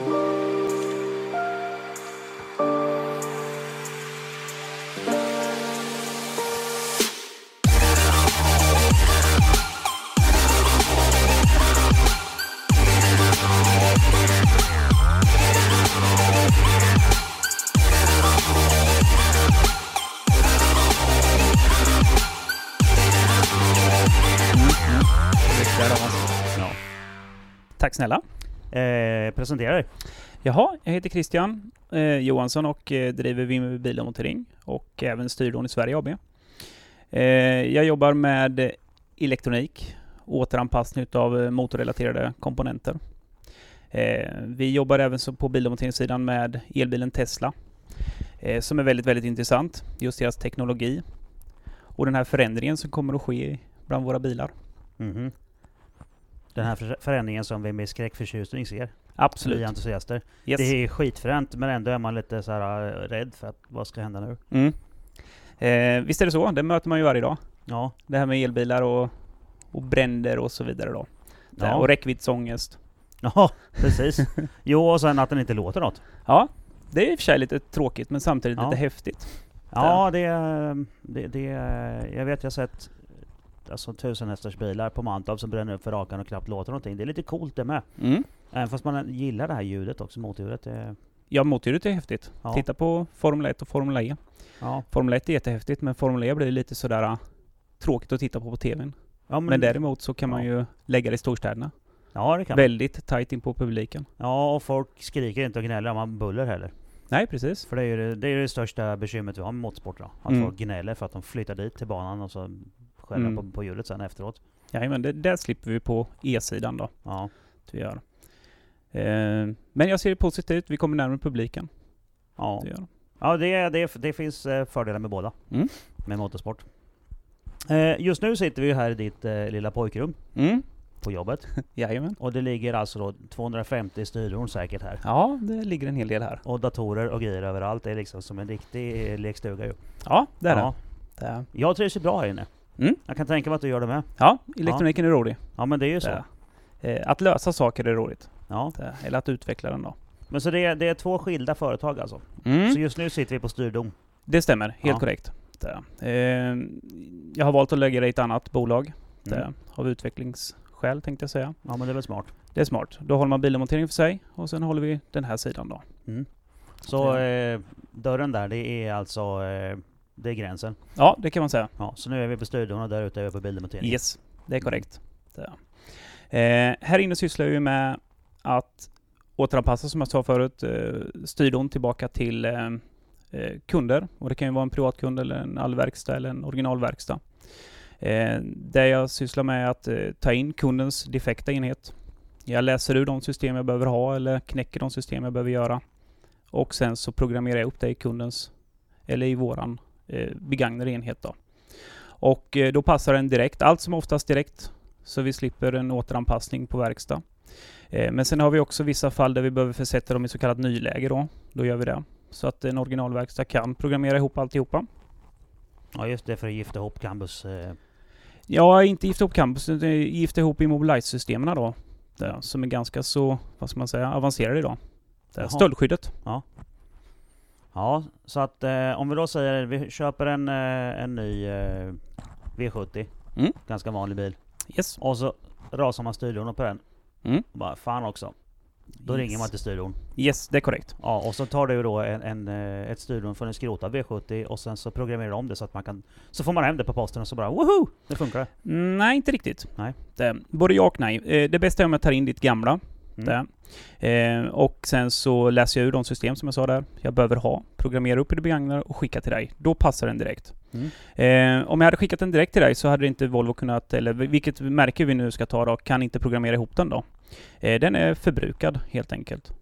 Mm, mm. Tack snälla. Eh, dig. Jaha, jag heter Christian eh, Johansson och eh, driver Vimmerby Bil och även Styrdon i Sverige AB. Eh, jag jobbar med elektronik, återanpassning av eh, motorrelaterade komponenter. Eh, vi jobbar även så på bil och monteringssidan med elbilen Tesla eh, som är väldigt, väldigt intressant. Just deras teknologi och den här förändringen som kommer att ske bland våra bilar. Mhm. Den här för- förändringen som vi med skräckförtjusning ser. Absolut. Vi entusiaster. Yes. Det är skitfränt men ändå är man lite så här eh, rädd för att vad ska hända nu? Mm. Eh, visst är det så, det möter man ju varje dag. Ja. Det här med elbilar och, och bränder och så vidare då. Ja. Och räckviddsångest. Ja, precis. jo, och sen att den inte låter något. Ja, det är i och för sig lite tråkigt men samtidigt Ja. lite häftigt. Ja, det, är- det, det är- Jag vet, jag sett alltså, tusen hästars bilar på Mantorp som bränner upp för rakan och knappt låter någonting. Det är lite coolt det med. Mm. Även fast man gillar det här ljudet också, motljudet. Det, Ja, motljudet är häftigt. Ja. Titta på Formel 1 och Formel E. ja. Formel 1 är jättehäftigt men Formel E blir lite sådär äh, tråkigt att titta på på TVn. Ja, Men, däremot så kan man ju lägga det i storstäderna. ja, det kan. Väldigt tajt in på publiken. Ja, och folk skriker inte och gnäller om man buller heller. Nej, precis. För det är ju det, det, är det största bekymret vi har med motorsport då. Att Mm. folk gnäller för att de flyttar dit till banan och så skäller Mm. på, på hjulet sen efteråt. Jajamän, det, där slipper vi på E-sidan då. Ja. att Vi gör. Eh, men jag ser det positivt, vi kommer närmare publiken. Ja, Det gör. ja det, det, det finns eh, fördelar med båda. Mm. Med motorsport. Eh, just nu sitter vi här i ditt eh, lilla pojkrum Mm. på jobbet. Jajamän. Och det ligger alltså då 250 styrdon säkert här. Ja, det ligger en hel del här. Och datorer och grejer överallt. Det är liksom som en riktig lekstuga ju. Ja, det är ja. det. det. är- Jag trivs ju bra här inne. Mm. Jag kan tänka mig att du gör det med. Ja, elektroniken är rolig. Ja men det är ju så. Är. Eh, att lösa saker är roligt. Ja. Det är. Eller att utveckla den då. Men så det är, det är två skilda företag alltså. Mm. Så just nu sitter vi på styrdom. Det stämmer, helt Ja. korrekt. Eh, jag har valt att lägga det i ett annat bolag. Mm. Av utvecklingsskäl tänkte jag säga. Ja men det är väl smart. Det är smart. Då håller man bilmontering för sig och sen håller vi den här sidan då. Mm. Så eh, dörren där, det är alltså eh, det är gränsen. Ja, det kan man säga. Ja, så nu är vi på studion och där ute är vi på bildemontering. Yes, det är korrekt. Det. Eh, här inne sysslar vi med att återanpassa, som jag sa förut, eh, styrdon tillbaka till eh, eh, kunder. Och det kan ju vara en privatkund eller en allverkstad eller en originalverkstad. Eh, där jag sysslar med att eh, ta in kundens defekta enhet. Jag läser ur de system jag behöver ha eller knäcker de system jag behöver göra. Och sen så programmerar jag upp det i kundens, eller i våran eh, begagnade enhet då. Och eh, då passar den direkt, allt som oftast direkt. Så vi slipper en återanpassning på verkstad. Eh, Men sen har vi också vissa fall där vi behöver försätta dem i så kallat nyläge då. Då gör vi det. Så att en originalverkstad kan programmera ihop alltihopa. Ja just det, för att gifta ihop Cambus. Eh, Ja, inte gifta ihop campus, utan gifta ihop Immobilize-systemen då. Det, som är ganska så, vad ska man säga, avancerade idag. Det, Jaha. stöldskyddet. ja, så att eh, om vi då säger vi köper en, eh, en ny eh, V70. Mm. Ganska vanlig bil. Yes. Och så rasar man styrdonen på den. Mm. Och bara fan också. Då Yes. ringer man till styrdon. Yes, det är korrekt. Ja, och så tar du då en, en, eh, ett styrdon från en skrotad V70 och sen så programmerar du om det så att man kan... Så får man hem det på posten och så bara woho! Nu funkar det. Mm, nej, inte riktigt. Nej. Det, både ja och nej. Eh, Det bästa är om jag tar in ditt gamla. Mm. Eh, och sen så läser jag ur de system som jag sa där. Jag behöver ha, programmera upp i det begagnade och skicka till dig. Då passar den direkt. Mm. Eh, om jag hade skickat den direkt till dig så hade inte Volvo kunnat, eller vilket märke vi nu ska ta då, kan inte programmera ihop den då. Eh, den är förbrukad helt enkelt.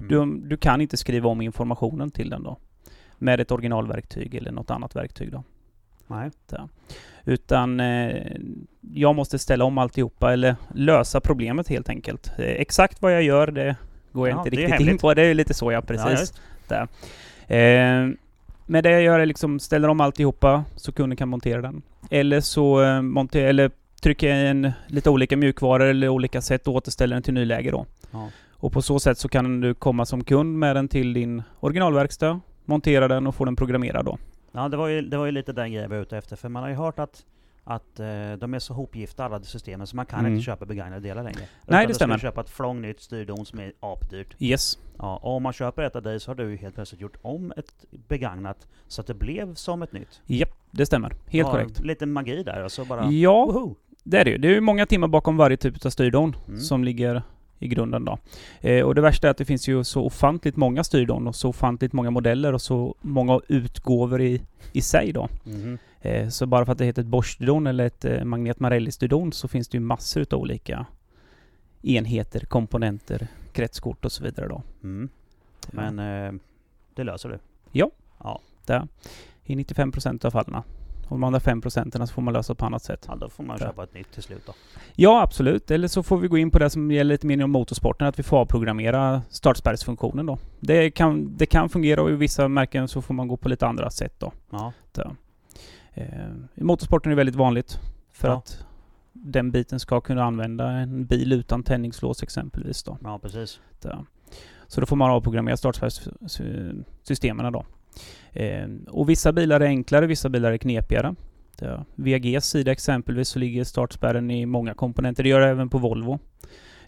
Mm. Du, du kan inte skriva om informationen till den då. Med ett originalverktyg eller något annat verktyg då. Nej. Utan eh, jag måste ställa om alltihopa eller lösa problemet helt enkelt. Eh, exakt vad jag gör det går jag Ja, inte riktigt in på. Det är lite så jag Ja, precis. där. Eh, men det jag gör är liksom ställer om alltihopa så kunden kan montera den. Eller så monter, eller trycker jag in lite olika mjukvaror eller olika sätt och återställer den till nyläge då. Ja. Och på så sätt så kan du komma som kund med den till din originalverkstad, montera den och få den programmerad då. Ja, det var, ju, det var ju lite den grejen jag var ute efter. För man har ju hört att, att eh, de är så hopgifta alla systemen så man kan Mm. inte köpa begagnade delar längre. Nej, Utan det ska stämmer. du köpa ett flång nytt styrdon som är apdyrt. Yes. Ja, och om man köper ett av dig så har du ju helt plötsligt gjort om ett begagnat så att det blev som ett nytt. Japp, det stämmer. Helt ja, korrekt. Lite magi där och så bara... Ja, Woho! det är det ju. Det är ju många timmar bakom varje typ av styrdon Mm. som ligger i grunden då. Eh, och det värsta är att det finns ju så ofantligt många styrdon och så ofantligt många modeller och så många utgåvor i, i sig då. Mhm. Eh, så bara för att det heter ett Bosch-styrdon eller ett eh, Magnet Marelli-styrdon så finns det ju massor utav olika enheter, komponenter, kretskort och så vidare då. Mm. Men eh, det löser du. Där. I 95% av fallen. Och de andra 5% så får man lösa på annat sätt. Ja, då får man köpa ett nytt till slut då. Ja, absolut. Eller så får vi gå in på det som gäller lite mer inom motorsporten, att vi får avprogrammera startspärrsfunktionen då. Det kan, det kan fungera och i vissa märken så får man gå på lite andra sätt då. Ja. Där. Eh, I motorsporten är det väldigt vanligt för Ja. att den biten ska kunna använda en bil utan tändningslås exempelvis då. ja, precis. Där. Så då får man avprogrammera startspärrssystemen då. Eh, och vissa bilar är enklare, vissa bilar är knepigare. Där. VAGs sida exempelvis så ligger startspärren i många komponenter. Det gör det även på Volvo.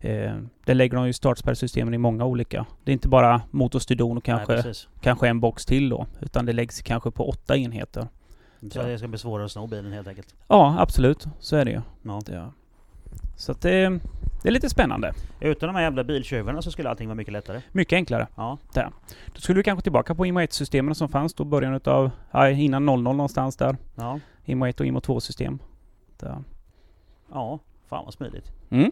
Eh, där lägger de ju startspärrsystemen i många olika. Det är inte bara motorstyrdon och kanske, Nej, kanske en box till då. Utan det läggs kanske på åtta enheter. Så det ska bli svårare att sno bilen helt enkelt. Ja, absolut. Så är det ju. Ja. Det, så att det, det är lite spännande. Utan de här jävla biltjuvarna så skulle allting vara mycket lättare. Mycket enklare. Ja. Då skulle du kanske tillbaka på IMO 1-systemen som fanns då början utav, ja, innan 00 någonstans där. Ja. IMO 1 och IMO 2-system. Där. Ja. Fan vad smidigt. Mm.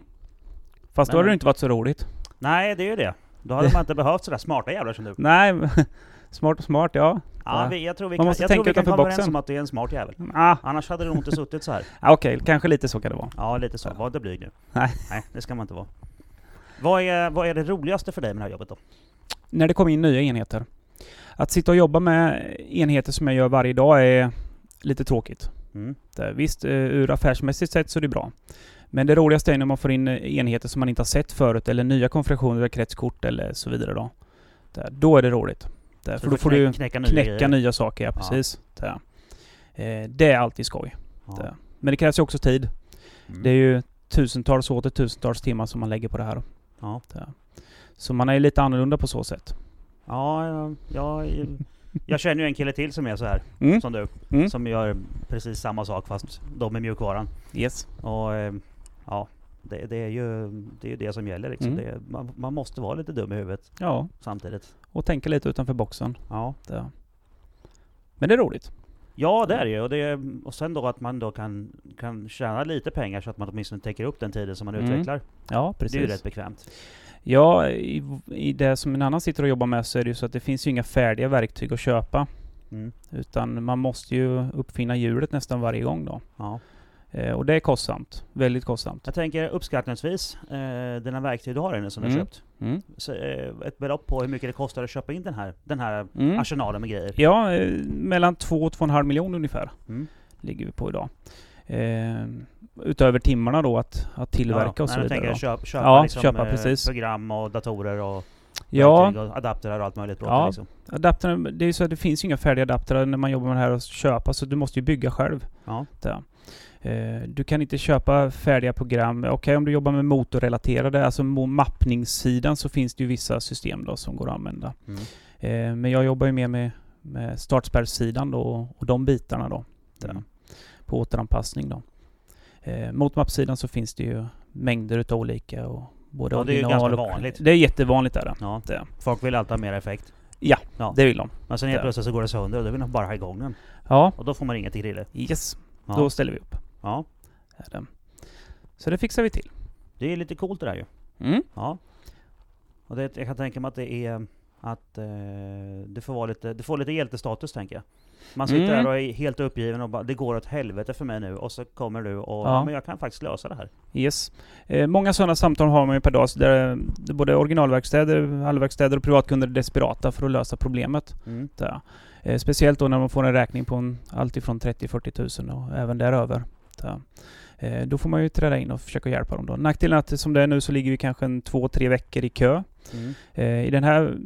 Fast då Men- hade det inte varit så roligt. Nej, det är ju det. Då hade man inte behövt sådär smarta jävlar som du. Nej, smart och smart, ja. Ja, vi, jag tror vi Man kan, måste jag tror vi kan komma överens boxen. om att du är en smart jävel. Ah, Annars hade du nog inte suttit så här. Okej, kanske lite så kan det vara. Ja, lite så. Ja. Var inte blyg nu. Nej. Nej, det ska man inte vara. Vad är, vad är det roligaste för dig med det här jobbet då? När det kommer in nya enheter. Att sitta och jobba med enheter som jag gör varje dag är lite tråkigt. Mm. Visst, eh, ur affärsmässigt sett så är det bra. Men det roligaste är när man får in eh, enheter som man inte har sett förut eller nya konfigurationer kretskort eller så vidare då. Då är det roligt. Det, Så för då får du knäcka nya knäcka nya saker, ja Ja. precis. Det, eh, det är alltid skoj. Ja. Men det krävs ju också tid. Mm. Det är ju tusentals och åter tusentals timmar som man lägger på det här. Ja. Det. Så man är ju lite annorlunda på så sätt. Ja, ja, jag, jag känner ju en kille till som är så här Mm. som du. Mm. Som gör precis samma sak fast de med mjukvaran. Yes. Och eh, ja, det, det är ju det, är ju det som gäller liksom. Mm. Det, man, man måste vara lite dum i huvudet Ja, samtidigt. och tänka lite utanför boxen. Ja. Det. Men det är roligt. Ja det är ju. Och, det, och sen då att man då kan, kan tjäna lite pengar så att man åtminstone täcker upp den tiden som man Mm. utvecklar. Ja, Det är ju precis. rätt bekvämt. Ja, i, i det som en annan sitter och jobbar med så är det ju så att det finns ju inga färdiga verktyg att köpa. Mm. Utan man måste ju uppfinna hjulet nästan varje gång då. Ja. Eh, och det är kostsamt. Väldigt kostsamt. Jag tänker uppskattningsvis, eh, dina verktyg du har inne som du har Mm. köpt. Mm. Så, eh, ett belopp på hur mycket det kostar att köpa in den här, den här Mm. arsenalen med grejer. Ja, eh, mellan 2 och 2,5 miljoner ungefär Mm. ligger vi på idag. Eh, utöver timmarna då att, att tillverka ja, och så jag vidare. tänker då. köp, köpa, Ja, liksom, köpa, eh, precis. program och datorer och Ja, och adaptrar och allt möjligt bra Ja. liksom. adaptern, det är så att det finns ju inga färdiga adaptrar när man jobbar med det här att köpa, så du måste ju bygga själv. Ja. Där. Eh, Du kan inte köpa färdiga program. Okej, om du jobbar med motorrelaterade, alltså mappningssidan, så finns det ju vissa system då som går att använda. Mm. Eh, Men jag jobbar ju mer med, med startspärrsidan då och de bitarna då. Där. Mm. På återanpassning då. Eh, Mot mappsidan så finns det ju mängder utav olika och både Ja, det är ju ganska och- vanligt. Det är jättevanligt är det. Ja. Det, Folk vill alltid ha mer effekt. Ja, Ja. det vill de. Men sen helt plötsligt så går det sönder och då vill de bara ha igång den. Ja, Och då får man ringa till Grille. yes. Ja. Då ställer vi upp. Ja. Är det. Så det fixar vi till. Det är lite coolt det där ju. Mm. Ja. Och det, jag kan tänka mig att det är att eh, det får vara lite, det får lite hjältestatus tänker jag. Man sitter Mm. där och är helt uppgiven och bara det går åt helvete för mig nu och så kommer du och Ja. men jag kan faktiskt lösa det här. Yes. Eh, många sådana samtal har man ju per dag, så där, där både originalverkstäder, halvverkstäder och privatkunder är desperata för att lösa problemet. Mm. Eh, speciellt då när man får en räkning på en, allt ifrån 30-40 tusen och även däröver. Där. Eh, då får man ju träda in och försöka hjälpa dem då. Nackdelen är att som det är nu så ligger vi kanske en två, tre veckor i kö. Mm. Eh, I den här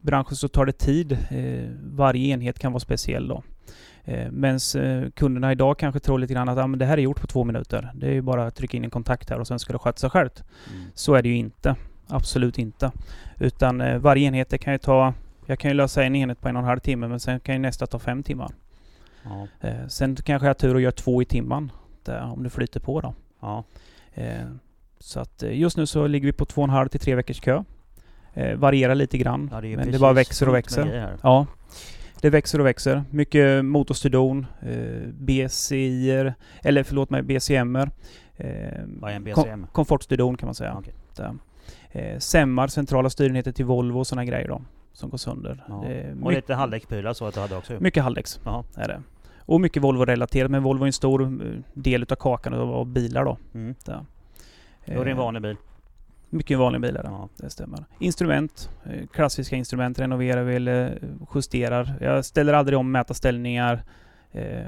branschen så tar det tid. Eh, varje enhet kan vara speciell då. Eh, Medan eh, kunderna idag kanske tror lite grann att ah, men det här är gjort på två minuter. Det är ju bara att trycka in en kontakt här och sen ska det sköta sig självt. Mm. Så är det ju inte. Absolut inte. Utan eh, varje enhet det kan ju ta... Jag kan ju lösa en enhet på en och en halv timme men sen kan ju nästa ta fem timmar. Ja. Eh, sen kanske jag har tur och gör två i timman. Där, om det flyter på då. Ja. Eh, så att eh, just nu så ligger vi på två och en halv till tre veckors kö. Eh, varierar lite grann. Ja, det men det bara växer och växer. Ja. Det växer och växer. Mycket motorstydon, eh, BCIer, eller förlåt mig, BCMer. Eh, Vad är en BCM? komfortstydon kan man säga. Där. Eh, SEMar, centrala styrenheter till Volvo och sådana grejer då. Som går sönder. Ja. Är Och lite halvdäcksprylar så att du hade också mycket halvdäcks är det. Och mycket Volvo-relaterat, men Volvo är en stor eh, del utav kakan av av bilar då. Mm. Där. Är det en Eh, vanlig bil. Mycket vanlig bil är det. Ja. Det stämmer. Instrument. eh, Klassiska instrument renoverar vi eller justerar. Jag ställer aldrig om mätarställningar eh,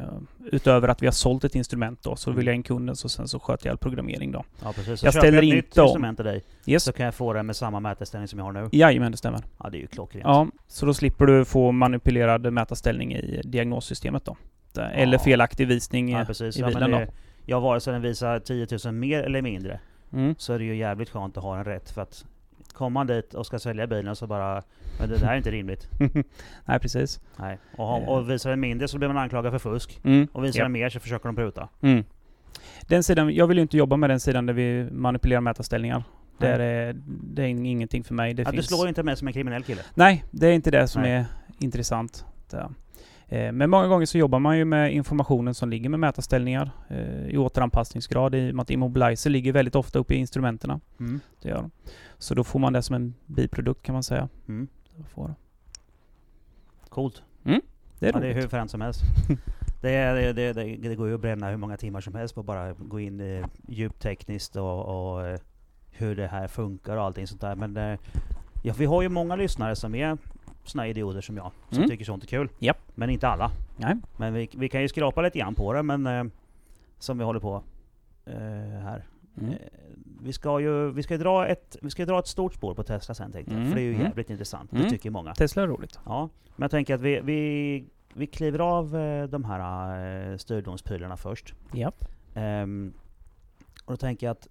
utöver att vi har sålt ett instrument då. Så vill jag in kunden så sen så sköter jag all programmering då. Ja precis. Så Jag köper ställer ett nytt om. instrument till dig Yes. så kan jag få det med samma mätarställning som jag har nu. Jajamän, det stämmer. Ja det är ju klockrent. Ja, så då slipper du få manipulerad mätarställning i diagnossystemet då. Där- Eller Ja. felaktig visning Ja precis. i Ja, bilen det, då. ja vare sig den visar 10 000 mer eller mindre Mm. så är det ju jävligt skönt att ha den rätt för att kommer man dit och ska sälja bilen så bara Men det där är inte rimligt. Nej, precis. Nej. Och, och visar den mindre så blir man anklagad för fusk. Mm. Och visar Ja. den mer så försöker de pruta. Mm. Den sidan, jag vill ju inte jobba med den sidan där vi manipulerar mätarställningar. Det är, det är ingenting för mig. Det ja, Du finns... slår ju inte med som en kriminell kille. Nej, det är inte det som Nej. är intressant. Det. Eh, Men många gånger så jobbar man ju med informationen som ligger med mätarställningar eh, i återanpassningsgrad i och med att Immobilizer ligger väldigt ofta uppe i instrumenterna. Mm. Det gör de. Så då får man det som en biprodukt kan man säga. Mm. Får- Coolt. Det är ja, det är hur fränt som helst. det, är, det, det, det, det går ju att bränna hur många timmar som helst på bara gå in eh, djupt tekniskt och, och eh, hur det här funkar och allting sånt där. Men eh, ja, vi har ju många lyssnare som är såna idioter som jag, som Mm. tycker sånt är kul. Japp. Men inte alla. Nej. Men vi, vi kan ju skrapa lite grann på det, men eh, som vi håller på eh, här. Mm. Eh, vi ska ju vi ska ju dra, ett, vi ska ju dra ett stort spår på Tesla sen tänkte jag. Mm, För det är ju mm. jävligt intressant. Mm. Det tycker många. Tesla är roligt. Ja, men jag tänker att vi, vi, vi kliver av eh, de här eh, styrdomsprylarna först. Ja. Ehm, och då tänker jag att,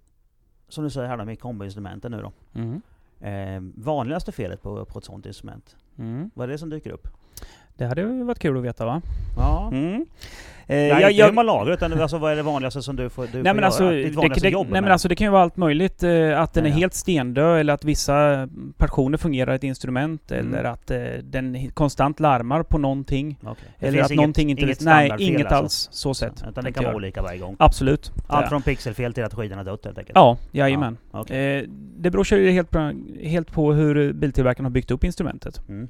som du säger här då med komboinstrumenten nu då. Mm. Ehm, vanligaste felet på, på ett sånt instrument, Mm. vad är det som dyker upp? Det hade varit kul att veta va? Ja. Mm. Eh, Nej, jag- inte jag- hur man lagar utan alltså, vad är det vanligaste som du får, du Nej får men alltså, göra? det, Ditt det, vanligaste det, jobb nej, men alltså det kan ju vara allt möjligt. Eh, att den Ja, är ja. helt stendöd eller att vissa personer fungerar i ett instrument Mm. eller att eh, den konstant larmar på någonting. Det Eller att någonting inte... inget nej, inget alltså. alls. Så sett. Utan det kan vara olika varje gång. Absolut. Allt Ja. från pixelfel till att skidorna dött helt enkelt. Ja, jajamän. Ja, okej. Eh, det beror ju helt, på- helt på hur biltillverkaren har byggt upp instrumentet. Mm.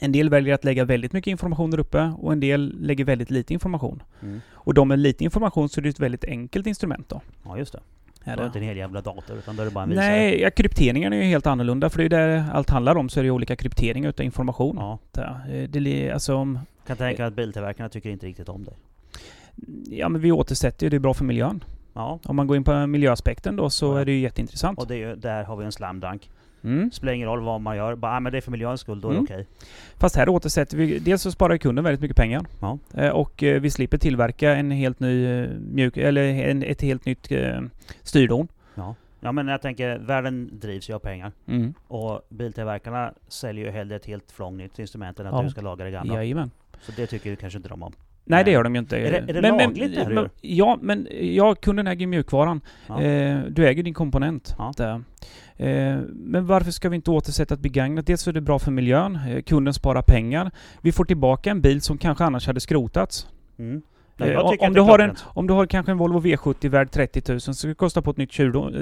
En del väljer att lägga väldigt mycket information där uppe och en del lägger väldigt lite information. Mm. Och de med lite information så är det ett väldigt enkelt instrument då. Ja just det. Är Det är det. inte en hel jävla dator utan då är det bara en visare. Nej, ja, krypteringen är ju helt annorlunda för det är där allt handlar om så är det ju olika krypteringar utav information. Ja. Eh, Det, li- alltså, om- Kan tänka att biltillverkarna tycker inte riktigt om det. ja men vi återsätter ju, det är bra för miljön. Ja. Om man går in på miljöaspekten då så Ja. är det ju jätteintressant. Och det är ju, där har vi en slam dunk. Mm. Spelar ingen roll vad man gör, bara ah, men det är för miljöns skull, då är Mm. det okej. Fast här återsätter vi, dels så sparar kunden väldigt mycket pengar. Ja. Eh, Och eh, vi slipper tillverka en helt ny eh, mjuk, eller en, ett helt nytt styrdon. Ja. ja men jag tänker, världen drivs ju av pengar. Mm. Och biltillverkarna säljer ju hellre ett helt flångnytt instrument än att Ja. du ska laga det gamla. Jajamän. Så det tycker du kanske inte de om. Nej det gör de ju inte. Är det- är det men, lagligt men, gör? Ja, men ja, kunden äger ju mjukvaran. Ja. Eh, du äger din komponent. Ja. Där. Eh, men varför ska vi inte återsätta ett begagnat? Dels är det bra för miljön, eh, kunden sparar pengar. Vi får tillbaka en bil som kanske annars hade skrotats. Mm. Nej, Eh, om, du har en, om du har kanske en Volvo V70 värd 30 000 så ska det kosta på ett nytt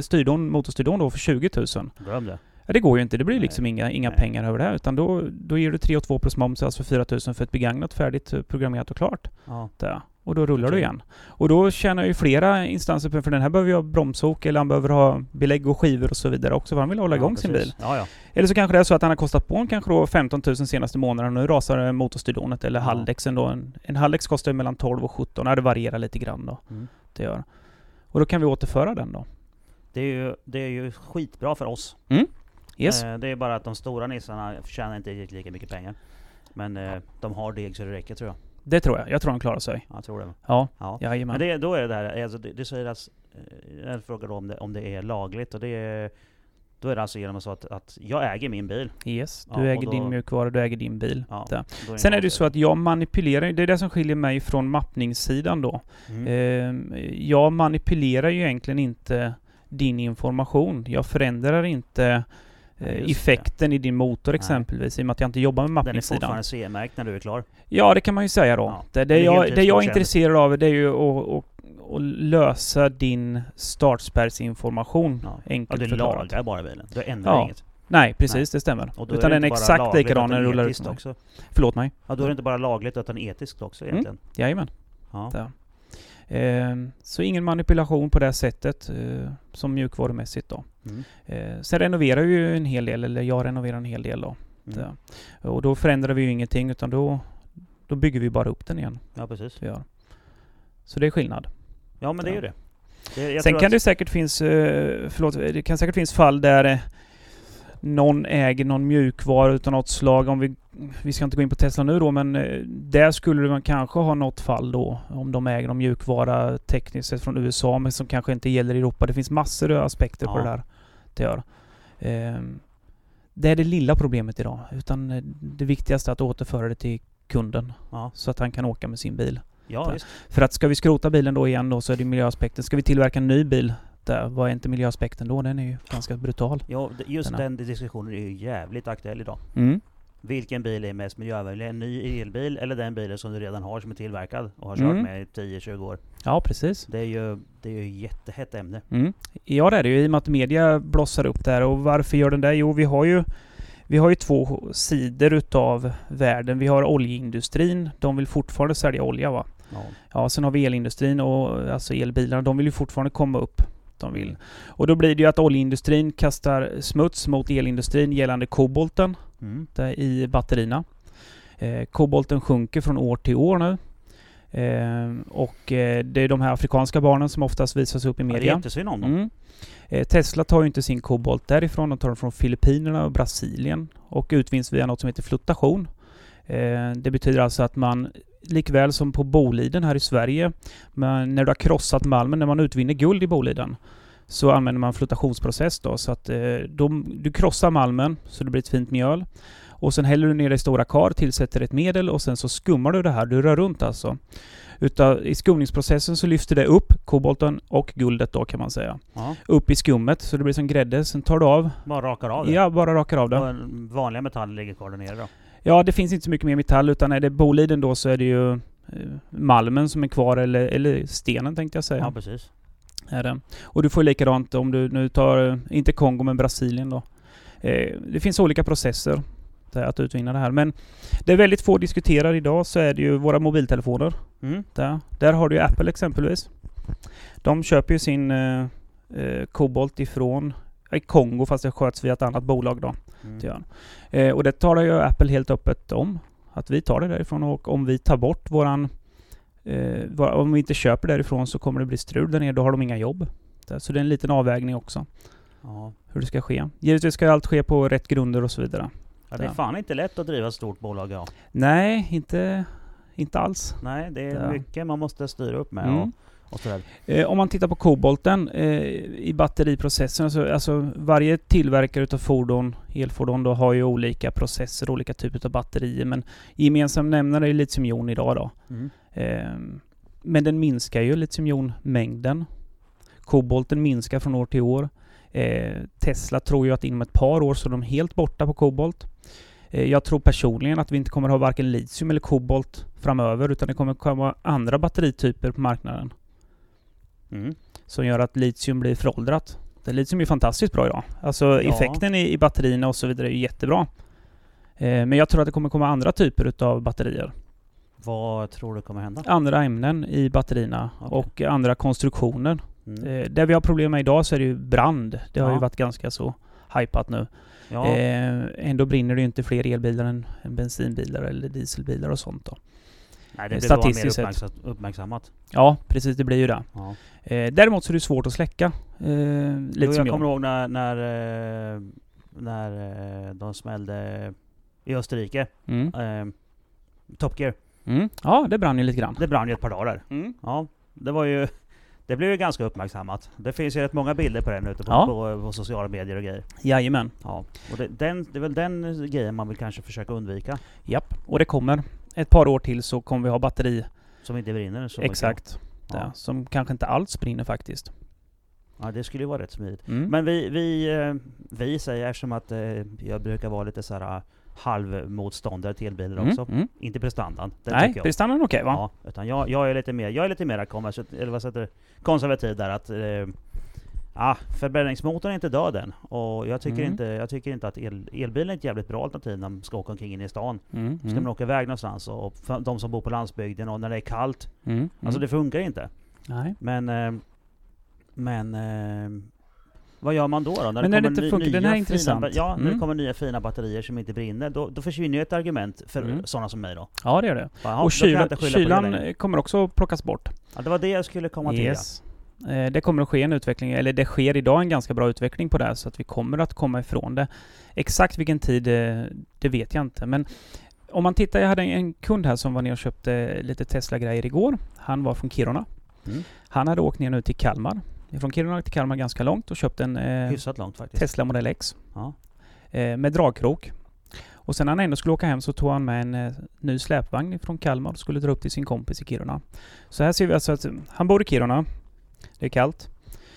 styrdon, motorstyrdon då för 20 000. Glöm det. Ja, det går ju inte. Det blir Nej. liksom inga, inga Nej. pengar över det här. Utan då, då ger du 3 och 2 plus moms, alltså 4 000 för ett begagnat färdigt eh, programmerat och klart. Ja. Där. Och då rullar du Okej. igen. Och då tjänar ju flera instanser på för den här behöver ju ha bromsok eller han behöver ha belägg och skivor och så vidare också för han vill hålla igång ja, sin bil. Ja, ja. Eller så kanske det är så att han har kostat på en kanske då 15 000 senaste månaderna och nu rasar motorstyrdonet eller Ja. halvdäcksen då. En, en halvdäcks kostar ju mellan 12 och 17, ja det varierar lite grann då. Mm. Det gör. Och då kan vi återföra den då. Det är ju, det är ju skitbra för oss. Yes. Eh, det är bara att de stora nissarna tjänar inte riktigt lika mycket pengar. Men eh, de har deg så det räcker tror jag. Det tror jag. Jag tror de klarar sig. Jag tror det. Ja, Ja. jajamän. Men det, då är det där, alltså, det, det säger att, eh, jag frågar då om det, om det är lagligt och det är, då är det alltså genom så att, att jag äger min bil. Yes, Ja, du och äger då- din mjukvara, du äger din bil. Ja, Sen är det ju så att jag manipulerar, det är det som skiljer mig från mappningssidan då. Mm. Ehm, jag manipulerar ju egentligen inte din information. Jag förändrar inte Ja, eh, just det. effekten i din motor Nej. exempelvis, i och med att jag inte jobbar med Den är mappningssidan. fortfarande CE-märkt när du är klar. Ja, det kan man ju säga då. Ja, Det, det det, jag, det jag är intresserad av det är ju att, att, att lösa din startspärrsinformation, Ja. Ja, enkelt du förklarat. lagar bara bilen. Du ändrar Ja. inget. Nej, precis, det stämmer. Och då Utan den det är exakt likadan när den rullar ut. också. Förlåt mig. Ja, då är det inte bara lagligt utan etiskt också Mm. egentligen. Jajamän. Ja. Ehm, så ingen manipulation på det sättet eh, som mjukvarumässigt då. Mm. Eh, sen renoverar vi ju en hel del, eller jag renoverar en hel del då. Mm. Och då förändrar vi ju ingenting utan då, då bygger vi bara upp den igen. Ja, precis. Vi gör. Så det är skillnad. Ja, men det är ju det. det Sen kan att- det säkert finnas, eh, förlåt, det kan säkert finnas fall där eh, någon äger någon mjukvara utav något slag. Om vi, vi ska inte gå in på Tesla nu då, men eh, där skulle man kanske ha något fall då. Om de äger någon mjukvara tekniskt sett från USA, men som kanske inte gäller i Europa. Det finns massor av aspekter på Ja. det där. Det gör. Ehm, det är det lilla problemet idag. Utan eh, det viktigaste är att återföra det till kunden. Ja, Så att han kan åka med sin bil. ja. För att ska vi skrota bilen då igen då så är det miljöaspekten. Ska vi tillverka en ny bil, där, vad är inte miljöaspekten då? Den är ju ganska brutal. Ja, just Denna. den diskussionen är ju jävligt aktuell idag. Mm. Vilken bil är mest miljövänlig? En ny elbil eller den bilen som du redan har som är tillverkad och har kört Mm. med i 10-20 år? Ja, precis. Det är ju, det är ju ett jättehett ämne. Mm. Ja, det är det ju i och med att media blossar upp där. Och varför gör den det? Jo, vi har ju vi har ju två sidor utav världen. Vi har oljeindustrin. De vill fortfarande sälja olja va? Ja. Ja, sen har vi elindustrin och alltså elbilarna. De vill ju fortfarande komma upp. De vill. Och då blir det ju att oljeindustrin kastar smuts mot elindustrin gällande kobolten. Mm. där i batterierna. Eh, kobolten sjunker från år till år nu. Eh, och eh, det är de här afrikanska barnen som oftast visas upp i Ja, det är media. jättesynd om dem. Mm. Eh, Tesla tar ju inte sin kobolt därifrån, de tar den från Filippinerna och Brasilien och utvinns via något som heter fluttation. Eh, det betyder alltså att man, likväl som på Boliden här i Sverige, men när du har krossat malmen, när man utvinner guld i Boliden, så använder man flutationsprocess då. Så att eh, de, du krossar malmen så det blir ett fint mjöl. Och sen häller du ner det i stora kar, tillsätter ett medel och sen så skummar du det här. Du rör runt alltså. Utav, I skumningsprocessen så lyfter det upp kobolten och guldet då kan man säga. Ja. Upp i skummet så det blir som grädde. Sen tar du av. Bara rakar av det. Ja, bara rakar av det. Och vanliga metaller ligger kvar där nere då. Ja, det finns inte så mycket mer metall utan är det Boliden då så är det ju eh, malmen som är kvar eller, eller stenen tänkte jag säga. Ja, precis. Är det. Och du får likadant om du nu tar, eh, inte Kongo men Brasilien då. Eh, det finns olika processer att utvinna det här. Men det är väldigt få diskuterar idag så är det ju våra mobiltelefoner. Mm. Där, där har du ju Apple exempelvis. De köper ju sin eh, eh, kobolt ifrån i Kongo fast det sköts via ett annat bolag då. Mm. Eh, och det talar ju Apple helt öppet om. Att vi tar det därifrån och om vi tar bort våran... Eh, om vi inte köper därifrån så kommer det bli strul där nere. Då har de inga jobb. Så det är en liten avvägning också. Ja. Hur det ska ske. Givetvis ska allt ske på rätt grunder och så vidare. ja, det är fan inte lätt att driva ett stort bolag ja. Nej, inte, inte alls. Nej, det är mycket man måste styra upp med Mm. och, och sådär. Eh, om man tittar på kobolten eh, i batteriprocessen, så, alltså varje tillverkare utav fordon, elfordon då, har ju olika processer, olika typer av batterier. Men gemensam nämnare är litiumjon idag då. Mm. Eh, men den minskar ju litiumjonmängden. Kobolten minskar från år till år. Eh, Tesla tror ju att inom ett par år så är de helt borta på kobolt. Eh, jag tror personligen att vi inte kommer ha varken litium eller kobolt framöver utan det kommer komma andra batterityper på marknaden Mm. som gör att litium blir föråldrat. Det litium är fantastiskt bra idag. Alltså Ja. effekten i, i batterierna och så vidare är jättebra. Eh, men jag tror att det kommer komma andra typer utav batterier. Vad tror du kommer hända? Andra ämnen i batterierna Okej. och andra konstruktioner. Mm. Eh, det vi har problem med idag så är det ju brand. Det har Ja. ju varit ganska så hypat nu. Ja, Eh, ändå brinner det ju inte fler elbilar än, än bensinbilar eller dieselbilar och sånt då. Nej, det blir Statistiskt bara mer uppmärksammat. Ja, precis det blir ju det. Ja. Eh, däremot så är det svårt att släcka. Eh, lite Jo, som jag jag. kommer ihåg när, när, eh, när eh, de smällde i Österrike. Mm. Eh, Top Gear. Mm. Ja, det brann ju lite grann. Det brann ju ett par dagar. Mm. Ja, det var ju... Det blev ju ganska uppmärksammat. Det finns ju rätt många bilder på den ute på, Ja. på, på sociala medier och grejer. Jajamän. Ja. Och det, den, det är väl den grejen man vill kanske försöka undvika. Japp. Och det kommer ett par år till så kommer vi ha batteri. Som inte brinner så. Exakt. Ja. Ja. Som kanske inte alls brinner faktiskt. Ja, det skulle ju vara rätt smidigt. Mm. Men vi, vi, eh, vi säger, eftersom att eh, jag brukar vara lite så här eh, halvmotståndare till elbilar Mm, också. mm. Inte prestandan, den Nej, jag. prestandan är okej va? Ja, utan jag, jag är lite mer, jag är lite mer konvers- eller vad heter konservativ där att eh, Ja, förbränningsmotorn är inte död än. Och jag tycker, Mm. inte, jag tycker inte att el, elbilen är ett jävligt bra alternativ när man ska åka omkring inne i stan. Mm. Ska Mm. man åka iväg någonstans och för de som bor på landsbygden och när det är kallt. Mm. Alltså Mm. det funkar inte. Nej. Men... Eh, men... Eh, vad gör man då? då? När Men när det inte funkar, den här är fina intressant. ba- Ja, när det Mm. kommer nya fina batterier som inte brinner, då, då försvinner ju ett argument för Mm. sådana som mig då. Ja, det gör det. Bara, ja, och kylan längre. kommer också plockas bort. Ja, det var det jag skulle komma till. Yes. Eh, Det kommer att ske en utveckling, eller det sker idag en ganska bra utveckling på det här, så att vi kommer att komma ifrån det. Exakt vilken tid, eh, det vet jag inte. Men om man tittar, jag hade en kund här som var ner och köpte lite Tesla-grejer igår. Han var från Kiruna. Mm. Han hade åkt ner nu till Kalmar. Från Kiruna till Kalmar ganska långt och köpt en eh. Tesla Model X. Ja. Eh, med dragkrok. Och sen när han ändå skulle åka hem så tog han med en eh, ny släpvagn från Kalmar och skulle dra upp till sin kompis i Kiruna. Så här ser vi alltså att han bor i Kiruna. Det är kallt.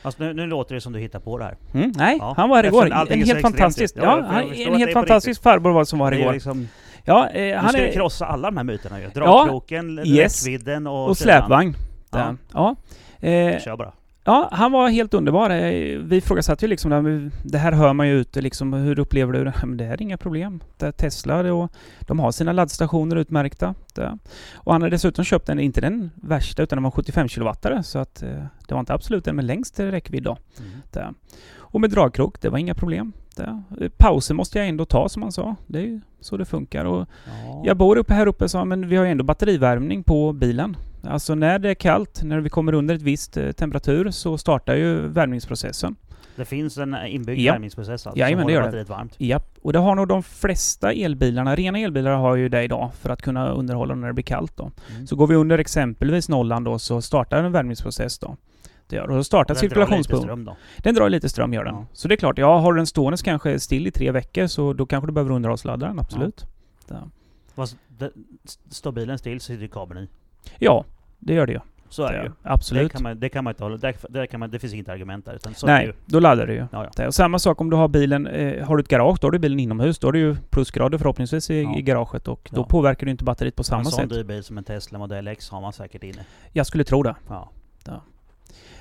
Alltså nu, nu låter det som du hittar på det här. Mm, nej, Ja. han var här igår. En helt fantastisk... Ja, Ja, han, en helt fantastisk farbror var som var här igår. liksom, Ja, eh, han ska är... krossa alla de här myterna ju. Dragkroken, Yes. räckvidden och, Och släpvagn. Ja. Ja. Ja. Eh, Kör bara. Ja, han var helt underbar. Eh, Vi ifrågasatte ju liksom det här, hör man ju ute liksom. Hur upplever du det? Men det här är inga problem. Det är Tesla och de har sina laddstationer utmärkta. Det. Och han har dessutom köpt en, inte den värsta, utan den var 75 kW så att eh, det var inte absolut den med längst räckvidd då. Mm. Och med dragkrok, det var inga problem. Det. Eh, Pauser måste jag ändå ta som han sa. Det är ju så det funkar. Och Ja. jag bor uppe här uppe så men vi har ju ändå batterivärmning på bilen. Alltså när det är kallt, när vi kommer under ett visst eh, temperatur så startar ju värmningsprocessen. Det finns en inbyggd Ja. värmningsprocess alltså, Jajamän, som det håller det. batteriet varmt. Japp. Och det har nog de flesta elbilarna, rena elbilar har ju det idag för att kunna underhålla när det blir kallt då. Mm. Så går vi under exempelvis nollan då så startar en värmningsprocess då. Det gör, och då startar cirkulationspumpen. Den drar lite ström gör den. Ja. Så det är klart, ja har den ståendes kanske still i tre veckor så då kanske du behöver underhållsladda den, absolut. Ja. Det, står bilen still så sitter kabeln i. ja, det gör det ju. Så är det Det- ju. Det Absolut. kan, man, det kan man inte hålla... Det, det, kan man, det finns inget argument där. Utan så är det Nej, ju. då laddar det ju. Ja, ja. Det- Och samma sak om du har bilen, eh, har du ett garage, då har du bilen inomhus. Då har du ju plusgrader förhoppningsvis i, Ja. i garaget och då påverkar du inte batteriet på samma en sån sätt. dyr bil som en Tesla Model X har man säkert inne. Jag skulle tro det. Ja.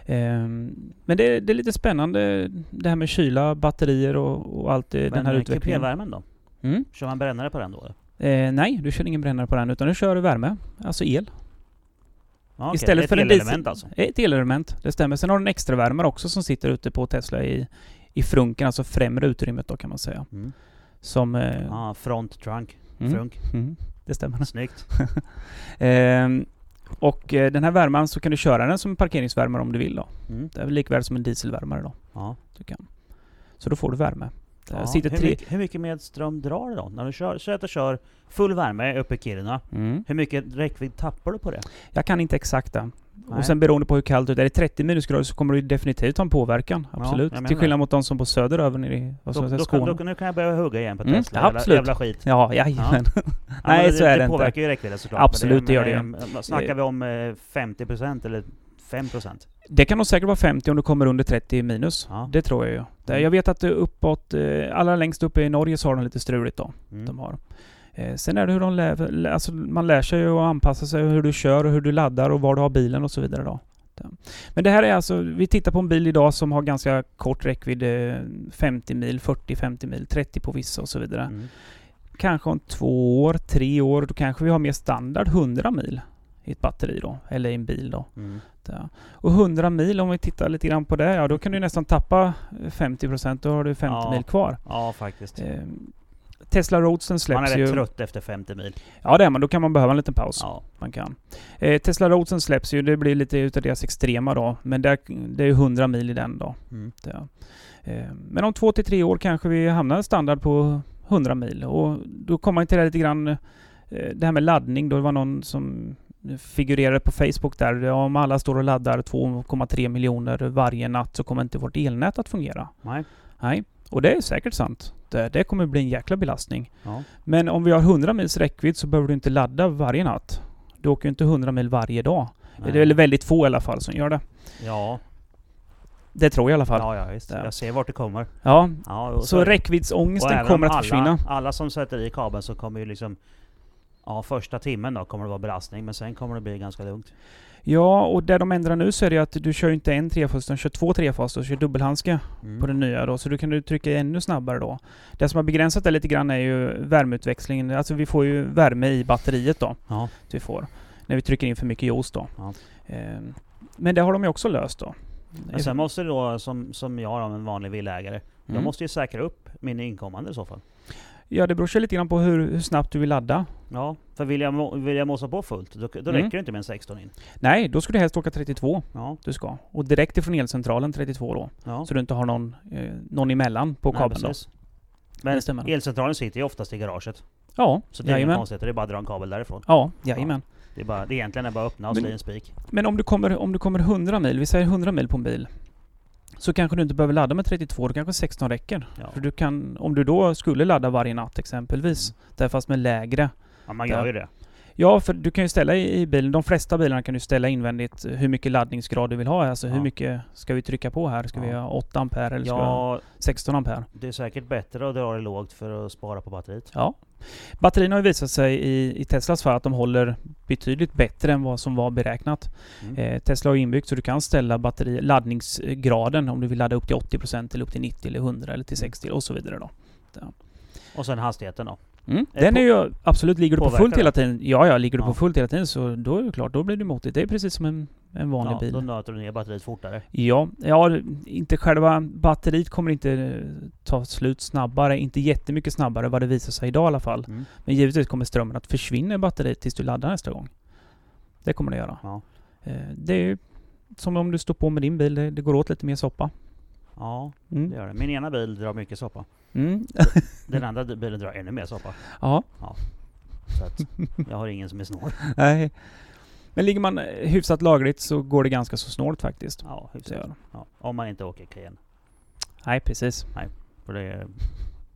Ehm, men det, det är lite spännande det här med kyla, batterier och, och allt det, den Men här eh, utvecklingen. kupévärmen då? Mm. Kör man brännare på den då? Eh, nej, du kör ingen brännare på den utan du kör värme, alltså el. Okej. Istället för en diesel- alltså? Ett elelement, det stämmer. Sen har du en extra värmare också som sitter ute på Tesla i, i frunken, alltså främre utrymmet då kan man säga. Mm. Som... Eh, Ja, front trunk. mm, Frunk. mm, det stämmer. Snyggt. Ehm, och eh, den här värmaren så kan du köra den som parkeringsvärmare om du vill då. Mm. Det är väl likvärdigt som en dieselvärmare då. Ja. Du kan. Så då får du värme. Det Ja. sitter hur, tre... mycket, hur mycket medström drar det då? När du kör, säg att du kör full värme uppe i Kiruna. Mm. Hur mycket räckvidd tappar du på det? Jag kan inte exakta. Nej. Och sen beroende på hur kallt det är. Är det 30 minusgrader så kommer du definitivt ha en påverkan. Ja, Absolut. menar Till skillnad det. mot de som bor söderöver nere i Då, då, Skåne. då, nu kan jag börja hugga igen på Mm, Tesla. ja, jävla, absolut. jävla skit. Ja, jajamän. Ja, Nej, men så är det det inte. påverkar ju räckvidden såklart. Absolut, det gör det men, eh, Snackar vi om eh, 50% eller 5%? Det kan nog säkert vara 50 om du kommer under 30 minus. Ja. Det tror jag ju. Det, Mm. jag vet att uppåt, eh, allra längst uppe i Norge så har de lite struligt då. Mm. De har. Eh, sen är det hur de lär, lä- alltså man lär sig att anpassa sig hur du kör och hur du laddar och var du har bilen och så vidare då. Men det här är alltså, vi tittar på en bil idag som har ganska kort räckvidd, eh, 50 mil, 40-50 mil, 30 på vissa och så vidare. Mm. Kanske om två år, tre år, då kanske vi har mer standard 100 mil i ett batteri då, eller i en bil då. Mm. Ja. Och 100 mil, om vi tittar lite grann på det, ja då kan du nästan tappa eh, 50%, då har du 50 Ja. mil kvar. Ja, faktiskt. Ehm, Tesla Roadsten Man släpps är ju... rätt trött efter 50 mil. Ja det är man. Då kan man behöva en liten paus. Ja. Man kan. Eh, Tesla Roadsten släpps ju. Det blir lite utav deras extrema då. Men där, det är ju 100 mil i den då. Mm. Det. Eh, men om två till tre år kanske vi hamnar standard på 100 mil. Och då kommer man till det lite grann, eh, det här med laddning. Då det var någon som figurerade på Facebook där. Om alla står och laddar 2,3 miljoner varje natt så kommer inte vårt elnät att fungera. Nej. Nej, och det är säkert sant. Det, det kommer bli en jäkla belastning. Ja. Men om vi har 100 mils räckvidd så behöver du inte ladda varje natt. Du åker ju inte 100 mil varje dag. Nej. Det är väl väldigt få i alla fall som gör det. Ja. Det tror jag i alla fall. Ja, ja visst. Ja. Jag ser vart det kommer. Ja, Ja, så räckviddsångesten även kommer att alla, försvinna. Alla som sätter i kabeln så kommer ju liksom... Ja, första timmen då kommer det vara belastning, men sen kommer det bli ganska lugnt. Ja, och det de ändrar nu så är det att du kör inte en trefas utan kör två trefas och kör dubbelhandske Mm. på den nya då. Så du kan du trycka ännu snabbare då. Det som har begränsat det lite grann är ju värmeutväxlingen. Alltså vi får ju värme i batteriet då. Ja. Vi får. När vi trycker in för mycket juice då. Ja. Ehm, Men det har de ju också löst då. Men sen måste det då, som, som jag då, en vanlig villaägare, Mm. jag måste ju säkra upp min inkommande i så fall. Ja, det beror sig lite grann på hur, hur snabbt du vill ladda. Ja, för vill jag, vill jag mosa på fullt, då, då Mm. räcker det inte med en 16 in. Nej, då ska du helst åka 32. Ja, Du ska. Och direkt ifrån elcentralen 32 då. ja. Så du inte har någon, eh, någon emellan på Nej, kabeln då. precis. Men Det stämmer. elcentralen sitter ju oftast i garaget. Ja, Så det är inget jajamän. konstigt, det är bara att dra en kabel därifrån. Ja, jajamän. Det är, bara, det är egentligen bara att öppna och slå i en spik. Men om du, kommer, om du kommer 100 mil, vi säger 100 mil på en bil. Så kanske du inte behöver ladda med 32, då kanske 16 räcker. Ja. För du kan, om du då skulle ladda varje natt exempelvis, Mm. där fast med lägre. ja, man gör Ja. ju det. Ja, för du kan ju ställa i, i bilen, de flesta bilarna kan du ställa invändigt hur mycket laddningsgrad du vill ha. Alltså hur Ja. mycket ska vi trycka på här? Ska vi Ja. ha 8 ampere eller ska vi ha Ja, 16 ampere? det är säkert bättre att dra det lågt för att spara på batteriet. Ja. Batterierna har visat sig i, i Teslas fall att de håller betydligt bättre än vad som var beräknat. Mm. Eh, Tesla har inbyggt så du kan ställa batteri, laddningsgraden om du vill ladda upp till 80% eller upp till 90 eller 100 eller till Mm. 60 och så vidare då. Och sen hastigheten då. Mm. Eh, Den är ju absolut, ligger du på fullt det? hela tiden? Ja, ja, ligger du Ja. på fullt hela tiden så då är det klart, då blir du motigt. Det är precis som en, en vanlig Ja, bil. då nöter du ner batteriet fortare. Ja, ja, inte själva batteriet kommer inte eh, ta slut snabbare, inte jättemycket snabbare vad det visar sig idag i alla fall. Mm. Men givetvis kommer strömmen att försvinna i batteriet tills du laddar nästa gång. Det kommer det göra. Ja. Eh, Det är ju som om du står på med din bil, det, det går åt lite mer soppa. Ja, det Mm. gör det. Min ena bil drar mycket soppa. Mm. Den andra bilen drar ännu mer soppa. ja, Så att jag har ingen som är snål. nej. Men ligger man eh, hyfsat lagligt så går det ganska så snålt faktiskt. Ja, hyfsat. det. Ja, om man inte åker Cayenne. Nej, precis. För det,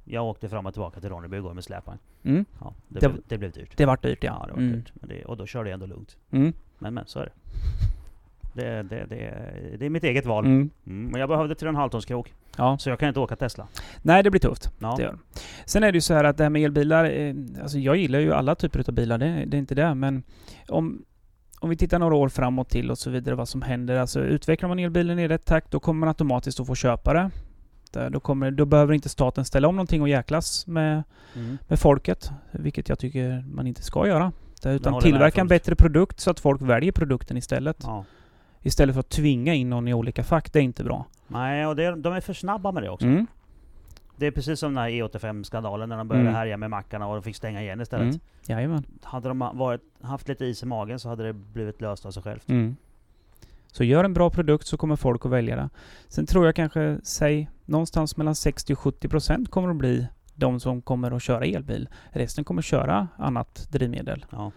jag åkte fram och tillbaka till Ronneby igår med släpvagn. Mm. Ja, det, Det- blev, det blev dyrt. Det vart dyrt Ja, ja. det var mm. dyrt. Det, och då körde jag ändå lugnt. Mm. Men men, så är det. Det, det, det, det är mitt eget val. Mm. Mm, men jag behövde 3,5 tons krok. Ja. Så jag kan inte åka Tesla. Nej, det blir tufft. Ja. Det gör. Sen är det ju så här att det här med elbilar, eh, alltså jag gillar ju alla typer av bilar, det, det är inte det. Men om, om vi tittar några år framåt till och så vidare, vad som händer. Alltså utvecklar man elbilen i rätt takt, då kommer man automatiskt att få köpa det. Där, då, kommer, då behöver inte staten ställa om någonting och jäklas med, Mm. med folket, vilket jag tycker man inte ska göra. Utan tillverka en bättre produkt så att folk väljer produkten istället. Ja. Istället för att tvinga in någon i olika fack, det är inte bra. Nej, och det, de är för snabba med det också. Mm. Det är precis som den här E85-skandalen när de började Mm. härja med mackarna och de fick stänga igen istället. Mm. Jajamän. Hade de varit, haft lite is i magen så hade det blivit löst av sig självt. Mm. Så gör en bra produkt så kommer folk att välja det. Sen tror jag kanske, säg någonstans mellan 60 och 70 procent kommer att bli de som kommer att köra elbil. Resten kommer att köra annat drivmedel. Ja.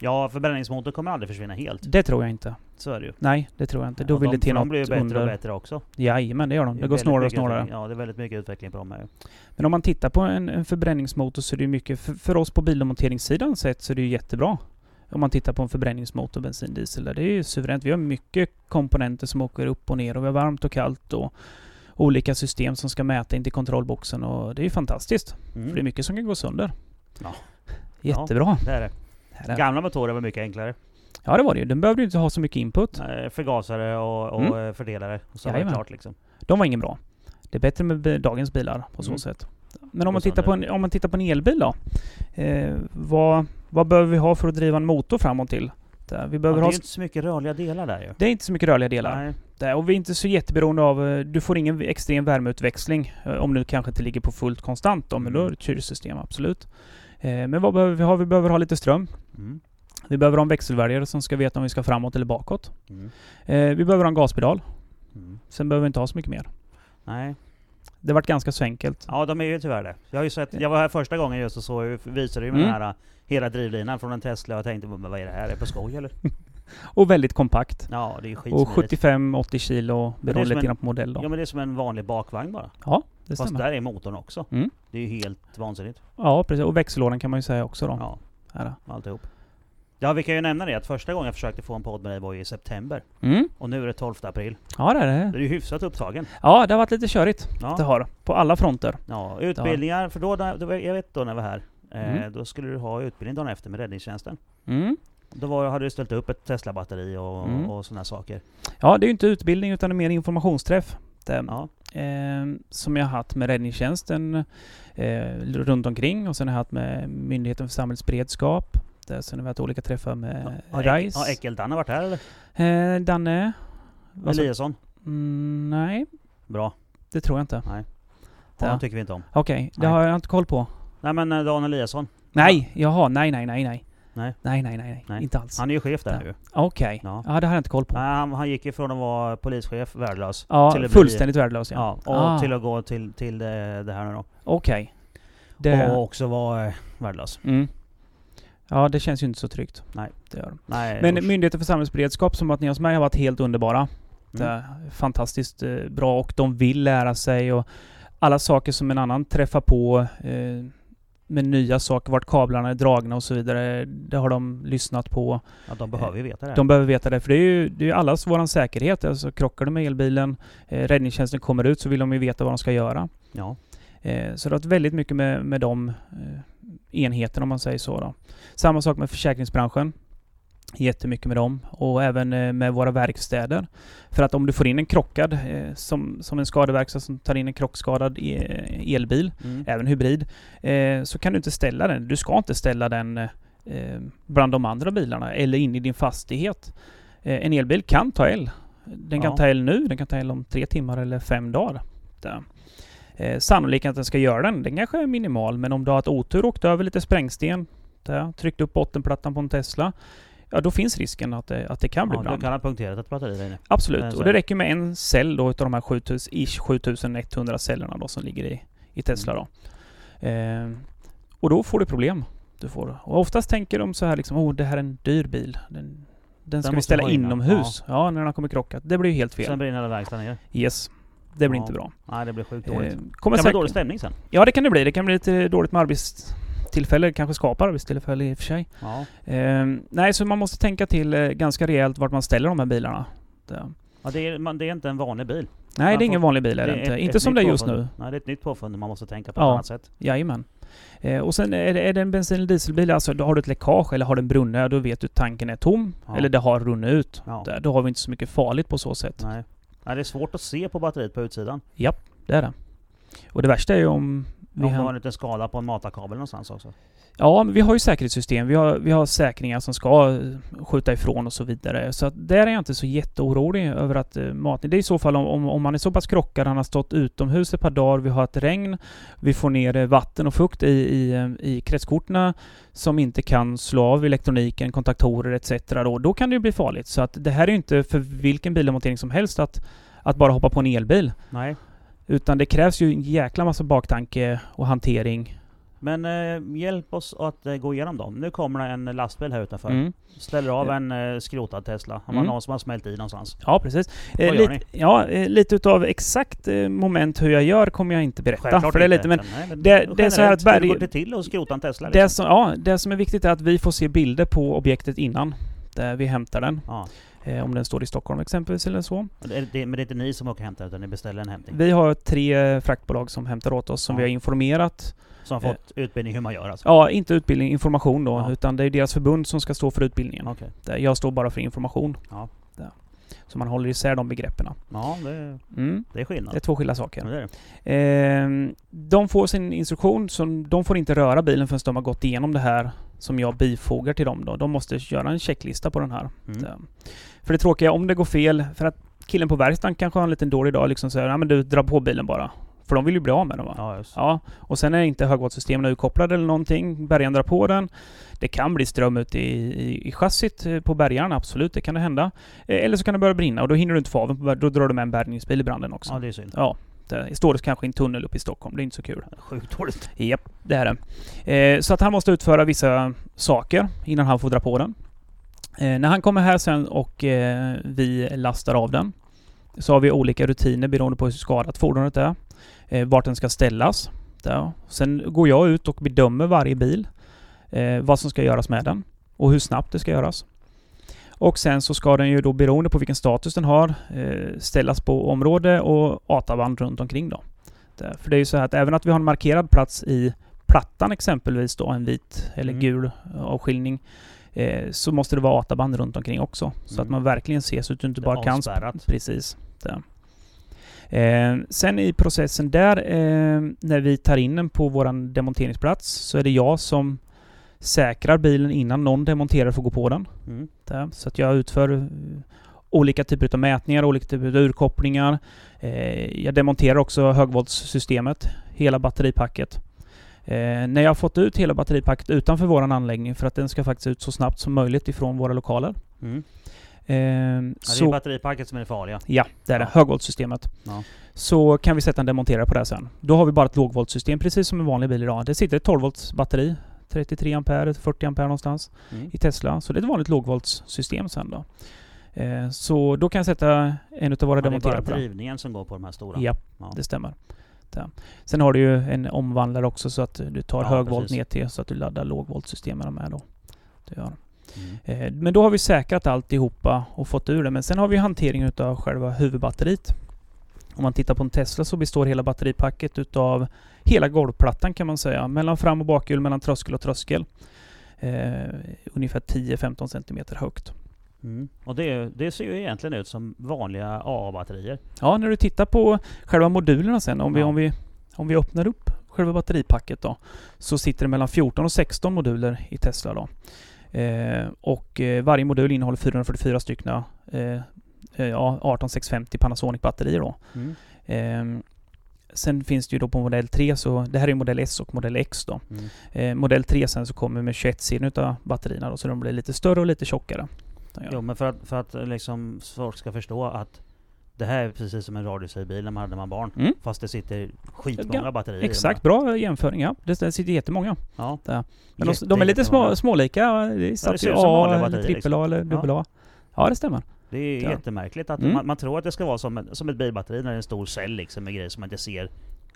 Ja, förbränningsmotorn kommer aldrig försvinna helt. Det tror jag inte. Så är det ju. Nej, det tror jag inte. Då Och vill de, det till för något de blir ju bättre under. och bättre också. Jajamän, det gör de. är Det går snårare och utveckling- Ja, det är väldigt mycket utveckling på dem här. Men om man tittar på en, en förbränningsmotor så är det ju mycket, för, för oss på bildemonteringssidan sett så är det ju jättebra. Om man tittar på en förbränningsmotor, bensin, diesel, där, det är ju suveränt. Vi har mycket komponenter som åker upp och ner och vi har varmt och kallt och olika system som ska mäta in till kontrollboxen och det är ju fantastiskt. Mm. För det är mycket som kan gå sönder. Ja. Jättebra. Det är det. Här är- Gamla motorer var mycket enklare. Ja det var det ju. Den behövde ju inte ha så mycket input. Eh, Förgasare och, och Mm. eh, fördelare. Och så var det klart liksom. De var ingen bra. Det är bättre med dagens bilar på så Mm. sätt. Men om man, tittar på en, om man tittar på en elbil då. Eh, vad, vad behöver vi ha för att driva en motor framåt till? Vi Ja, behöver det är inte så mycket rörliga delar där ju. Det är inte så mycket rörliga delar. Nej. Där. Och vi är inte så jätteberoende av... eh, Du får ingen extrem värmeutväxling. eh, Om du kanske inte ligger på fullt konstant då, men då är det ett kylsystem, absolut. Eh, Men vad behöver vi ha? Vi behöver ha lite ström. Mm. Vi behöver ha en växelväljare som ska veta om vi ska framåt eller bakåt. Mm. Eh, Vi behöver ha en gaspedal. Mm. Sen behöver vi inte ha så mycket mer. Nej. Det varit ganska så enkelt. Ja, de är ju tyvärr det. Jag har ju sett, jag var här första gången just och så visade ju med Mm. den här uh, hela drivlinan från en Tesla och jag tänkte men vad är det här? Är det på skoj eller? Och väldigt kompakt. Ja, det är ju Och skitsmidigt. 75-80 kilo beroende lite grann på modell då. Ja men det är som en vanlig bakvagn bara. Ja, det Fast stämmer. där är motorn också. Mm. Det är ju helt vansinnigt. Ja, precis. Och växellådan kan man ju säga också då. Ja, Här. alltihop. Ja, vi kan ju nämna det att första gången jag försökte få en podd med dig var ju i september. Mm. Och nu är det 12 april. Ja, det är Det det. är ju hyfsat upptagen. Ja, det har varit lite körigt. Det Ja, har På alla fronter. ja utbildningar, för då, jag vet då när vi var här, eh, Mm. då skulle du ha utbildning dagen efter med räddningstjänsten. Mm. Då var, hade du ställt upp ett Tesla-batteri och, Mm. och sådana saker. Ja, det är ju inte utbildning utan det mer informationsträff. Det, Ja. eh, som jag har haft med räddningstjänsten eh, runt omkring och sen har jag haft med Myndigheten för samhällsberedskap. Där, sen har vi haft olika träffar med Ja, RISE. Har varit här eller? eh, Danne? Eliasson? Mm, nej, Bra. det tror jag inte. Nej. Honom tycker vi inte om. Okej, det Nej. har jag inte koll på. Nej men eh, Dan Eliasson. Nej, jaha, nej, nej, nej, nej. Nej. Nej, nej, nej, nej. Inte alls. Han är ju chef där Ja. nu. Okej. Ja. Ja, det har jag inte koll på. Nej, han, han gick ifrån att vara polischef, värdelös. Ja, till att bli- fullständigt värdelös Ja, ja. och Ah. till att gå till, till det, det här nu då. Okej. Det... Och också vara eh, värdelös. Mm. Ja, det känns ju inte så tryggt. Nej. Det gör det. Nej, Men usch. Myndigheten för samhällsberedskap som varit ni hos mig har varit helt underbara. Det Mm. är fantastiskt eh, bra och de vill lära sig och alla saker som en annan träffar på eh, med nya saker, vart kablarna är dragna och så vidare. Det har de lyssnat på. Ja, de behöver ju veta det. De behöver veta det, för det är ju, det är ju allas våran säkerhet. Alltså krockar du med elbilen, eh, räddningstjänsten kommer ut, så vill de ju veta vad de ska göra. Ja. Eh, så det har varit väldigt mycket med, med de eh, enheterna om man säger så. Då. Samma sak med försäkringsbranschen. Jättemycket med dem och även eh, med våra verkstäder. För att om du får in en krockad, eh, som, som en skadeverkstad som tar in en krockskadad e- elbil, Mm. även hybrid, eh, så kan du inte ställa den. Du ska inte ställa den bland de andra bilarna eller in i din fastighet. En elbil kan ta el. Den kan Ja. ta el nu, den kan ta el om tre timmar eller fem dagar. Där. Eh, sannolikheten att den ska göra den, den kanske är minimal. Men om du har haft otur och åkt över lite sprängsten, där, tryckt upp bottenplattan på en Tesla, ja då finns risken att det, att det kan bli Ja, du brand. kan ha punkterat ett batteri där inne. Absolut, och det det. räcker med en cell då utav de här 7000, ish 7100 cellerna då som ligger i, i Tesla då. Eh, och då får du problem. Du får, och oftast tänker de så här liksom, åh det här är en dyr bil. Den, den ska vi måste ställa vara inne." inomhus. Ja. när den har kommit krockat. Det blir ju helt fel. Sen brinner hela verkstaden ner. Yes. Det blir Ja. inte bra. Nej, det blir sjukt Eh, dåligt. kommer kan bli dålig stämning sen. Ja det kan det bli. Det kan bli lite dåligt med arbetstillfälle. Kanske skapar arbetstillfälle i och för sig. Ja. Eh, nej, så man måste tänka till eh, ganska rejält vart man ställer de här bilarna. Det, Ja, det, är, man, det är inte en vanlig bil. nej, Man det är ingen får- vanlig bil är det, är inte. ett- Inte ett som det är just påfund. nu. Nej, det är ett nytt påfund man måste tänka på Ja. ett annat sätt. Jajamän. Eh, och sen är det, är det en bensin eller dieselbil, alltså då har du ett läckage eller har den brunnit, då vet du att tanken är tom. Ja. Eller det har runnit ut. Ja. Där, då har vi inte så mycket farligt på så sätt. Nej. Nej, det är svårt att se på batteriet på utsidan. Det är det. Och det värsta är ju om vi Om har... en liten skada på en matarkabel någonstans också. Ja, men vi har ju säkerhetssystem. Vi har, vi har säkringar som ska eh, skjuta ifrån och så vidare. Så att där är jag inte så jätteorolig över att uh, maten... Det är i så fall om, om, om man är så pass krockad, han har stått utomhus ett par dagar, vi har ett regn, vi får ner eh, vatten och fukt i, i, eh, i kretskorten som inte kan slå av elektroniken, kontaktorer etc. Då, då kan det ju bli farligt. Så att det här är ju inte för vilken bildemontering som helst att, att bara hoppa på en elbil. Nej. Utan det krävs ju en jäkla massa baktanke och hantering. Men eh, hjälp oss att eh, gå igenom dem. Nu kommer det en lastbil här utanför. Mm. Ställer av en eh, skrotad Tesla. Har man Mm. någon som har smält i någonstans. Ja, precis. Vad Eh, gör lite, ja, eh, lite utav exakt eh, moment hur jag gör kommer jag inte berätta. för det är lite, men Nej, men det- det är så här att generellt, hur berg- går det till att skrota en Tesla? det, Liksom? som, ja, det som är viktigt är att vi får se bilder på objektet innan. Där vi hämtar den. Ja. Eh, om den står i Stockholm exempelvis eller så. Det, det, men det är inte ni som åker och hämtar utan ni beställer en hämtning? Vi har tre fraktbolag som hämtar åt oss som Ja. vi har informerat. Som har fått utbildning hur man gör alltså? Ja, inte utbildning, information då. Ja. Utan det är deras förbund som ska stå för utbildningen. Där Jag står bara för information. Ja. Så man håller isär de begreppen. Ja, det, Mm. det är skillnad. Det är två skilda saker. Ja, det är det. Ehm, de får sin instruktion, så de får inte röra bilen förrän de har gått igenom det här som jag bifogar till dem då. De måste göra en checklista på den här. Mm. För det tråkiga, om det går fel, för att killen på verkstaden kanske har en liten dålig dag, liksom säger ja men du drar på bilen bara. För de vill ju bli av med den va? Ja. Ja, och sen är inte högvoltsystemen utkopplade eller någonting. Bärgaren drar på den. Det kan bli ström ut i, i, i chassit eh, på bärgaren, absolut. Det kan det hända. Eh, Eller så kan det börja brinna och då hinner du inte få av den. Då drar du med en bärgningsbil i branden också. ja, det är synd. Ja, det står det kanske i en tunnel uppe i Stockholm. Det är inte så kul. Sjukt dåligt. Japp, det är det. Eh, så att han måste utföra vissa saker innan han får dra på den. Eh, när han kommer här sen och eh, vi lastar av den så har vi olika rutiner beroende på hur skadat fordonet är. Eh, vart den ska ställas. Där. Sen går jag ut och bedömer varje bil. Eh, vad som ska göras med den och hur snabbt det ska göras. Och sen så ska den ju då beroende på vilken status den har ställas på område och ATA-band runt omkring då. För det är ju så här att även att vi har en markerad plats i plattan exempelvis då, en vit eller Mm. gul avskiljning, eh, så måste det vara ATA-band runt omkring också. Så att Mm. man verkligen ser så att du inte Det bara kan... Precis. Det. Eh, sen i processen där, eh, när vi tar in den på våran demonteringsplats, så är det jag som säkrar bilen innan någon demonterar får gå på den. Mm. Där. Så att jag utför eh, olika typer av mätningar, olika typer av urkopplingar. Eh, jag demonterar också högvoltssystemet, hela batteripacket. Eh, när jag har fått ut hela batteripacket utanför våran anläggning, för att den ska faktiskt ut så snabbt som möjligt ifrån våra lokaler. Mm. Eh, Ja, det är batteripacket som är det farliga. ja, det är det. Ja. Högvoltssystemet. Ja. Så kan vi sätta en demonterare på det sen. Då har vi bara ett lågvoltssystem, precis som en vanlig bil idag. Det sitter ett 12 volts batteri. 33 ampere, 40 ampere någonstans Mm. i Tesla. Så det är ett vanligt lågvoltssystem sen då. Eh, så då kan jag sätta en utav våra Ja, det är demonterare bara på det. drivningen som går på de här stora. Ja, Ja. det stämmer. Det. Sen har du ju en omvandlare också så att du tar Ja, högvolt ner till så att du laddar lågvoltsystemen med då. Det gör. Mm. Eh, Men då har vi säkrat alltihopa och fått ur det. Men sen har vi hantering utav själva huvudbatteriet. Om man tittar på en Tesla så består hela batteripacket utav hela golvplattan kan man säga. Mellan fram och bakhjul, mellan tröskel och tröskel. Eh, ungefär 10-15 cm högt. Mm. Och det, det ser ju egentligen ut som vanliga AA-batterier. Ja, när du tittar på själva modulerna sen, om vi, Ja. om vi, om vi öppnar upp själva batteripacket då, så sitter det mellan 14 och 16 moduler i Tesla då. Eh, och eh, varje modul innehåller 444 stycken eh, eh, ja, 18650 Panasonic-batterier då. Mm. Eh, sen finns det ju då på modell 3, så det här är modell S och modell X då. Mm. Eh, modell 3 sen så kommer med 21 serien utav batterierna då, så de blir lite större och lite tjockare. Ja. Jo men för att, för att liksom folk ska förstå att det här är precis som en radiostyrd när man hade man barn. Mm. Fast det sitter skitmånga Ja, batterier Exakt, bra jämföring. Ja, det, det sitter jättemånga. Ja. Men de, Jätte- de är lite små, smålika. Det satt ut som A, eller trippel liksom. A eller dubbel A. Ja, det stämmer. Det är Ja. jättemärkligt att Mm. man, man tror att det ska vara som, en, som ett bilbatteri när det är en stor cell liksom med grejer som man inte ser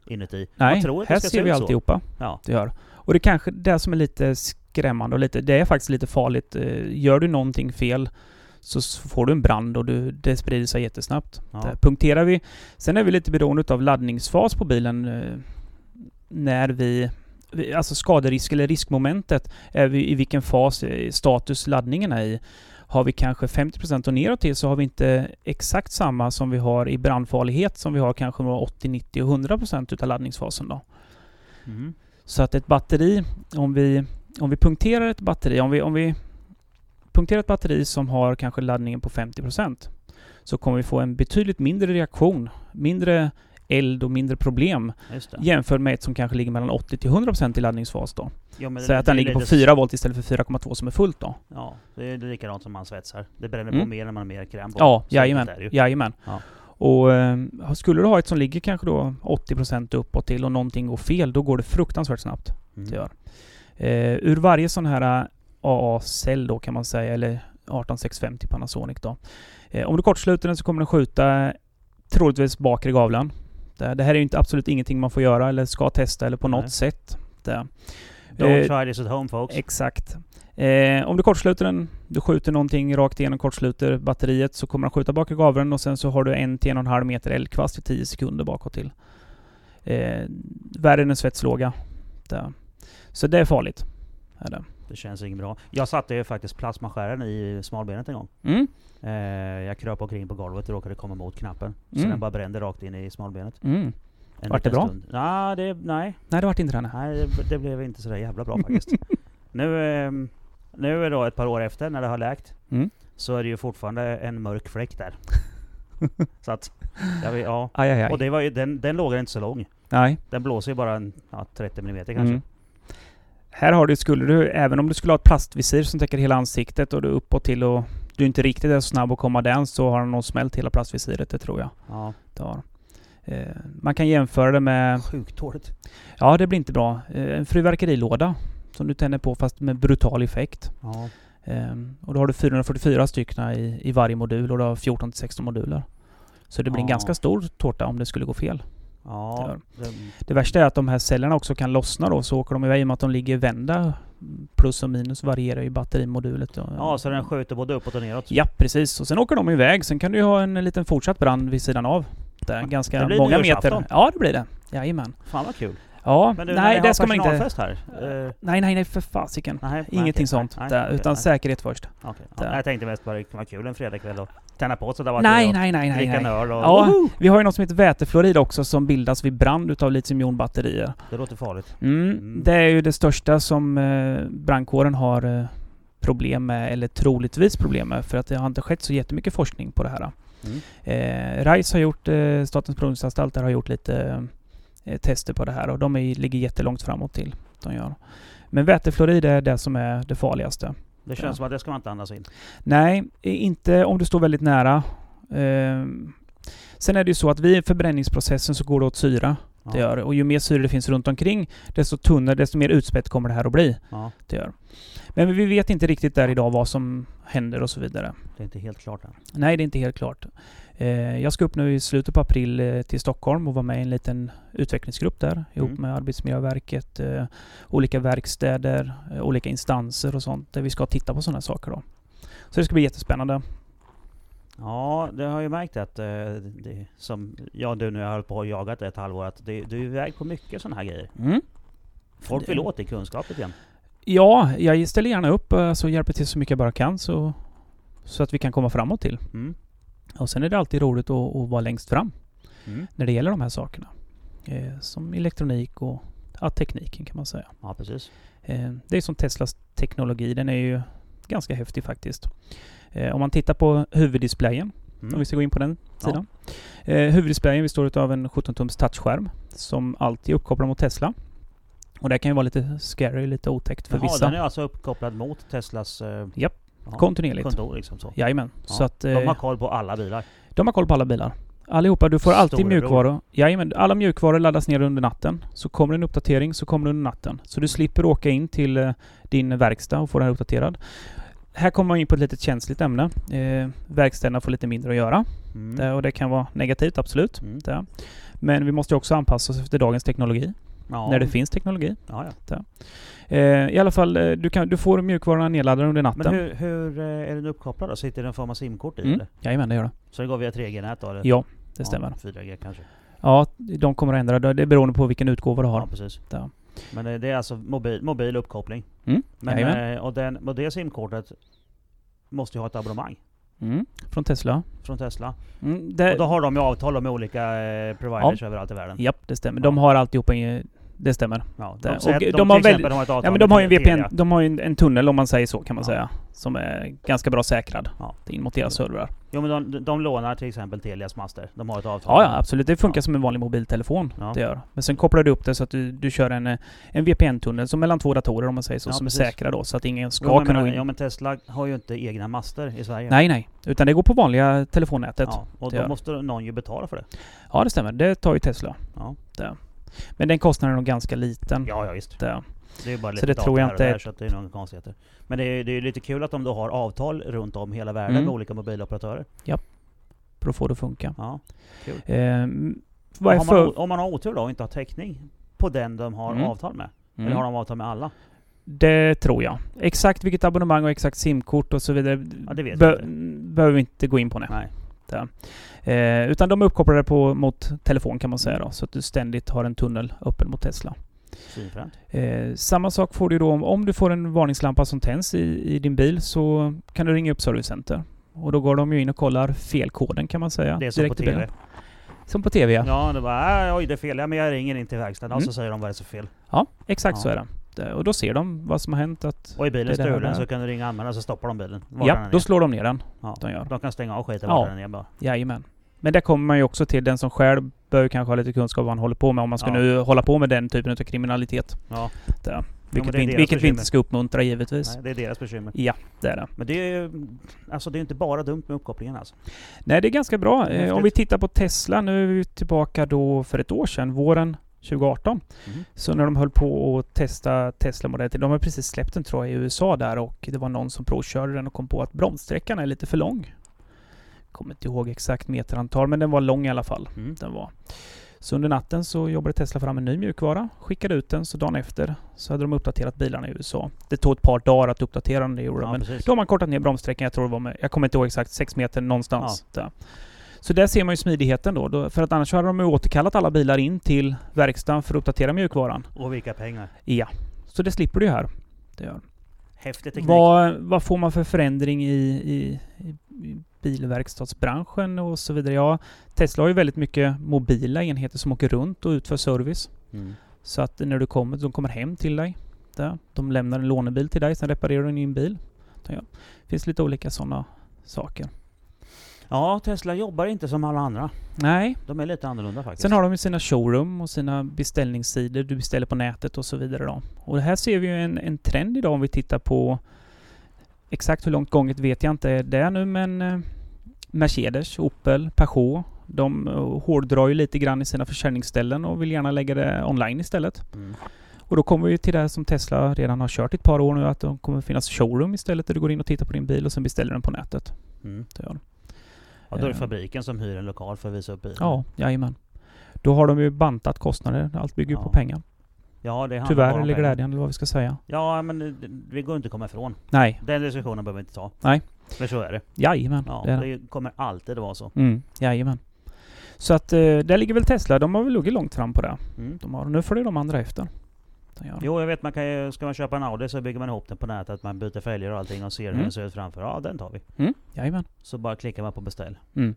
inuti. Nej, man tror att det här ska ser se vi så. alltihopa. Ja. Det gör. Och det kanske det som är lite skrämmande och lite, det är faktiskt lite farligt. Eh, Gör du någonting fel så får du en brand och du, det sprider sig jättesnabbt. Ja. Där punkterar vi. Sen är vi lite beroende av laddningsfas på bilen. eh, När vi Alltså skaderisk eller riskmomentet, är vi i vilken fas eh, status laddningen är i. Har vi kanske 50% och neråt till så har vi inte exakt samma som vi har i brandfarlighet som vi har kanske 80, 90 och 100% utav laddningsfasen då. Mm. Så att ett batteri, om vi, om vi punkterar ett batteri, om vi, om vi punkterar ett batteri som har kanske laddningen på 50% så kommer vi få en betydligt mindre reaktion, mindre eld och mindre problem jämfört med ett som kanske ligger mellan 80 till 100% i laddningsfas då. Jo, Säg det- att den ligger på lite- 4 volt istället för 4,2 som är fullt då. Ja, det är likadant som man svetsar. Det bränner Mm. på mer när man har mer kräm på. Ja, Så jajamän. jajamän. Ja. Och eh, skulle du ha ett som ligger kanske då 80% uppåt till och någonting går fel, då går det fruktansvärt snabbt. Mm. det gör. Eh, ur varje sån här AA-cell då kan man säga, eller 18650 Panasonic då. Eh, om du kortsluter den så kommer den skjuta troligtvis bakre gavlen. Det, det här är ju inte absolut ingenting man får göra eller ska testa eller på något Nej. sätt. Det. Don't Eh, try this at home folks. Exakt. Eh, om du kortsluter den, du skjuter någonting rakt igenom, kortsluter batteriet, så kommer den skjuta bakre gaveln och sen så har du en till en och en halv meter eldkvast i 10 sekunder bakåt till. Eh, värre än en svetslåga. Det. Så det är farligt. Är det. Det känns inget bra. Jag satte ju faktiskt plasmaskären i smalbenet en gång. Mm. Eh, jag kröp omkring på golvet och råkade komma mot knappen. Så Mm. den bara brände rakt in i smalbenet. Mm. En Vart det bra? Stund. Det, nej, Nej, det vart inte det. nej. det, det blev inte sådär jävla bra faktiskt. Nu, ehm, nu är då ett par år efter när det har läkt, Mm. så är det ju fortfarande en mörk fläck där. så att, jag vet, ja. Aj, aj, aj. Och det var ju, den, den låg inte så lång. Nej. Den blåser ju bara en, ja, 30 mm kanske. Mm. Här har du, skulle du, även om du skulle ha ett plastvisir som täcker hela ansiktet och du är uppåt till och du inte riktigt är så snabb att komma den så har den nog smält hela plastvisiret, det tror jag. Ja, Det har. Eh, man kan jämföra det med, sjukt dåligt. ja det blir inte bra, eh, en fyrverkerilåda som du tänder på fast med brutal effekt. Ja. Ehm, och då har du 444 stycken i, i varje modul och du har 14 till 16 moduler. Så det blir en Ja. ganska stor tårta om det skulle gå fel. Ja, det, Det värsta är att de här cellerna också kan lossna då, så åker de iväg i och med att de ligger vända. Plus och minus varierar ju batterimodulet. Ja, så den skjuter både uppåt och neråt. Ja, precis. Och sen åker de iväg. Sen kan du ju ha en liten fortsatt brand vid sidan av. Där, ganska många meter. Ja, det blir det. Jajamän. Fan vad kul. Ja, Men du, nej, det ska man inte... här? eh, Nej, nej, nej, för fasiken. nej, nej, Ingenting okej, sånt. nej, där, utan nej. säkerhet först. Där. Ja, jag tänkte mest bara det kan vara kul en fredagkväll och tända på sådär Nej, nej, nej, nej. En nej. öl och... Ja, Woho! vi har ju något som heter vätefluorid också som bildas vid brand utav litiumjonbatterier. Det låter farligt. Mm, Mm. Det är ju det största som eh, brandkåren har eh, problem med, eller troligtvis problem med, för att det har inte skett så jättemycket forskning på det här. Mm. Eh, RISE har gjort, eh, Statens provningsanstalt där har gjort lite eh, tester på det här och de är, ligger jättelångt framåt till. De gör. Men vätefluorid är det som är det farligaste. Det känns Ja. som att det ska man inte andas in. Nej, inte om du står väldigt nära. Eh, sen är det ju så att vid förbränningsprocessen så går det åt syra. Ja. Det gör. Och ju mer syre det finns runt omkring, desto tunnare, desto mer utspätt kommer det här att bli. Ja, Det gör. Men vi vet inte riktigt där idag vad som händer och så vidare. det är inte helt klart än. Nej, det är inte helt klart. Eh, jag ska upp nu i slutet på april eh, till Stockholm och vara med i en liten utvecklingsgrupp där ihop Mm. med Arbetsmiljöverket, eh, olika verkstäder, olika instanser och sånt där vi ska titta på sådana saker då. Så det ska bli jättespännande. Ja, det har jag ju märkt att eh, det, som jag du nu har hållit på och jagat ett halvår, att det, du är iväg på mycket sådana här grejer. Mm. Folk vill åt i kunskap lite grann. Ja, jag ställer gärna upp eh, så hjälper till så mycket jag bara kan så, så att vi kan komma framåt till. Mm. Och sen är det alltid roligt att, att vara längst fram Mm. när det gäller de här sakerna. Eh, som elektronik och ja, tekniken kan man säga. Ja, precis. Eh, det är som Teslas teknologi, den är ju ganska häftig faktiskt. Eh, om man tittar på huvuddisplayen, Mm. om vi ska gå in på den Ja. sidan. Eh, huvuddisplayen består av en 17-tums touchskärm som alltid är uppkopplad mot Tesla. Och det kan ju vara lite scary, lite otäckt för Jaha, vissa. den är alltså uppkopplad mot Teslas eh, Japp, ja, kontinuerligt. kontor liksom så. Jajamän. Ja, Så att, De har eh, koll på alla bilar. de har koll på alla bilar. Allihopa, du får alltid Storebror. mjukvaror. Jajamän, alla mjukvaror laddas ner under natten. Så kommer en uppdatering så kommer det under natten. Så du slipper åka in till eh, din verkstad och få den uppdaterad. Här kommer man in på ett litet känsligt ämne. Eh, verkstäderna får lite mindre att göra. Mm. Det, och det kan vara negativt, absolut. Mm. Men vi måste också anpassa oss efter dagens teknologi. Ja. När det finns teknologi. Ja, ja. Eh, I alla fall, eh, du, kan, du får mjukvarorna nedladdade under natten. Men hur, hur eh, är den uppkopplad då? Sitter det en form av simkort i mm. eller? Jajamän, det gör det. Så det går via 3G-nät då? Eller? Ja, det stämmer. Ja, 4G kanske? Ja, de kommer att ändra. Det det är beroende på vilken utgåva du har. Ja, precis. Ja. Men det, det är alltså mobil, mobil uppkoppling? Mm. Men, eh, och, den, och det simkortet måste ju ha ett abonnemang Mm. Från Tesla. från Tesla. Mm, det, och då har de ju avtal med olika eh, providers överallt i världen. Japp, det stämmer. Ja. De har alltihopa Det stämmer. Ja, de, Och de de, har väl- exempel har ett Ja men de har ju en VPN, de har en, en tunnel om man säger så kan man Ja. säga. Som är ganska bra säkrad. Ja. In mot deras servrar. Jo men de, de lånar till exempel Telias master. De har ett avtal. Ja, ja absolut. Det funkar Ja. som en vanlig mobiltelefon. Ja. Det gör. Men sen kopplar du upp det så att du, du kör en, en VPN-tunnel som mellan två datorer om man säger så. Ja, som precis. är säkra då så att ingen ska Jo, men, kunna gå in. ja men Tesla har ju inte egna master i Sverige. Nej, nej. Utan det går på vanliga telefonnätet. Ja, Ja, och det då gör. måste någon ju betala för det. det stämmer. Det tar ju Tesla. Ja, Men den kostnaden är nog ganska liten. ja, ja visst. Det. Det är bara Så lite det data tror jag här inte är där, så det är några konstigheter. Men det är, det är lite kul att de då har avtal runt om hela världen Mm. med olika mobiloperatörer. För att få det att funka. Ja. Ehm, vad Har man, o- om man har otur då och inte har täckning på den de har Mm. avtal med. Mm. Eller har de avtal med alla? Det tror jag. Exakt vilket abonnemang och exakt simkort och så vidare Ja, det vet be- behöver vi inte gå in på nu. Nej. Eh, utan de är uppkopplade på, mot telefon kan man säga Mm. då. Så att du ständigt har en tunnel öppen mot Tesla. Eh, samma sak får du då om, om du får en varningslampa som tänds i, i din bil så kan du ringa upp Servicecenter. Och då går de ju in och kollar felkoden kan man säga. Det är som på. TV. Som på TV ja. Ja, det bara oj det är fel. Ja, men jag ringer in till verkstaden och Mm. så säger de vad det är så fel. Ja, exakt Ja. så är det. Det- Och då ser de vad som har hänt. Att, Och är bilen Det det där. så kan du ringa anmälan så stoppar de bilen. Ja, då slår de ner den. ja. de gör. de kan stänga av skiten Ja. den är bara. Jajamän. Men där kommer man ju också till den som själv bör kanske ha lite kunskap om vad han håller på med om man ska Ja. nu hålla på med den typen av kriminalitet. Ja, men Vilket, det är vi, vilket vi inte ska uppmuntra givetvis. nej, det är deras bekymmer. Ja, det är det. Men det är ju... Alltså det är inte bara dumt med uppkopplingen alltså. Nej, det är ganska bra. Det Eh, om vi tittar på Tesla, nu är vi tillbaka då för ett år sedan, våren 2018. Mhm. Så när de höll på att testa Tesla Model 3, de har precis släppt den tror jag i USA där och det var någon som provkörde den och kom på att bromssträckan är lite för lång. Kommer inte ihåg exakt meterantal men den var lång i alla fall. Mm. Den var. Så under natten så jobbade Tesla fram en ny mjukvara, skickade ut den, så dagen efter så hade de uppdaterat bilarna i USA. Det tog ett par dagar att uppdatera den, det gjorde de, Ja, men precis. då har man kortat ner bromssträckan, jag tror det var med, jag kommer inte ihåg exakt, 6 meter någonstans. Där. Så där ser man ju smidigheten då, då. För att annars hade de ju återkallat alla bilar in till verkstaden för att uppdatera mjukvaran. Och vilka pengar. Ja. Så det slipper du ju här. Det gör. Häftig teknik. Vad, vad får man för förändring i, i, i bilverkstadsbranschen och så vidare? Ja, Tesla har ju väldigt mycket mobila enheter som åker runt och utför service. Mm. Så att när du kommer, de kommer hem till dig. Där. De lämnar en lånebil till dig, sen reparerar du din bil. Det finns lite olika sådana saker. Ja, Tesla jobbar inte som alla andra. Nej, De är lite annorlunda faktiskt. sen har de ju sina showroom och sina beställningssidor. Du beställer på nätet och så vidare. Då. Och här ser vi ju en, en trend idag om vi tittar på exakt hur långt gånget vet jag inte det är nu men eh, Mercedes, Opel, Peugeot de eh, hårdrar ju lite grann i sina försäljningsställen och vill gärna lägga det online istället. Mm. Och då kommer vi till det som Tesla redan har kört i ett par år nu att det kommer finnas showroom istället där du går in och tittar på din bil och sen beställer den på nätet. Mm. Det gör de. Ja, då är det Eh. fabriken som hyr en lokal för att visa upp bilen. Ja, jajamän. Då har de ju bantat kostnader. Allt bygger ju på Ja. pengar. ja det Tyvärr eller glädjen eller vad vi ska säga. Ja, men det- vi går inte att komma ifrån. Nej, Den diskussionen behöver vi inte ta. Nej. För så är det. jajamän. Ja, det det. det kommer alltid att vara så. Mm, jajamän. Så att eh, där ligger väl Tesla. De har väl legat långt fram på det. Mm. De har, nu följer de andra efter. Gör. Jo, jag vet man kan ju, ska man köpa en Audi så bygger man ihop den på nätet. Man byter fälgar och allting och ser hur Mm. den ser ut framför. Ja, den tar vi. Mm, jajamän. Så bara klickar man på beställ. Mm.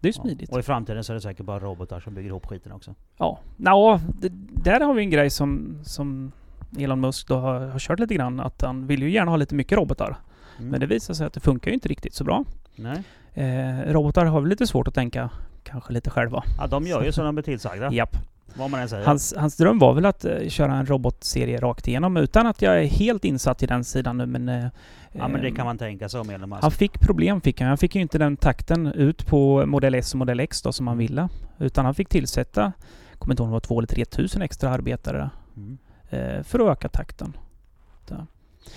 Det är ju Ja. smidigt. Och i framtiden så är det säkert bara robotar som bygger ihop skiten också. Ja, Nå, det, där har vi en grej som, som Elon Musk då har, har kört lite grann. Att han vill ju gärna ha lite mycket robotar. Mm. Men det visar sig att det funkar ju inte riktigt så bra. Nej. Eh, robotar har väl lite svårt att tänka kanske lite själva. Ja, de gör ju som de blir tillsagda. Japp. Vad man än säger. Hans, hans dröm var väl att eh, köra en robotserie rakt igenom utan att jag är helt insatt i den sidan nu men... Eh, ja, men det eh, kan man tänka sig om Elon Musk. Han fick problem fick han. Han fick ju inte den takten ut på Model S och Model X då som han Mm. ville. Utan han fick tillsätta, kommer inte ihåg om det var två eller tre tusen extra arbetare Mm. för att öka takten.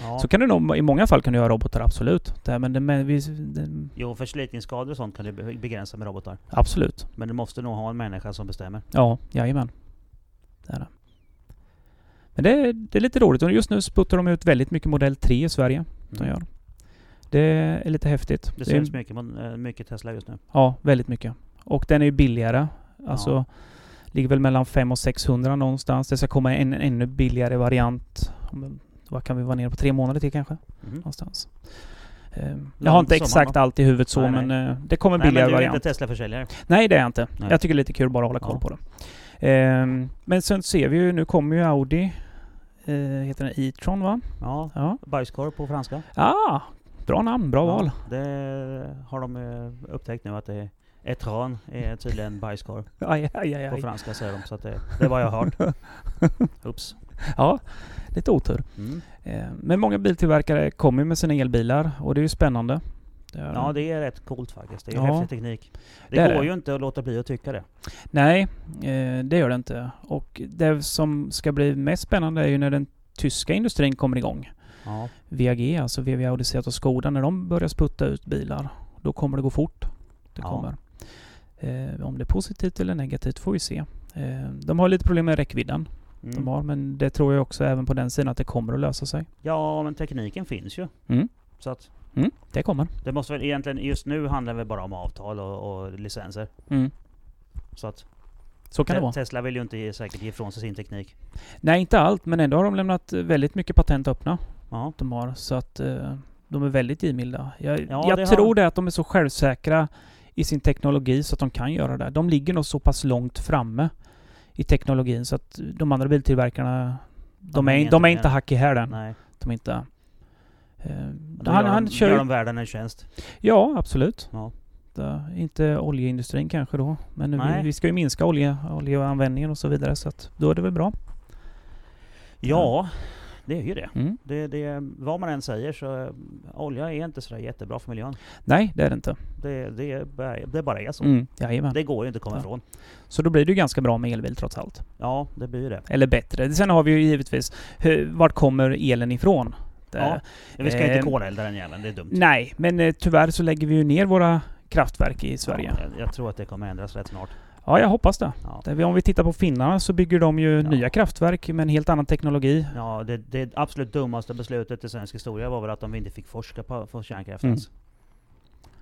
Ja. Så kan det nog, i många fall kan du göra robotar absolut. Det, men det, men vi, det, Jo, förslitningsskador och sånt kan du be- begränsa med robotar. absolut. Men du måste nog ha en människa som bestämmer. Ja, jajamän. Det är det. Men det, är- det är lite roligt och just nu sputtar de ut väldigt mycket Model 3 i Sverige. De Mm. gör. Det är lite häftigt. Det Det är- säljs mycket, eh, mycket Tesla just nu. Ja, väldigt mycket. Och den är ju billigare. Alltså, Ja. ligger väl mellan 500 och 600 någonstans. Det ska komma en ännu billigare variant. Vad kan vi vara nere på? Tre månader till kanske? Mhm. Någonstans. Ehm, jag Ja, har inte exakt då? allt i huvudet så, Nej, men nej. eh, det kommer en Nej, men billigare du är variant. inte Tesla-försäljare. Nej, det är jag inte. Nej. Jag tycker det är lite kul bara att hålla koll Ja. på det. Ehm, men sen ser vi ju, nu kommer ju Audi. Eh, heter den E-tron va? Ja, Ja. bajskorv på franska. Ah, bra namn, bra val. Ja, det har de eh, upptäckt nu att det är Etran är tydligen bajskorv. Aj, aj, aj, På aj. franska säger de, så att det, det var jag har hört. Oops. Ja, lite otur. Mm. Eh, Men många biltillverkare kommer med sina elbilar och det är ju spännande. Det är Ja, det är rätt coolt faktiskt. Det är Ja. häftig teknik. Det, Det går det. ju inte att låta bli att tycka det. Nej, eh, det gör det inte. Och det som ska bli mest spännande är ju när den tyska industrin kommer igång. Ja. VAG, alltså VW Audi Seat och Skoda, när de börjar sputta ut bilar. Då kommer det gå fort. Det Ja. kommer. Eh, om det är positivt eller negativt får vi se. Eh, de har lite problem med räckvidden. De Mm. har, men det tror jag också även på den sidan att det kommer att lösa sig. ja, men tekniken finns ju. Mm. Så att Mm, det kommer. det måste väl egentligen, just nu handlar det väl bara om avtal och, och licenser. Mm. Så att Så kan det vara. Tesla vill ju inte ge, säkert ge ifrån sig sin teknik. Nej, inte allt, men ändå har de lämnat väldigt mycket patent öppna. Ja. de har. Så att eh, de är väldigt givmilda. Jag, Ja, jag det tror har- det att de är så självsäkra i sin teknologi så att de kan göra det. De ligger nog så pass långt framme i teknologin så att de andra biltillverkarna de, hänger är, inte de är inte hack i hälen. Nej. De är inte... Eh, Då han, gör, han de, kör gör de världen en tjänst. Ja, absolut. Ja. Det, inte oljeindustrin kanske då. Men vi, vi ska ju minska olje, oljeanvändningen och så vidare. Så att då är det väl bra. Ja, det är ju det. Mm. det, det. Vad man än säger så eh, olja är inte sådär jättebra för miljön. Nej, det är det inte. Det, det, är bara- det bara är så. Mm. Jajamän. Det går ju inte att komma Ja. ifrån. Så då blir det ju ganska bra med elbil trots allt. Ja, det blir ju det. Eller bättre. Sen har vi ju givetvis, hur, vart kommer elen ifrån? Ja. Vi ska Eh, inte kolelda den jäveln, det är dumt. Nej, men eh, tyvärr så lägger vi ju ner våra kraftverk i Sverige. Ja, jag, jag tror att det kommer ändras rätt snart. Ja, jag hoppas det. Ja. Om vi tittar på finnarna så bygger de ju Ja. nya kraftverk med en helt annan teknologi. Ja, det, det absolut dummaste beslutet i svensk historia var väl att de inte fick forska på, på kärnkraft Mm.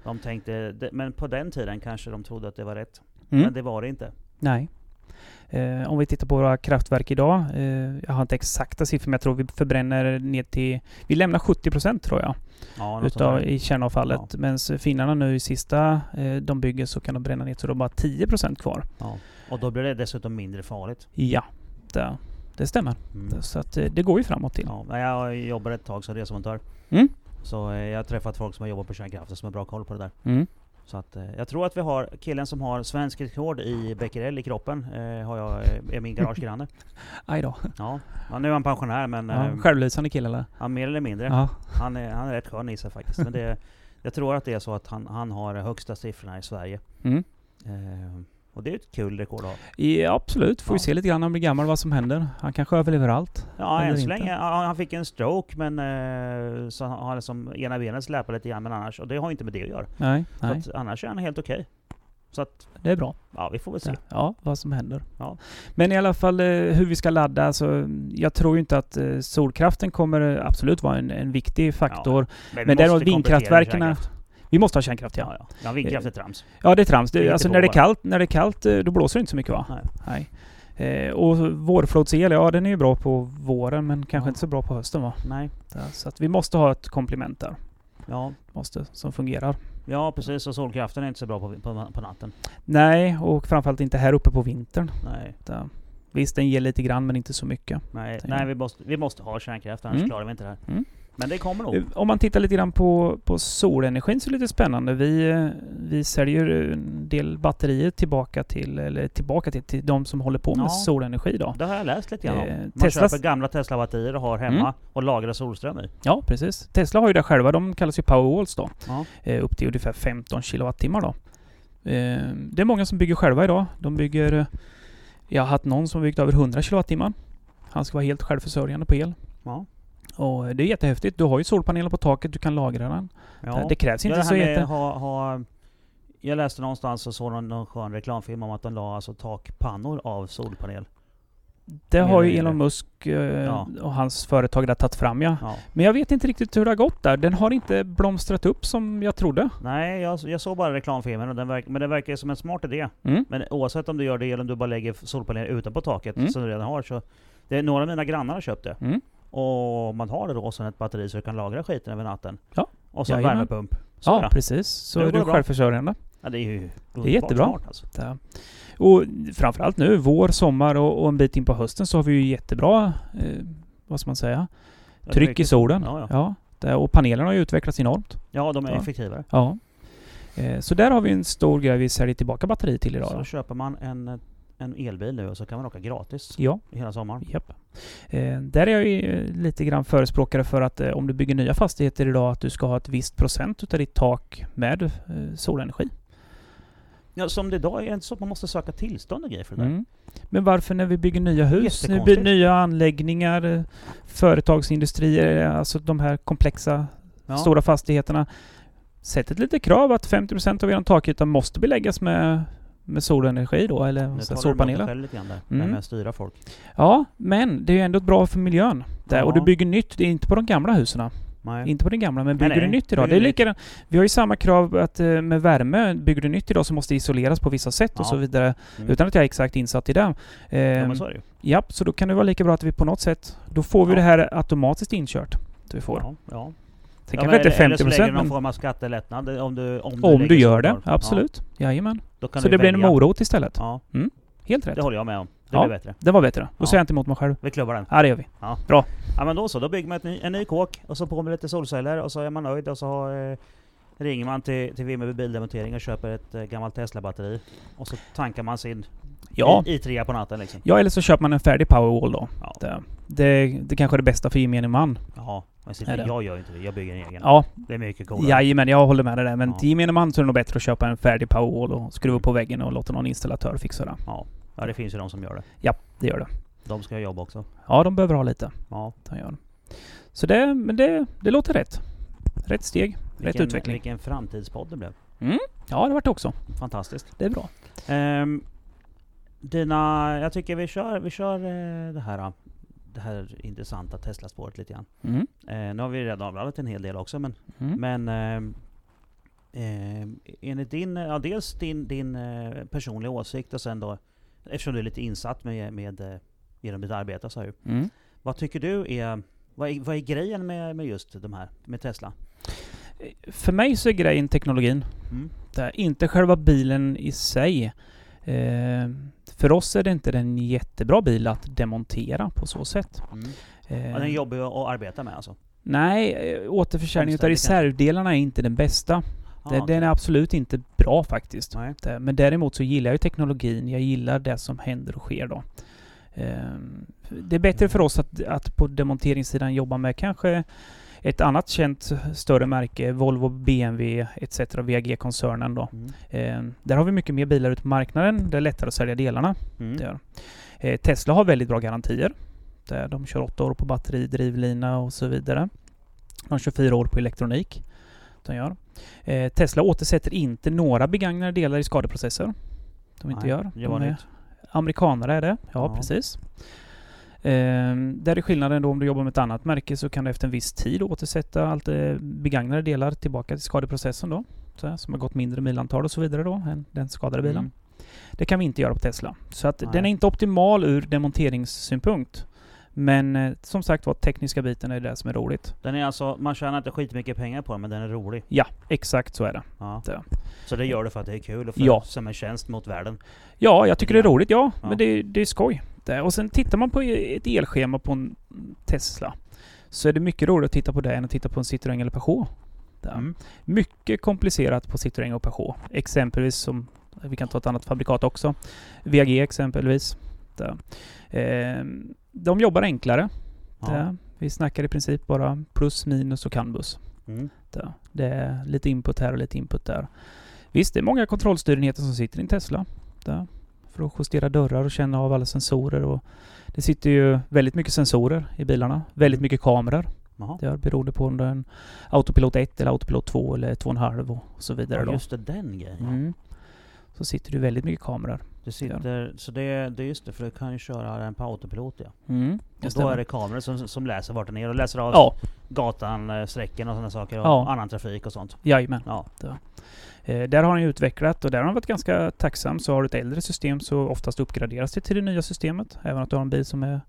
De tänkte, men på den tiden kanske de trodde att det var rätt. Mm. Men det var det inte. Nej. Eh, om vi tittar på våra kraftverk idag. Eh, jag har inte exakta siffror men jag tror vi förbränner ner till... Vi lämnar 70% tror jag. Ja, Utav. I kärnavfallet. Medan finnarna nu i sista eh, de bygger så kan de bränna ner så är bara 10% kvar. ja. Och då blir det dessutom mindre farligt. Ja, det, det stämmer. Mm. Så att, eh, det går ju framåt till. Ja, jag jobbar ett tag som resemontör. Mm. Så eh, jag har träffat folk som har jobbat på kärnkraften som har bra koll på det där. Mm. Så att, eh, jag tror att vi har killen som har svensk rekord i becquerel i kroppen, eh, har jag, eh, är min garagegranne. Aj då. Ja. ja, nu är han pensionär men Ja, eh, självlysande kille eller? han mer eller mindre. Ja. Han, är, han är rätt skön i sig faktiskt. Men det, jag tror att det är så att han, han har högsta siffrorna i Sverige. Mm. Eh, och det är ett kul rekord att ha. Ja, absolut. Får vi Ja. se lite grann när han blir gammal vad som händer. Han kanske överlever allt. Ja, än så länge. Ja, han fick en stroke men eh, så han har liksom ena benet släpat lite grann men annars, och det har inte med det att göra. Nej, Så nej. att, annars är han helt okej. Så att, Det är bra. ja vi får väl se. Ja, vad som händer. Ja. Men i alla fall eh, hur vi ska ladda. Alltså, jag tror ju inte att eh, solkraften kommer absolut vara en, en viktig faktor. vi Men måste däremot vindkraftverken... kärnkraft. Vi måste ha kärnkraft, ja. Ja, ja. vindkraft är trams. Ja, det är trams. Det är Det, inte alltså när det, är kallt, när det är kallt, eh, då blåser det inte så mycket va? Nej. Nej. Eh, och vårflodsel, ja den är ju bra på våren men kanske Ja. inte så bra på hösten va? Nej. Så att vi måste ha ett komplement där. Ja. Måste, som fungerar. ja, precis. Och solkraften är inte så bra på, på, på natten. Nej, och framförallt inte här uppe på vintern. Nej. Det, visst, den ger lite grann men inte så mycket. Nej, nej vi, måste, vi måste ha kärnkraft annars Mm. klarar vi inte det här. Mm. Men det kommer nog. Eh, Om man tittar lite grann på, på solenergin så är det lite spännande. Vi, eh, vi säljer en del batterier tillbaka till, eller tillbaka till, till de som håller på med Ja. solenergi då. Det har jag läst lite grann om. Eh, Man Teslas- köper gamla Tesla-batterier och har hemma Mm. och lagrar solström i. Ja, precis. Tesla har ju det själva. De kallas ju Powerwalls då. Ja. Eh, upp till ungefär 15 kilowattimmar då. Eh, det är många som bygger själva idag. De bygger... Jag har haft någon som byggt över 100 kilowattimmar. Han ska vara helt självförsörjande på el. Ja. Och det är jättehäftigt. Du har ju solpaneler på taket, du kan lagra den. Ja. Det krävs Ja, inte det så jätte... ha, ha, jag läste någonstans och såg någon, någon skön reklamfilm om att de la alltså takpannor av solpanel. Det har ju. Elon Musk eh, Ja. och hans företag där tagit fram ja. Ja. Men jag vet inte riktigt hur det har gått där. Den har inte blomstrat upp som jag trodde. Nej, jag, jag såg bara reklamfilmen, och den verk, men det verkar som en smart idé. Mm. Men oavsett om du gör det eller om du bara lägger solpaneler utanpå taket Mm. som du redan har så... Det några av mina grannar har köpt det. Mm. Och man har det då som ett batteri så du kan lagra skiten över natten. Ja. Och så en Jajamän. värmepump. Så Ja, ja. precis. Så Nu är går du det bra. självförsörjande. ja, det är ju Det är jättebra. Smart, alltså. Ja. Och framförallt nu, vår, sommar och, och en bit in på hösten så har vi ju jättebra, eh, vad ska man säga, Ja, det tryck i solen. Ja, ja. det, och panelerna har ju utvecklats enormt. ja, de är Ja. effektivare. Ja. Eh, så där har vi en stor grej vi säljer tillbaka batteri till idag. Så då. köper man en, en elbil nu och så kan man åka gratis Ja, hela sommaren. japp. Eh, där är jag ju eh, lite grann förespråkare för att eh, om du bygger nya fastigheter idag att du ska ha ett visst procent utav ditt tak med eh, solenergi. Ja, som det idag är det inte så att man måste söka tillstånd och grejer för det där. Mm. Men varför när vi bygger nya hus, Jättekonstigt. bygger nya anläggningar, eh, företagsindustrier, eh, alltså de här komplexa Ja. stora fastigheterna. Sätt ett litet krav att 50% av er takyta måste beläggas med, med solenergi då, eller Nu du solpaneler. själv lite grann där, Mm. med att styra folk. Ja, men det är ju ändå bra för miljön. Där. Och Ja. du bygger nytt, det är inte på de gamla husen. Nej. Inte på den gamla, men bygger Nej, du nytt idag. Det är likadant. Vi har ju samma krav att eh, med värme, bygger du nytt idag så måste det isoleras på vissa sätt och Ja. så vidare. Mm. Utan att jag är exakt insatt i det. Ja Eh, men så är det ju. ja, så då kan det vara lika bra att vi på något sätt, då får vi Ja. det här automatiskt inkört. Vi får. Ja, ja. Sen Ja, kanske inte eller- Eller så 50% lägger du någon form av skattelättnad om du, om om du gör det, absolut. Jajamän. Ja, kan Så det blir en morot istället. Ja. Helt rätt. Det håller jag med om. Det Ja. blir bättre. Det var bättre. Då Ja. säger jag inte emot mig själv. Vi klubbar den. Ja, det gör vi. Ja men då så, då bygger man ny, en ny kåk och så på med lite solceller och så är man nöjd och så eh, ringer man till, till Vimmerby Bildemontering och köper ett eh, gammalt Tesla-batteri. Och så tankar man sin Ja. i, i på natten liksom. Ja, eller så köper man en färdig Powerwall då. Ja. Det, det, det kanske är det bästa för gemene man. Ja, Är det? jag gör inte det. Jag bygger en egen. Ja, Det är mycket coolare. jajamän, jag håller med dig där. Men Ja. till gemene man så är det nog bättre att köpa en färdig Powerwall och skruva på väggen och låta någon installatör fixa det. Ja. ja, det finns ju de som gör det. Ja, det gör det. De ska ha jobb också. Ja, de behöver ha lite. Ja. De gör. Så det, men det, det låter rätt. Rätt steg, rätt Vilken, utveckling. vilken framtidspodd det blev. Ja, det vart det också. Fantastiskt. Det är bra. Ehm, dina, jag tycker vi kör, vi kör eh, det här det här intressanta Tesla-spåret lite grann. Mm. Eh, nu har vi redan avladdat en hel del också men, Mm. men ehm, ehm, enligt din, ja, dels din, din eh, personliga åsikt och sen då eftersom du är lite insatt med, med eh, genom ditt arbete så här, Mm. Vad tycker du är, vad är, vad är grejen med, med just de här, med Tesla? För mig så är grejen teknologin. Mm. Det är inte själva bilen i sig. Eh, för oss är det inte en jättebra bil att demontera på så sätt. Mm. Eh, den är jobbig att arbeta med alltså? nej, eh, återförsäljning av reservdelarna är inte den bästa. Ah, Den, okej. den är absolut inte bra faktiskt. Nej. Det- Men däremot så gillar jag teknologin. Jag gillar det som händer och sker då. Ehm, Det är bättre för oss att, att på demonteringssidan jobba med kanske ett annat känt större märke, Volvo, BMW etc. VAG-koncernen då. Mm. Ehm, Där har vi mycket mer bilar ute på marknaden. Det är lättare att sälja delarna. Mm. Eh, Tesla har väldigt bra garantier. Där de kör 8 år på batteri, drivlina och så vidare. De kör 4 år på elektronik. De gör. Eh, Tesla återsätter inte några begagnade delar i skadeprocesser. De inte Nej, gör. De är amerikanare är det. Ja, Ja. precis. Ehm, där är skillnaden då om du jobbar med ett annat märke så kan du efter en viss tid återsätta allt eh, begagnade delar tillbaka till skadeprocessen då. Så här, som har gått mindre milantal och så vidare då än den skadade bilen. Mm. Det kan vi inte göra på Tesla. Så att Nej. den är inte optimal ur demonteringssynpunkt. Men eh, som sagt var, tekniska biten är det som är roligt. Den är alltså, man tjänar inte skitmycket pengar på den men den är rolig. Ja, exakt så är det. Ja. Det. Så det gör du för att det är kul och för, Ja. som en tjänst mot världen? Ja, jag tycker det är roligt, ja. Ja. Men det, det är skoj. Det. Och sen tittar man på ett elschema på en Tesla så är det mycket roligare att titta på det än att titta på en Citroën eller Peugeot. Mm. Mycket komplicerat på Citroën och Peugeot. Exempelvis som, vi kan ta ett annat fabrikat också. VAG exempelvis. Det. Ehm, de jobbar enklare. Ja. Vi snackar i princip bara plus, minus och canbus. Mm. Det. det är lite input här och lite input där. Visst, det är många kontrollstyrenheter som sitter i en Tesla. Det. För att justera dörrar och känna av alla sensorer. Och det sitter ju väldigt mycket sensorer i bilarna. Väldigt mycket kameror. Jaha. Det är beroende på om det är en Autopilot 1 eller Autopilot 2 eller 2,5 och så vidare Ja, just det, den grejen. Mm. Så sitter det väldigt mycket kameror. Det sitter, så det, det är just det, för du kan ju köra den på autopilot ja. Mm. Och då är det kameror som, som läser vart den är och läser av Ja, gatan, eh, sträcken och sådana saker och Ja. annan trafik och sånt. jajamän. Ja. Eh, där har han ju utvecklat och där har han varit ganska tacksam. Så har du ett äldre system så oftast uppgraderas det till det nya systemet. Även om du har en bil som är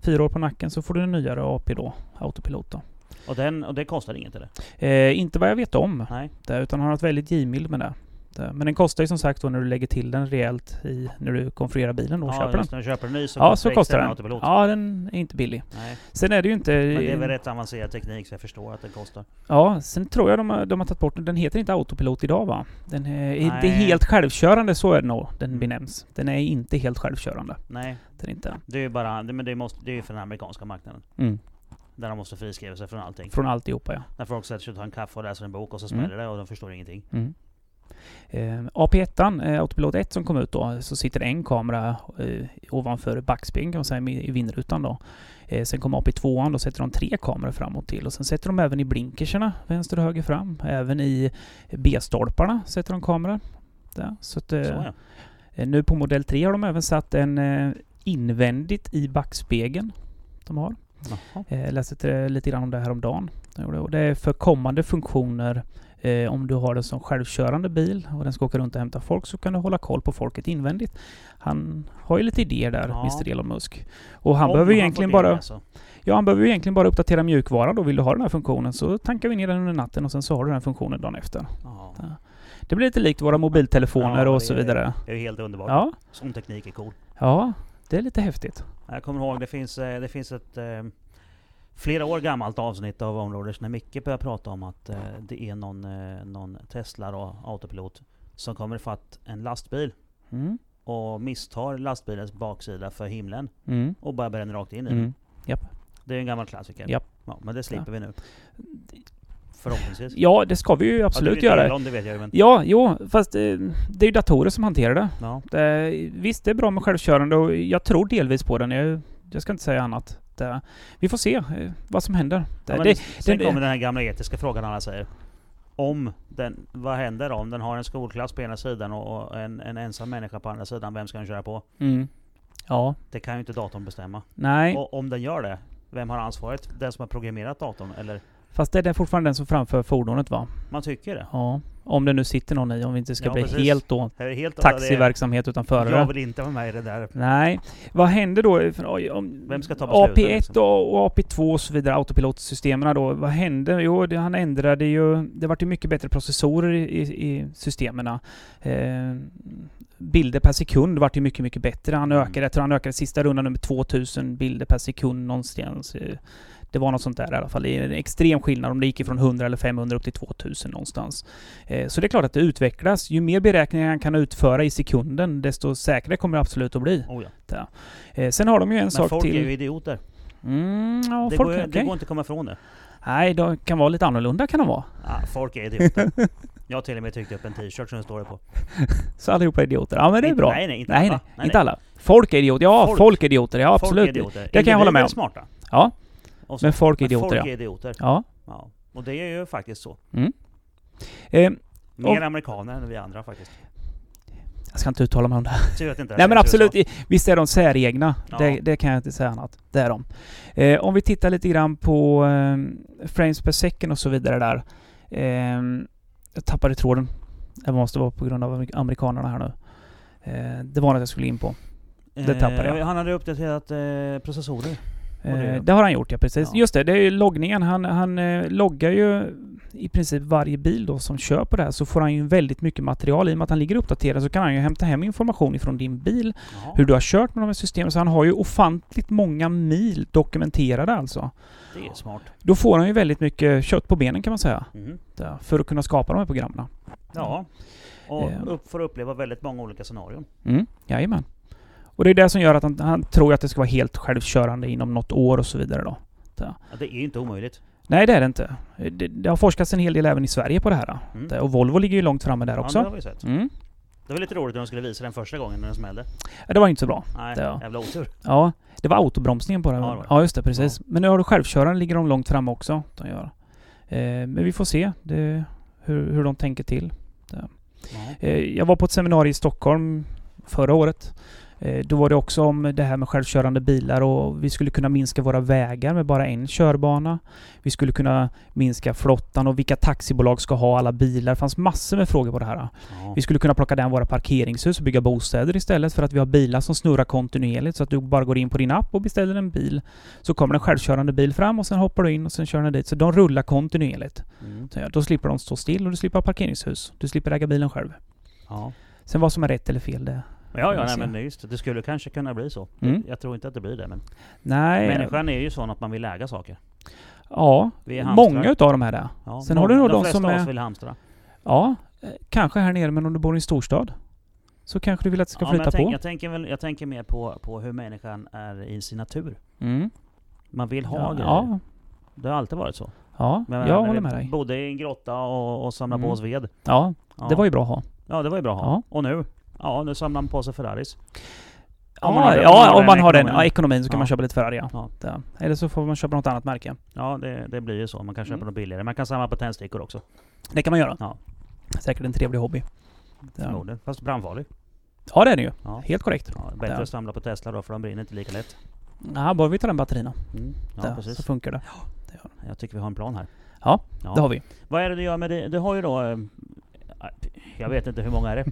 fyra år på nacken så får du en nyare AP då, autopilot då. Och, den, och det kostar inget eller? Eh, inte vad jag vet om, Nej. det, utan han har varit väldigt givmild med det. Det. Men den kostar ju som sagt då när du lägger till den rejält i, när du konfigurerar bilen och ja, köper den. när du köper en ny så Ja, så kostar den. autopilot. Ja, den är inte billig. Nej. Sen är det ju inte... Men det är väl rätt avancerad teknik så jag förstår att den kostar. Ja, sen tror jag de har, de har tagit bort den. Den heter inte autopilot idag va? Den är, det är Nej. helt självkörande, så är det nog den Mm. benämns. Den är inte helt självkörande. Nej, Den är inte. det är ju bara, det, men det, måste, det är ju för den amerikanska marknaden. Mm. Där de måste friskriva sig från allting. Från alltihopa ja. När folk sätter sig och tar en kaffe och läser en bok och så Mm. smäller det och de förstår ingenting. Mm. Eh, AP1, eh, Autopilot 1 som kom ut då, så sitter en kamera eh, ovanför backspegeln kan man säga, i vindrutan då. Eh, sen kom AP2, då sätter de tre kameror framåt till. Och sen sätter de även i blinkerserna, vänster och höger fram. Även i B-stolparna sätter de kameror. Där. Så att, eh, Så ja. Eh, Nu på modell 3 har de även satt en eh, invändigt i backspegeln. De har. Jaha. Jag läste lite grann om det här om dagen. Och det är för kommande funktioner. Eh, om du har en som självkörande bil och den ska åka runt och hämta folk så kan du hålla koll på folket invändigt. Han har ju lite idéer där, Ja. Mr Elon Musk. Och han Om behöver får egentligen bara... alltså. Ja, han behöver egentligen bara uppdatera mjukvaran då. Vill du ha den här funktionen så tankar vi ner den under natten och sen så har du den här funktionen dagen efter. Ja. Det blir lite likt våra mobiltelefoner Ja, och så vidare. Det är ju helt underbart. Ja, Sån teknik är cool. ja, det är lite häftigt. Jag kommer ihåg, det finns, eh, det finns ett eh, flera år gammalt avsnitt av Onroaders när Micke började prata om att eh, det är någon, eh, någon Tesla och autopilot som kommer ifatt en lastbil Mm. och misstar lastbilens baksida för himlen Mm. och bara bränner rakt in i den. Mm. Det är en gammal klassiker. Japp. Ja, men det slipper vi nu. Förhoppningsvis. Ja, det ska vi ju absolut göra. Elon, det vet jag ju men... Ja, jo, fast eh, det är ju datorer som hanterar det. Ja. det. Visst, det är bra med självkörande och jag tror delvis på den. Jag, jag ska inte säga annat. Det, vi får se eh, vad som händer. Det, Ja, men det, sen det- kommer den här gamla etiska frågan alla säger. Om den, vad händer om den har en skolklass på ena sidan och och en, en ensam människa på andra sidan? Vem ska den köra på? mm, ja, Det kan ju inte datorn bestämma. nej. Och om den gör det, vem har ansvaret? Den som har programmerat datorn? Eller? Fast det är fortfarande den som framför fordonet va? Man tycker det. Ja. Om det nu sitter någon i, om vi inte ska Ja, bli precis. helt då helt taxiverksamhet utan förare. Jag vill inte vara med i det där. Nej. Vad händer då? Vem ska ta besluten, AP1 liksom? och, och AP2 och så vidare, autopilotsystemen då. Vad hände? Jo, det, han ändrade ju... Det vart ju mycket bättre processorer i, i, i systemen. Eh, bilder per sekund vart ju mycket, mycket bättre. Han Mm. ökade, jag tror han ökade sista rundan med 2000 bilder per sekund någonstans. Det var något sånt där i alla fall. Det är en extrem skillnad om det gick ifrån 100 eller 500 upp till 2000 någonstans. Eh, Så det är klart att det utvecklas. Ju mer beräkningar han kan utföra i sekunden, desto säkrare kommer det absolut att bli. Oh, ja. Eh, Sen har de ju en Men sak folk till. är ju idioter. Mm, ja, det, folk, går, okej. det går inte att komma ifrån det. Nej, de kan vara lite annorlunda kan de vara. Ja, folk är idioter. jag har till och med tryckt upp en t-shirt som det står det på. Så allihopa är idioter. Ja men det är bra. Nej, nej, inte nej, alla. nej, Nej, inte alla. Folk är idioter. Ja, Folk. folk, är idioter. Ja, Folk absolut. är idioter. Det kan jag hålla med om. smarta. Ja, så. men folk är Men idioter folk ja. är idioter. Ja. Ja. Och det är ju faktiskt så. Eh, Mer Och- amerikaner än vi andra faktiskt. jag ska inte uttala mig om det. Inte Nej men absolut, USA. visst är de säregna. Ja. Det, det kan jag inte säga annat. Det är de. Eh, om vi tittar lite grann på eh, frames per second och så vidare där. Eh, jag tappade tråden. Det måste vara på grund av amerik- amerikanerna här nu. Eh, det var något jag skulle in på. det tappade jag. Eh, Han hade uppdaterat eh, processorer. Det- Eh, det har han gjort, ja precis. Ja. Just det, det är ju loggningen. Han, han eh, loggar ju i princip varje bil då som kör på det här så får han ju väldigt mycket material. I och med att han ligger uppdaterad så kan han ju hämta hem information ifrån din bil. Jaha, Hur du har kört med de här systemen. Så han har ju ofantligt många mil dokumenterade alltså. det är smart. Då får han ju väldigt mycket kött på benen kan man säga. Där, för att kunna skapa de här programmen. Ja. Och Eh. upp, får uppleva väldigt många olika scenarion. Mm, jajamän. Och det är det som gör att han, han tror att det ska vara helt självkörande inom något år och så vidare då. Ja, det är ju inte omöjligt. Nej, det är det inte. Det, det har forskats en hel del även i Sverige på det här. Mm. Det- Och Volvo ligger ju långt framme där Ja, det också. har vi sett. Mm. Det var lite roligt när de skulle visa den första gången när den smällde. Ja, det var inte så bra. Nej, Ja. jävla otur. Ja, det var autobromsningen på det. Ja, Ja, det det. just det. Precis. Men nu har du självköraren, ligger de långt framme också. De gör. Eh, men vi får se det, hur, hur de tänker till. Ja. Eh, jag var på ett seminarium i Stockholm förra året. Eh, då var det också om det här med självkörande bilar och vi skulle kunna minska våra vägar med bara en körbana. Vi skulle kunna minska flottan och vilka taxibolag ska ha alla bilar. Det fanns massor med frågor på det här. Ja. Vi skulle kunna plocka down våra parkeringshus och bygga bostäder istället för att vi har bilar som snurrar kontinuerligt så att du bara går in på din app och beställer en bil. Så kommer en självkörande bil fram och sen hoppar du in och sen kör den dit. Så de rullar kontinuerligt. Mm. Så Då slipper de stå still och du slipper ha parkeringshus. Du slipper äga bilen själv. Ja. Sen vad som är rätt eller fel det... Ja, ja, nej, men är just det. Skulle kanske kunna bli så. Mm. Jag tror inte att det blir det, men Nej... människan är ju sån att man vill äga saker. Ja, är många utav de här där. Ja, Sen har du nog de flesta som är- vill hamstra. Ja, eh, kanske här nere men om du bor i en storstad så kanske du vill att det ska Ja, flytta jag, tänk, på. jag, tänker väl, jag tänker mer på, på hur människan är i sin natur. Mm. Man vill ha Ja, grejer. ja, Det har alltid varit så. ja, Men jag håller med dig. bodde i en grotta och, och samlade Mm. på oss ved. Ja, det var ju bra att ha. Ja, det var ju bra att ha. Ja. Och nu? Ja, nu samlar man på sig Ferraris. Ja, Om man har den- ja, om man har den ekonomin. ja, ekonomin så kan Ja. man köpa lite Ferrari ja. Ja. Ja. Eller så får man köpa något annat märke. Ja, det, det blir ju så. Man kan köpa Mm. något billigare. Man kan samla på tändstickor också. Det kan man göra. Ja. Säkert en trevlig hobby. Ja, Förmodligen. Fast brandfarlig. ja det är det ju. Ja. Helt korrekt. Ja, bättre Ja. att samla på Tesla då, för de brinner inte lika lätt. Ja, bara vi tar den batterierna. Mm. Ja, Där, precis. så funkar det. Jag tycker vi har en plan här. Ja, Ja. det har vi. Vad är det du gör med det? Du har ju då... eh, Jag vet inte hur många är det?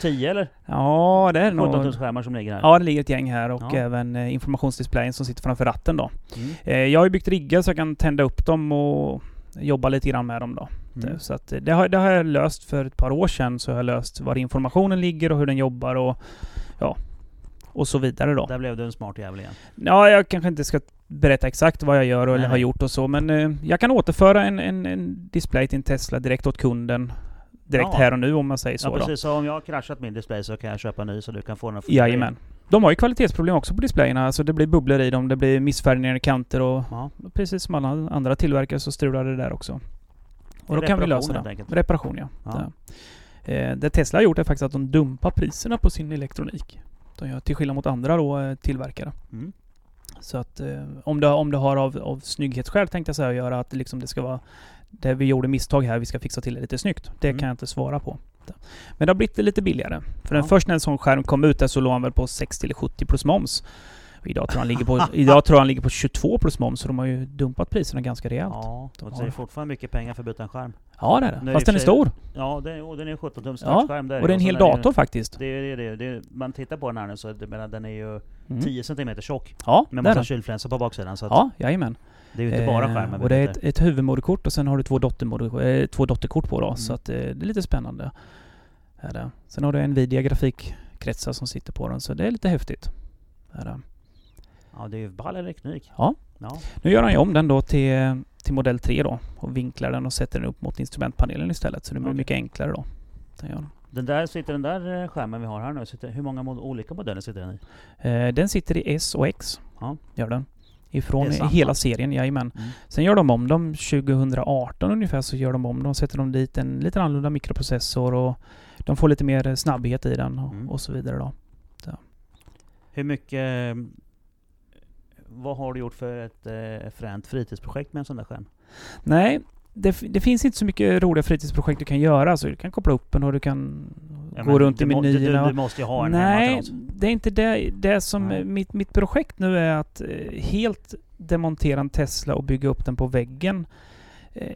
10 eller? Ja, det är 17 nog... 000 skärmar som ligger här. Ja, det ligger ett gäng här och Ja. även eh, informationsdisplayen som sitter framför ratten då. Mm. Eh, jag har ju byggt riggar så jag kan tända upp dem och jobba lite grann med dem då. Mm. Så att eh, det, har, det har jag löst för ett par år sedan. Så har jag löst var informationen ligger och hur den jobbar och ja, och så vidare då. Där blev du en smart jävel igen. Ja, jag kanske inte ska berätta exakt vad jag gör eller Nej, har gjort och så, men eh, jag kan återföra en, en, en display till en Tesla direkt åt kunden. Direkt Ja. här och nu om man säger så Ja då. precis, så om jag har kraschat min display så kan jag köpa en ny så du kan få den igen. Jajamän. De har ju kvalitetsproblem också på displayerna. Alltså det blir bubblor i dem, det blir missfärgningar i kanter och Ja. precis som alla andra tillverkare så strular det där också. Och då kan vi lösa det. enkelt. Reparation ja. Ja. Det. Eh, det Tesla har gjort är faktiskt att de dumpar priserna på sin elektronik. De gör till skillnad mot andra då, eh, tillverkare. Mm. Så att eh, om, det, om det har av, av snygghetsskäl tänkte jag säga att göra att liksom det ska vara det vi gjorde misstag här, vi ska fixa till det lite snyggt. Det Mm. kan jag inte svara på. Men det har blivit lite billigare. För Ja. den först när en sån skärm kom ut där så låg han väl på 60 eller 70 plus moms. Och idag tror han ligger på, idag tror han ligger på 22 plus moms, så de har ju dumpat priserna ganska rejält. Ja, Ja, har det är fortfarande mycket pengar för att byta en skärm. det är Nu det. är det Fast i den är stor. Ja, det och den är 17 tums Ja, touchskärm. där Och det är en hel dator faktiskt. Det är, det, är, det är, man tittar på den här nu så menar, den är ju Mm. 10 cm tjock. Ja, är massa kylflänsar på baksidan. Så att Ja, jajamän. Det är ju inte bara Eh, skärmen. Och det är ett, ett huvudmoderkort och sen har du två, dottermoder, eh, två dotterkort på då. Mm. Så att eh, det är lite spännande. Är det. Sen har du Nvidia grafikkretsar som sitter på den, så det är lite häftigt. Är det. Ja, det är ju ball elektronik. Ja. ja. Nu gör han ju om den då till, till modell 3 då och vinklar den och sätter den upp mot instrumentpanelen istället. Så det blir Okej. mycket enklare då. Det gör den. Den där sitter den där skärmen vi har här nu. Sitter, hur många mod- olika modeller sitter den i? Eh, den sitter i S och X. Ja. Gör den. Ifrån hela serien, jajamän. Mm. Sen gör de om dem 2018 ungefär så gör de om dem. Sätter de dit en lite annorlunda mikroprocessor och de får lite mer snabbhet i den och, Mm. och så vidare då. Hur mycket... eh, Vad har du gjort för ett eh, fränt fritidsprojekt med en sån där skärm? Nej, det, det finns inte så mycket roliga fritidsprojekt du kan göra. Så du kan koppla upp den och du kan Ja, gå runt du i menyerna. du, du måste ju ha en Nej, det är inte det. Det som Nej. mitt, mitt projekt nu är att eh, helt demontera en Tesla och bygga upp den på väggen. Eh,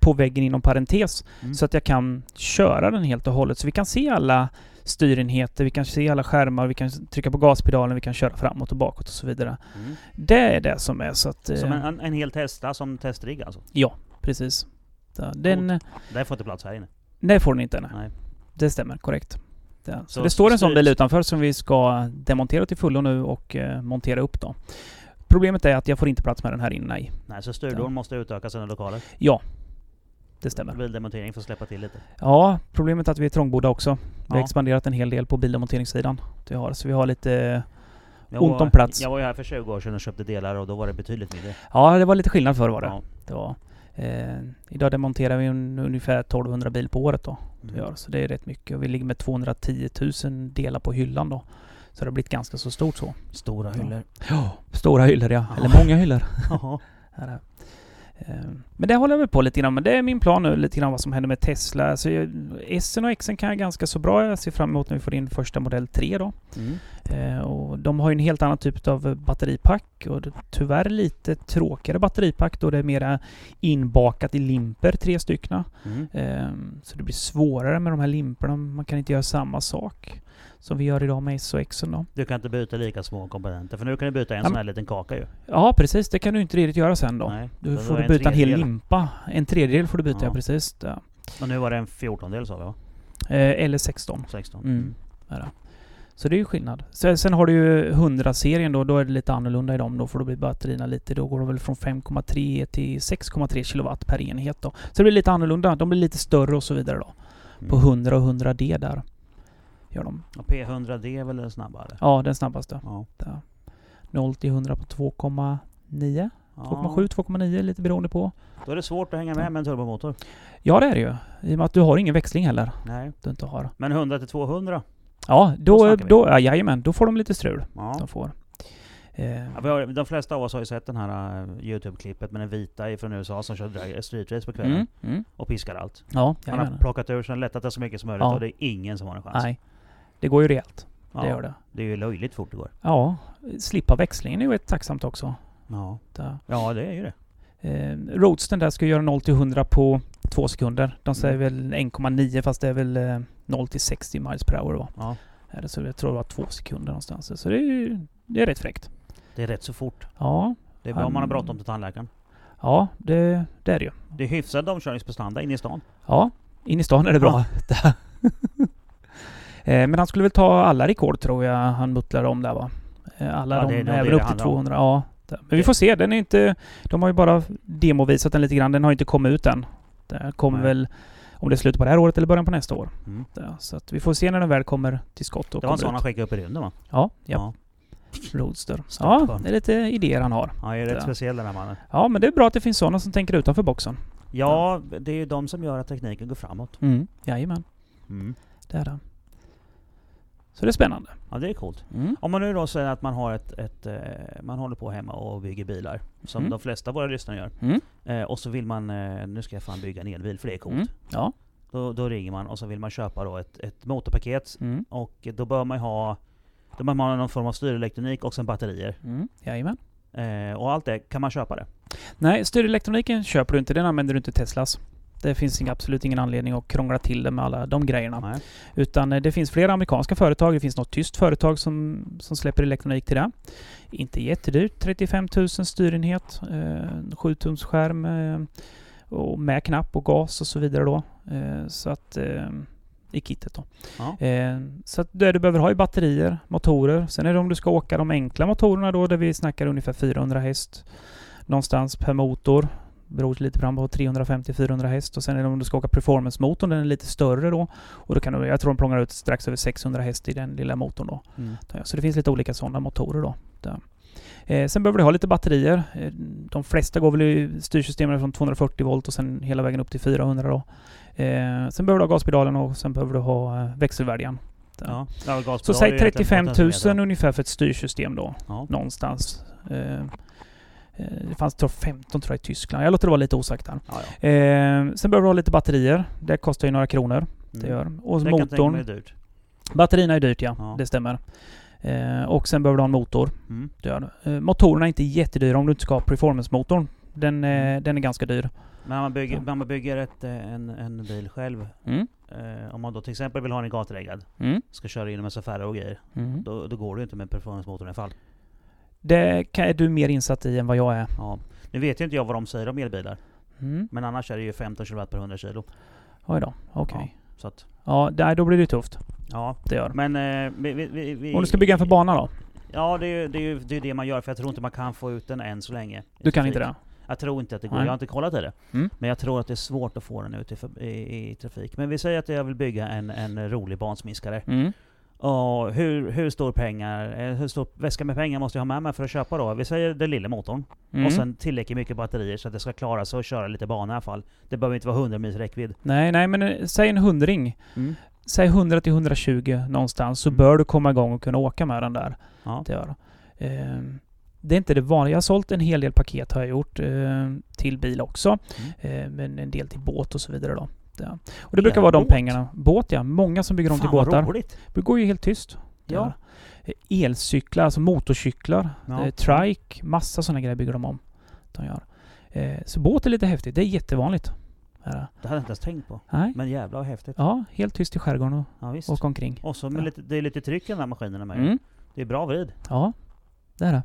på väggen inom parentes. Mm. Så att jag kan köra den helt och hållet. Så vi kan se alla styrenheter, vi kan se alla skärmar, vi kan trycka på gaspedalen, vi kan köra framåt och bakåt och så vidare. Mm. Det är det som är så att... Som eh, en, en, en hel Tesla som testrigg alltså? Ja, precis. Så Den, Det får inte plats här inne. det får den inte. Nej. Nej. Det stämmer, korrekt. Ja. Så, Så det står en sån bil utanför som vi ska demontera till fullo nu och eh, montera upp då. Problemet är att jag får inte plats med den här inne i. Nej, så styrdoren Ja. måste utöka sina lokaler. Ja, det stämmer. Bildemontering får släppa till lite. Ja, problemet är att vi är trångbodda också. Vi har Ja. expanderat en hel del på bildemonteringssidan. Det har, så vi har lite... Jag Ont var, om plats. Jag var ju här för 20 år sedan och köpte delar och då var det betydligt mindre. Ja, det var lite skillnad förr var det. Ja. det var, eh, idag demonterar vi un, ungefär 1200 bil på året då. Mm. Vi gör, så det är rätt mycket. Och vi ligger med 210 000 delar på hyllan då. Så det har blivit ganska så stort så. Stora hyllor. Ja, stora hyllor ja. Ja. Eller många hyllor. Eh, Men det håller jag väl på lite grann. Men det är min plan nu, lite grann vad som händer med Tesla. Alltså, S och X kan jag ganska så bra. Jag ser fram emot när vi får in första modell 3 då. Mm. Eh, och de har ju en helt annan typ av batteripack och tyvärr lite tråkigare batteripack då det är mera inbakat i limper, tre stycken. Mm. Eh, så det blir svårare med de här limperna. Man kan inte göra samma sak som vi gör idag med S och X då. Du kan inte byta lika små komponenter, för nu kan du byta en Ja, sån här liten kaka ju. Ja precis, det kan du inte riktigt göra sen då. Nej, Du då får du en byta en hel limpa. En tredjedel får du byta, ja, Ja. precis. Ja. Och nu var det en fjortondel sa vi va? Eh, eller 16. 16. Mm. Det. Så det är ju skillnad. Sen, sen har du ju 100-serien då, då är det lite annorlunda i dem. Då får du bli batterierna lite, då går de väl från 5,3 till 6,3 kilowatt per enhet då. Så det blir lite annorlunda. De blir lite större och så vidare då. På Mm. 100 och 100D där. Gör de. Och P100D är väl den snabbare? Ja, den snabbaste. Ja. Där. 0 till 100 på 2,9. Ja. 2,7, 2,9 lite beroende på. Då är det svårt att hänga med med en turbomotor. Ja, det är det ju. I och med att du har ingen växling heller. Nej. Du inte har. Men 100 till 200? Ja, Då då, då, ja, jajamän, då får de lite strul. Ja. De får. Eh, Ja, vi har, de flesta av oss har ju sett den här uh, Youtube-klippet med den vita från USA som kör drag- street race på kvällen mm, mm. och piskar allt. Ja, Han har plockat ur sig, lättat det så mycket som möjligt Ja. och det är ingen som har en chans. Nej. Det går ju rejält. ja, Det gör det. Det är ju löjligt fort det går. Ja, slippa växlingen är ju ett tacksamt också. Ja. Där. ja, det är ju det. Eh, Roadsten där ska göra 0 till 100 på två sekunder. De säger Mm. väl 1,9 fast det är väl eh, 0 till 60 miles per hour då. Ja. Det Så jag tror det var två sekunder någonstans. Så det är det är rätt fräckt. Det är rätt så fort. Ja, Det är bra om man har Han- bråttom till tandläkaren. Ja, det, det är det ju. Det är hyfsad omkörningsprestanda inne i stan. Ja, in i stan är det bra. Eh, Men han skulle väl ta alla rekord tror jag han muttlade om där va? Eh, Alla Ja, de, det nog även det det upp till handlar om. 200. Ja. Men vi får se, den är inte... De har ju bara demovisat den lite grann. Den har inte kommit ut än. Det kommer Nej. väl om det är slutet på det här året eller början på nästa år. Mm. Ja, så att vi får se när den väl kommer till skott och Det var en sån han skickade upp i rymden va? Ja, ja. Roadster. Ja, det är lite idéer han har. Ja, han är rätt Ja. speciell den här mannen. Ja, men det är bra att det finns sådana som tänker utanför boxen. Ja, det är ju de som gör att tekniken går framåt. Mm. Jajamän, Mm. det är det. Så det är spännande. Ja, det är coolt. Mm. Om man nu då säger att man har ett, ett eh, man håller på hemma och bygger bilar, som Mm. de flesta av våra lyssnare gör. Mm. Eh, och så vill man, eh, nu ska jag fan bygga en elbil för det är coolt. Mm. Ja. Då, då ringer man och så vill man köpa då ett, ett motorpaket. Mm. Och då bör man ha, då bör man ha någon form av styrelektronik och sen batterier. Mm. Jajamän. Eh, och allt det, kan man köpa det? Nej, styrelektroniken köper du inte. Den använder du inte i Teslas. Det finns inga, absolut ingen anledning att krångla till det med alla de grejerna. Nej. Utan eh, det finns flera amerikanska företag. Det finns något tyskt företag som, som släpper elektronik till det. Inte jättedyrt. 35 000 styrenhet. Eh, 7 tums skärm. Eh, och med knapp och gas och så vidare då. Eh, så att... Eh, I kittet då. Ja. Eh, så det du behöver ha är batterier, motorer. Sen är det om du ska åka de enkla motorerna då, där vi snackar ungefär 400 häst någonstans per motor. Beror lite på 350-400 häst. Och sen är det om du ska åka performance-motorn, den är lite större då. Och då kan du, jag tror de plångar ut strax över 600 häst i den lilla motorn då. Mm. Så det finns lite olika sådana motorer då. Eh, sen behöver du ha lite batterier. Eh, de flesta går väl i styrsystemen från 240 volt och sen hela vägen upp till 400 då. Eh, sen behöver du ha gaspedalen och sen behöver du ha växelvärdigan. Där. Ja. Så säg ju egentligen 35 000 potentiometer. ungefär för ett styrsystem då. Ja. Någonstans. Eh, det fanns tror jag, 15 tror jag i Tyskland. Jag låter det vara lite osagt där. Ja, ja. Eh, sen behöver du ha lite batterier. Det kostar ju några kronor. Det Mm. gör. Och Det motorn. är dyrt. Batterierna är dyrt ja. Ja. Det stämmer. Eh, och sen behöver du ha en motor. Mm. Det gör. Eh, motorerna är inte jättedyra om du inte ska ha performance-motorn. Den, Mm. eh, den är ganska dyr. Men om man bygger, när man bygger ett, eh, en, en bil själv, Mm. eh, om man då till exempel vill ha den gatreggad, Mm. ska köra in med Safari och grejer, Mm. då, då går det ju inte med performance-motorn i alla fall. Det kan, är du mer insatt i än vad jag är. Ja. Nu vet ju inte jag vad de säger om elbilar, Mm. men annars är det ju 15 kW per 100 kilo. Oj då, okej. Så att, Ja, där, då blir det tufft. ja. Det gör. Men eh, vi, vi, vi, Om du ska bygga en för bana då? Ja, det är ju det, är det, är det man gör, för jag tror inte man kan få ut den än så länge. Du kan trafik. inte det? Jag tror inte att det går. Nej. Jag har inte kollat i det. Mm. Men jag tror att det är svårt att få den ut i, i, i trafik. Men vi säger att jag vill bygga en, en rolig bansmiskare. Mm. Och hur, hur stor pengar, eh, hur stor väska med pengar måste jag ha med mig för att köpa då? Vi säger den lilla motorn. Mm. Och sen tillräckligt mycket batterier så att det ska klara sig att köra lite bana i alla fall. Det behöver inte vara 100 mils räckvidd. Nej, nej men eh, säg en hundring. Mm. Säg 100 till 120 någonstans så Mm. bör du komma igång och kunna åka med den där. Ja. Det, gör. det. Ehm, det är inte det vanliga. Jag har sålt en hel del paket har jag gjort. eh, till bil också. Mm. Eh, men en del till båt och så vidare då. Det. Och det brukar vara de pengarna. Båt ja. Många som bygger om till Fan vad båtar. roligt! Det går ju helt tyst. Ja. Eh, Elcyklar, alltså motorcyklar. Ja. Eh, trike, massa sådana grejer bygger de om. De gör. Eh, så båt är lite häftigt. Det är jättevanligt. Det. Hade jag inte ens tänkt på. Nej. Men jävlar vad häftigt. Ja, helt tyst i skärgården och Ja, visst. åka omkring. Och så med Ja. lite, det är lite tryck i den här maskinen med. Mm. Det är bra vrid. Ja, det är det.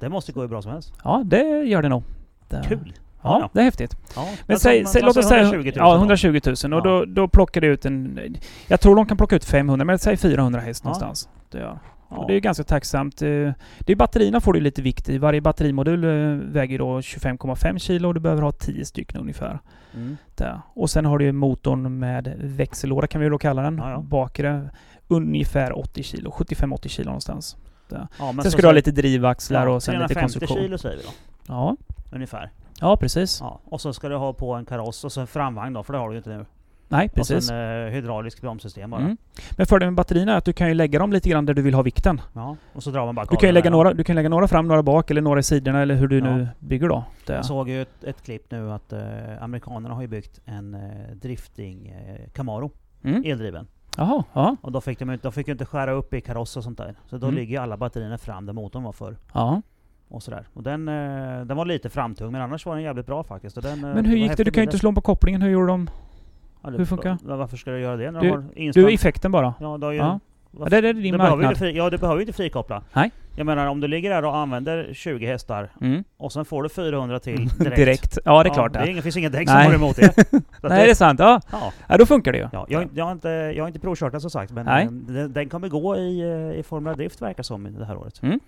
Det måste gå hur bra som helst. Ja, det gör det nog. Det, Kul! Ja, ja. det är häftigt. Ja. Men Jag säg, säg, låt alltså oss säga 120 000 ja, då. 120 000 och Ja. då, då plockar det ut en... Jag tror de kan plocka ut 500, men säg 400 häst Ja. någonstans. Det. Ja. Det är ganska tacksamt. Eh, Det är batterierna får du lite vikt i. Varje batterimodul eh, väger då 25,5 kilo och du behöver ha 10 stycken ungefär. Mm. Där. Och sen har du motorn med växellåda kan vi då kalla den. Ja, ja. Bakre ungefär 80 kilo. 75-80 kilo någonstans. Ja, men sen så ska du ha lite drivaxlar och sen lite 350 konstruktion. kilo säger vi då. Ja. Ungefär. Ja, precis. Ja. Och så ska du ha på en kaross och så en framvagn då, för det har du ju inte nu. Nej, Och precis. sen eh, hydraulisk bromssystem bara. Mm. Men fördelen med batterierna är att du kan ju lägga dem lite grann där du vill ha vikten. Ja. Och så drar man bara Du kan ju lägga några, du kan lägga några fram, några bak eller några i sidorna eller hur du Ja. nu bygger då. Det. Jag såg ju ett, ett klipp nu att eh, amerikanerna har ju byggt en eh, drifting eh, Camaro, Mm. eldriven. Jaha, ja. Och då fick de, inte- de fick ju inte skära upp i kaross och sånt där. Så då Mm. ligger alla batterierna fram där motorn var förr. ja. Och sådär. Och den, eh, den var lite framtung men annars var den jävligt bra faktiskt. Och den, eh, Men hur gick det? Du kan ju inte slå på kopplingen. Hur gjorde de? Ja, det- hur funkar? va- Varför ska du göra det när Du- har instant? Du, effekten bara? Ja, har ju... Ja. varför- det, det är din du marknad. fri, ja, du behöver ju inte frikoppla. Nej. Jag menar om du ligger där och använder 20 hästar Mm. och sen får du 400 till direkt. Direkt. Ja, det är klart det. det. är ingen, finns inget däck som håller emot det. Nej, det är sant. Ja. ja. ja, då funkar det ju. Ja, jag, jag, har inte, jag har inte provkört den som sagt, men Nej. eh, den, den kommer gå i, i Formula Drift verkar som det här året. Mm.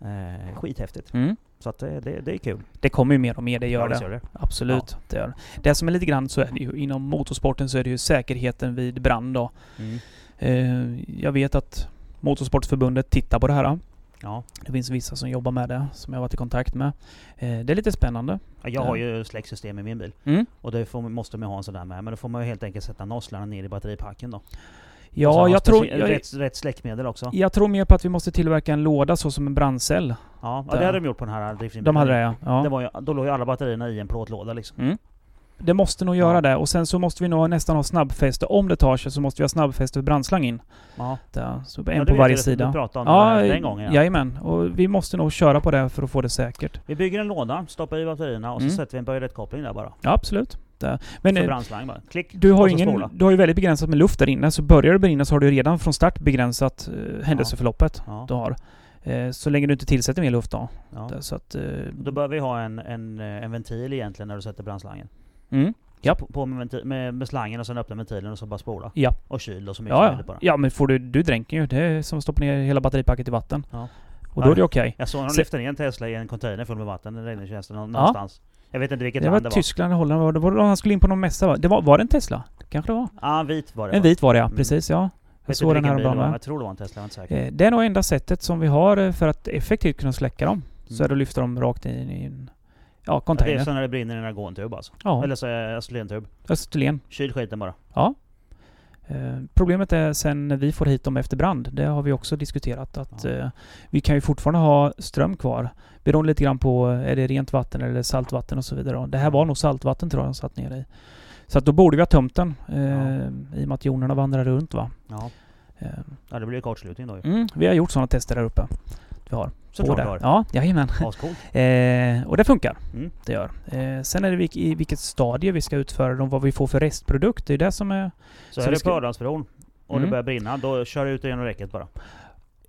Eh, skithäftigt. Mm. Så att det, det, det är kul. Det kommer ju mer och mer, det gör Ja, det. gör det. Absolut. Det, gör. det. som är lite grann så är det ju inom motorsporten så är det ju säkerheten vid brand då. Mm. Eh, jag vet att Motorsportförbundet tittar på det här. Ja. Det finns vissa som jobbar med det, som jag har varit i kontakt med. Eh, det är lite spännande. Ja, Jag har ju släcksystem i min bil. Mm. Och det får, måste man ha en sån där med. Men då får man ju helt enkelt sätta nosslarna ner i batteripacken då. Så Ja, ha jag tror, jag, rätt, rätt släckmedel också. jag tror mer på att vi måste tillverka en låda så som en brandcell. Ja, ja det hade de gjort på den här driften. De hade det ja. Det ja. var ju, då låg ju alla batterierna i en plåtlåda liksom. Mm. Det måste nog göra Ja. det. Och sen så måste vi nog nästan ha snabbfäste. Om det tar sig så måste vi ha snabbfäste för brandslang in. Ja. Där. Så Ja, en det på varje Du sida. pratade om Ja, det den gången. Ja. jajamän. Och vi måste nog köra på det för att få det säkert. Vi bygger en låda, stoppar i batterierna och så Mm. sätter vi en böjrättkoppling där bara. Ja, absolut. Det. Men för eh, brandslang bara. Klick. du har, ingen, du har ju väldigt begränsat med luft där inne. Så börjar det brinna så har du redan från start begränsat eh, händelseförloppet Ja. du har. Eh, så länge du inte tillsätter mer luft då. Ja. Det, så att... Eh, Då bör vi ha en, en, eh, en ventil egentligen när du sätter brandslangen. mm. Japp. På, på med, med, med slangen och sen öppna ventilen och så bara spola. Ja. Och kyl och så mycket Ja, ja. bara. ja, men får du, du dränker ju. Det är som att stoppa ner hela batteripacket i vatten. Ja. Och då är det okej. Jag såg Se- lyfte ner en Tesla i en container full med vatten i räddningstjänsten nå- någonstans. Jag vet inte vilket Det land var det var. Tyskland, Holland. Var det var, han skulle in på någon mässa va? Det var, var det en Tesla? Kanske det var? Ja, en vit var det. En va? vit var det ja, Mm. precis ja. Jag såg den här var, med. men Jag tror det var en Tesla, jag är inte säker. Eh, Det är nog enda sättet som vi har eh, för att effektivt kunna släcka dem. Så Mm. är det att lyfta dem rakt in i en ja, Ja, det är container. så när det brinner i en argontub alltså. Ja, Eller så är det acetylentub. Österlen. Kyl skiten bara. Ja. Eh, problemet är sen när vi får hit dem efter brand. Det har vi också diskuterat att Ja. eh, vi kan ju fortfarande ha ström kvar. Beroende lite grann på, är det rent vatten eller saltvatten och så vidare. Det här var nog saltvatten tror jag de satt ner i. Så att då borde vi ha tömt den. Eh, I och med att jonerna vandrar runt va. Ja. Eh, ja, det blir kortslutning då ju. mm, vi har gjort sådana tester där uppe. Vi har. Såklart du har. Ja, jajamän. Ascoolt. Eh, och det funkar. Mm. Det gör. Eh, sen är det vilk, i vilket stadie vi ska utföra dem, vad vi får för restprodukt. Det är det som är... Så, Så är det ska- på Ölandsbron och Mm. det börjar brinna, då kör du ut det genom räcket bara.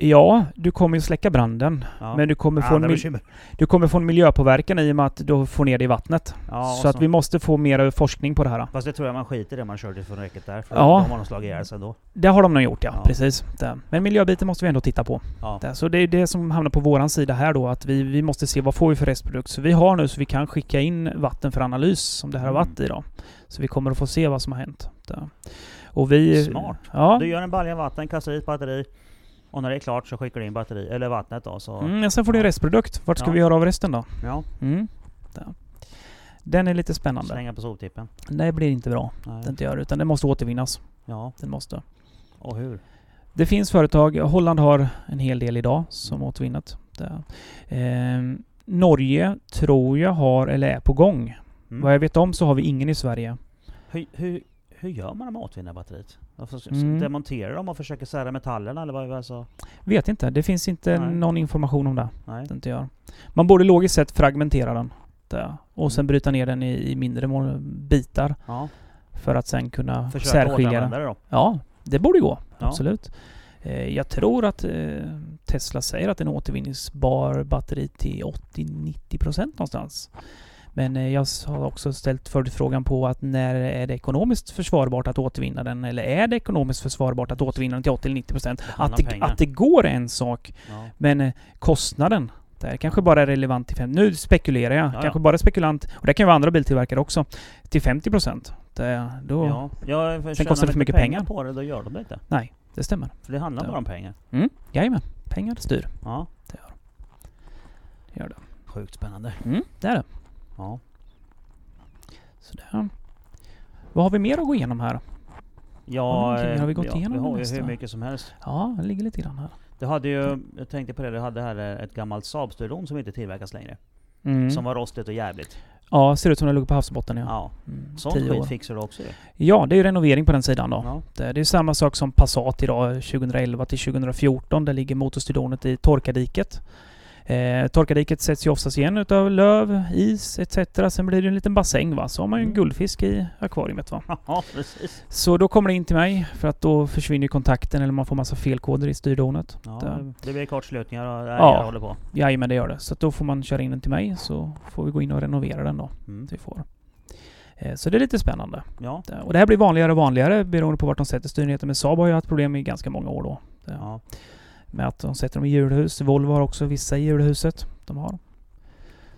Ja, du kommer ju släcka branden. Ja. Men du kommer, få en Andra bekymmer. du kommer få en miljöpåverkan i och med att du får ner det i vattnet. Ja, så och att vi måste få mer forskning på det här. Fast det tror jag man skiter i det man kör det från räcket där. För Ja. då har de slagit ihjäl sig då. Det har de nog gjort ja, Ja. precis. Det. Men miljöbiten måste vi ändå titta på. Ja. Det. Så det är det som hamnar på våran sida här då, att vi, vi måste se vad får vi för restprodukt. Så vi har nu så vi kan skicka in vatten för analys som det här har Mm. varit i då. Så vi kommer att få se vad som har hänt. Det. Och vi... Smart. Ja. Du gör en balja vatten, kastar i ett batteri. Och när det är klart så skickar du in batteri, eller vattnet då. Så, Mm, men sen får du en restprodukt. Vart ska Ja. vi göra av resten då? Ja, Mm. Den är lite spännande. slänga på soptippen. Det blir inte bra. Nej. Det inte gör, utan det måste återvinnas. Ja, Den måste. och hur? Det finns företag, Holland har en hel del idag som Mm. återvinnat. Ehm, Norge tror jag har, eller är på gång. Mm. Vad jag vet om så har vi ingen i Sverige. Hur, hur, hur gör man med återvinna batteriet? Alltså, Mm. Demonterar de och försöker sära metallerna eller vad? Alltså, Vet inte, det finns inte Nej. någon information om det. nej. inte gör. Man borde logiskt sett fragmentera den. Det. Och sen Mm. bryta ner den i, i mindre bitar. Ja. För att sen kunna Försöka särskilja den. då. Ja, det borde gå. Ja. Absolut. Eh, Jag tror att eh, Tesla säger att den är återvinningsbar batteri till 80-90% någonstans. Men eh, jag har också ställt följdfrågan på att när är det ekonomiskt försvarbart att återvinna den? Eller är det ekonomiskt försvarbart att återvinna den till 80-90%? handlar Att om det, pengar. att det går är en sak, Ja. men eh, kostnaden där kanske bara är relevant till fem. Nu spekulerar jag. ja. Kanske bara spekulant. Och det kan ju vara andra biltillverkare också. Till 50%. Det, då, Ja. Ja, för Sen kostar det de för mycket inte pengar. på det, då gör de det inte. Nej, det stämmer. För det handlar bara om pengar. Mm, jajamän. Pengar styr. Ja. Det gör det. Sjukt spännande. Mm, det är det. Ja. Sådär. Vad har vi mer att gå igenom här? Ja? Har vi gått ja, igenom vi har ju hur mycket som helst. Ja, det ligger lite grann här. Du hade ju, jag tänkte på det, du hade här ett gammalt Saab-styrdon som inte tillverkas längre. Mm. Som var rostigt och jävligt. Ja, ser ut som det låg på havsbotten ja. Ja. Mm, Sånt skit fixar du också ju. Ja, det är ju renovering på den sidan då. Ja. Det, det är samma sak som Passat idag, 2011 till 2014. Där ligger motorstydonet i torkardiket. Eh, torkardiket sätts ju oftast igen utav löv, is etc. Sen blir det en liten bassäng va. Så har man ju en Mm. guldfisk i akvariet va. Ja, precis. Så då kommer det in till mig för att då försvinner kontakten eller man får massa felkoder i styrdonet. Ja, det- det blir kortslutningar och det Ja. håller på. Jajamän det gör det. Så då får man köra in den till mig så får vi gå in och renovera den då. Mm. Så vi får. Eh, Så det är lite spännande. Ja, Och det här blir vanligare och vanligare beroende på vart de sätter styrenheten. Men Saab har ju haft problem i ganska många år då. Ja. Med att de sätter dem i hjulhus. Volvo har också vissa i hjulhuset. De har.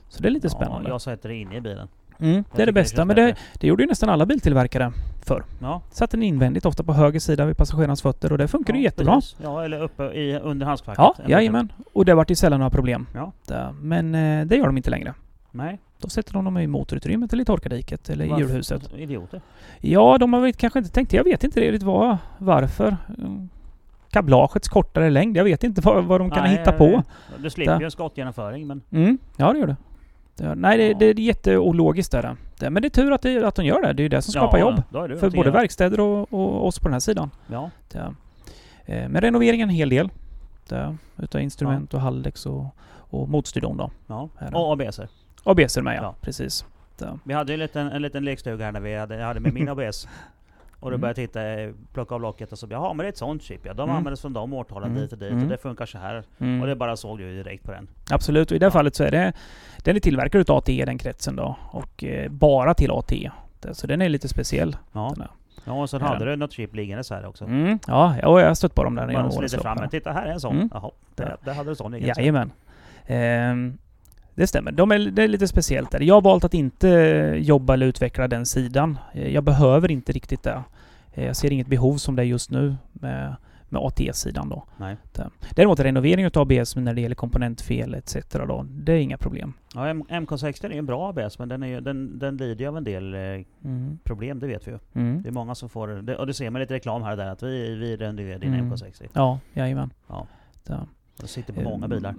Så det är lite spännande. Ja, jag sätter det inne i bilen. Mm, det är det bästa. Men det, det gjorde ju nästan alla biltillverkare förr. Ja, Satte den invändigt, ofta på höger sida vid passagerarens fötter och det funkar ja, ju jättebra. precis. Ja, eller uppe i, under handskfacket. Ja, jajamän. Och det vart ju sällan några problem. Ja. Det, men eh, det gör de inte längre. Nej. Då sätter de dem i motorutrymmet eller i torkardiket eller i Varför? hjulhuset. Idioter. Ja, de har väl kanske inte tänkt Jag vet inte riktigt vad, varför. Kablagets kortare längd. Jag vet inte vad, vad de kan Nej, hitta på. Du slipper ju en skottgenomföring men... Mm, ja, det gör det. det nej, det, Ja. det är jätteologiskt där. Det, men det är tur att, det, att de gör det. Det är ju det som skapar ja, jobb. För både göra. verkstäder och, och oss på den här sidan. Ja. Det, eh, men renoveringen en hel del. Det, utav instrument och halvdäcks och, och motstyrdon då. ja. Och ABS. -er. ABS är med ja, Ja. precis. Vi hade ju en liten, en liten lekstuga här när vi hade, hade med min ABS. Och då Mm. började jag titta, eh, plocka av locket och så jaha men det är ett sånt chip ja. De Mm. användes från de årtalen Mm. dit och dit Mm. och det funkar så här. Mm. Och det bara såg du direkt på den. Absolut, och i det Ja. fallet så är det Den är tillverkad utav ATE den kretsen då och eh, bara till ATE. Så den är lite speciell. Ja. Ja och sen hade den. du något chip liggandes här också. Mm, ja, ja, jag har stött på dem där genom årens lopp. fram. Titta här är en sån. Mm. Jaha, Där. där, hade du sån liggandes. Jajamän. Ehm, det stämmer. De är, det är lite speciellt där. Jag har valt att inte jobba eller utveckla den sidan. Eh, Jag behöver inte riktigt det. Eh, Jag ser inget behov som det är just nu med, med ATE-sidan då. Nej. Däremot renovering utav ABS när det gäller komponentfel etc. Då, det är inga problem. Ja, M- MK60 är en bra ABS men den, är ju, den, den lider ju av en del eh, Mm. problem, det vet vi ju. Mm. Det är många som får det. Och det ser man lite reklam här och där att vi, vi renoverar din Mm. MK60. Ja, jajamän. Ja. Det sitter på många bilar.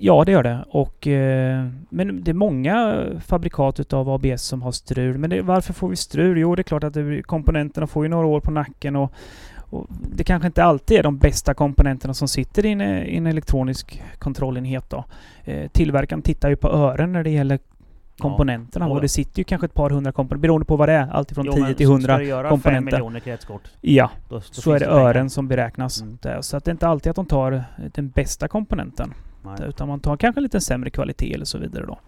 Ja, det gör det. Och, eh, men det är många fabrikat utav ABS som har strul. Men det, varför får vi strul? Jo, det är klart att det, komponenterna får ju några år på nacken och, och det kanske inte alltid är de bästa komponenterna som sitter i en, i en elektronisk kontrollenhet då. Eh, tillverkaren tittar ju på ören när det gäller komponenterna Ja. och det sitter ju kanske ett par hundra komponenter beroende på vad det är. Allt från Jo, 10 men till ska 100 du göra fem komponenter. miljoner kretskort, Ja, då, då så är det pengar. ören som beräknas. Mm. Där. Så att det är inte alltid att de tar den bästa komponenten. Nej. Utan man tar kanske lite sämre kvalitet eller så vidare då.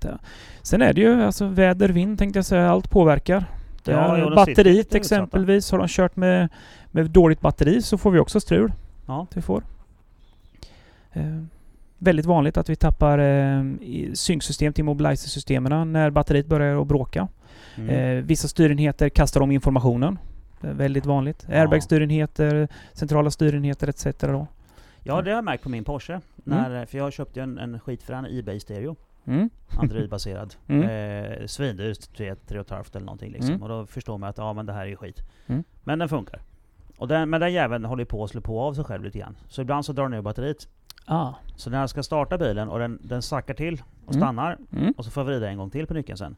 Det. Sen är det ju alltså väder, vind tänkte jag säga, allt påverkar. Det Ja, de sitter batteriet exempelvis, har de kört med, med dåligt batteri så får vi också strul. Ja. Vi får. Eh, väldigt vanligt att vi tappar eh, synksystem till mobilizer-systemen när batteriet börjar att bråka. Mm. Eh, vissa styrenheter kastar om informationen. Väldigt vanligt. Ja. Airbag-styrenheter, centrala styrenheter etc. Då. Ja, det har jag märkt på min Porsche. När, För jag köpte ju en, en skitfrän Ebay-stereo. Mm. Android-baserad. Mm. Eh, Svindyr, 3,5 eller någonting liksom. Mm. Och då förstår man att ja men det här är ju skit. Mm. Men den funkar. Och den, men den jäveln håller på att slå på av sig själv lite grann. Så ibland så drar den ur batteriet. Ah. Så när jag ska starta bilen och den, den sackar till och Mm. stannar Mm. och så får jag vrida en gång till på nyckeln sen.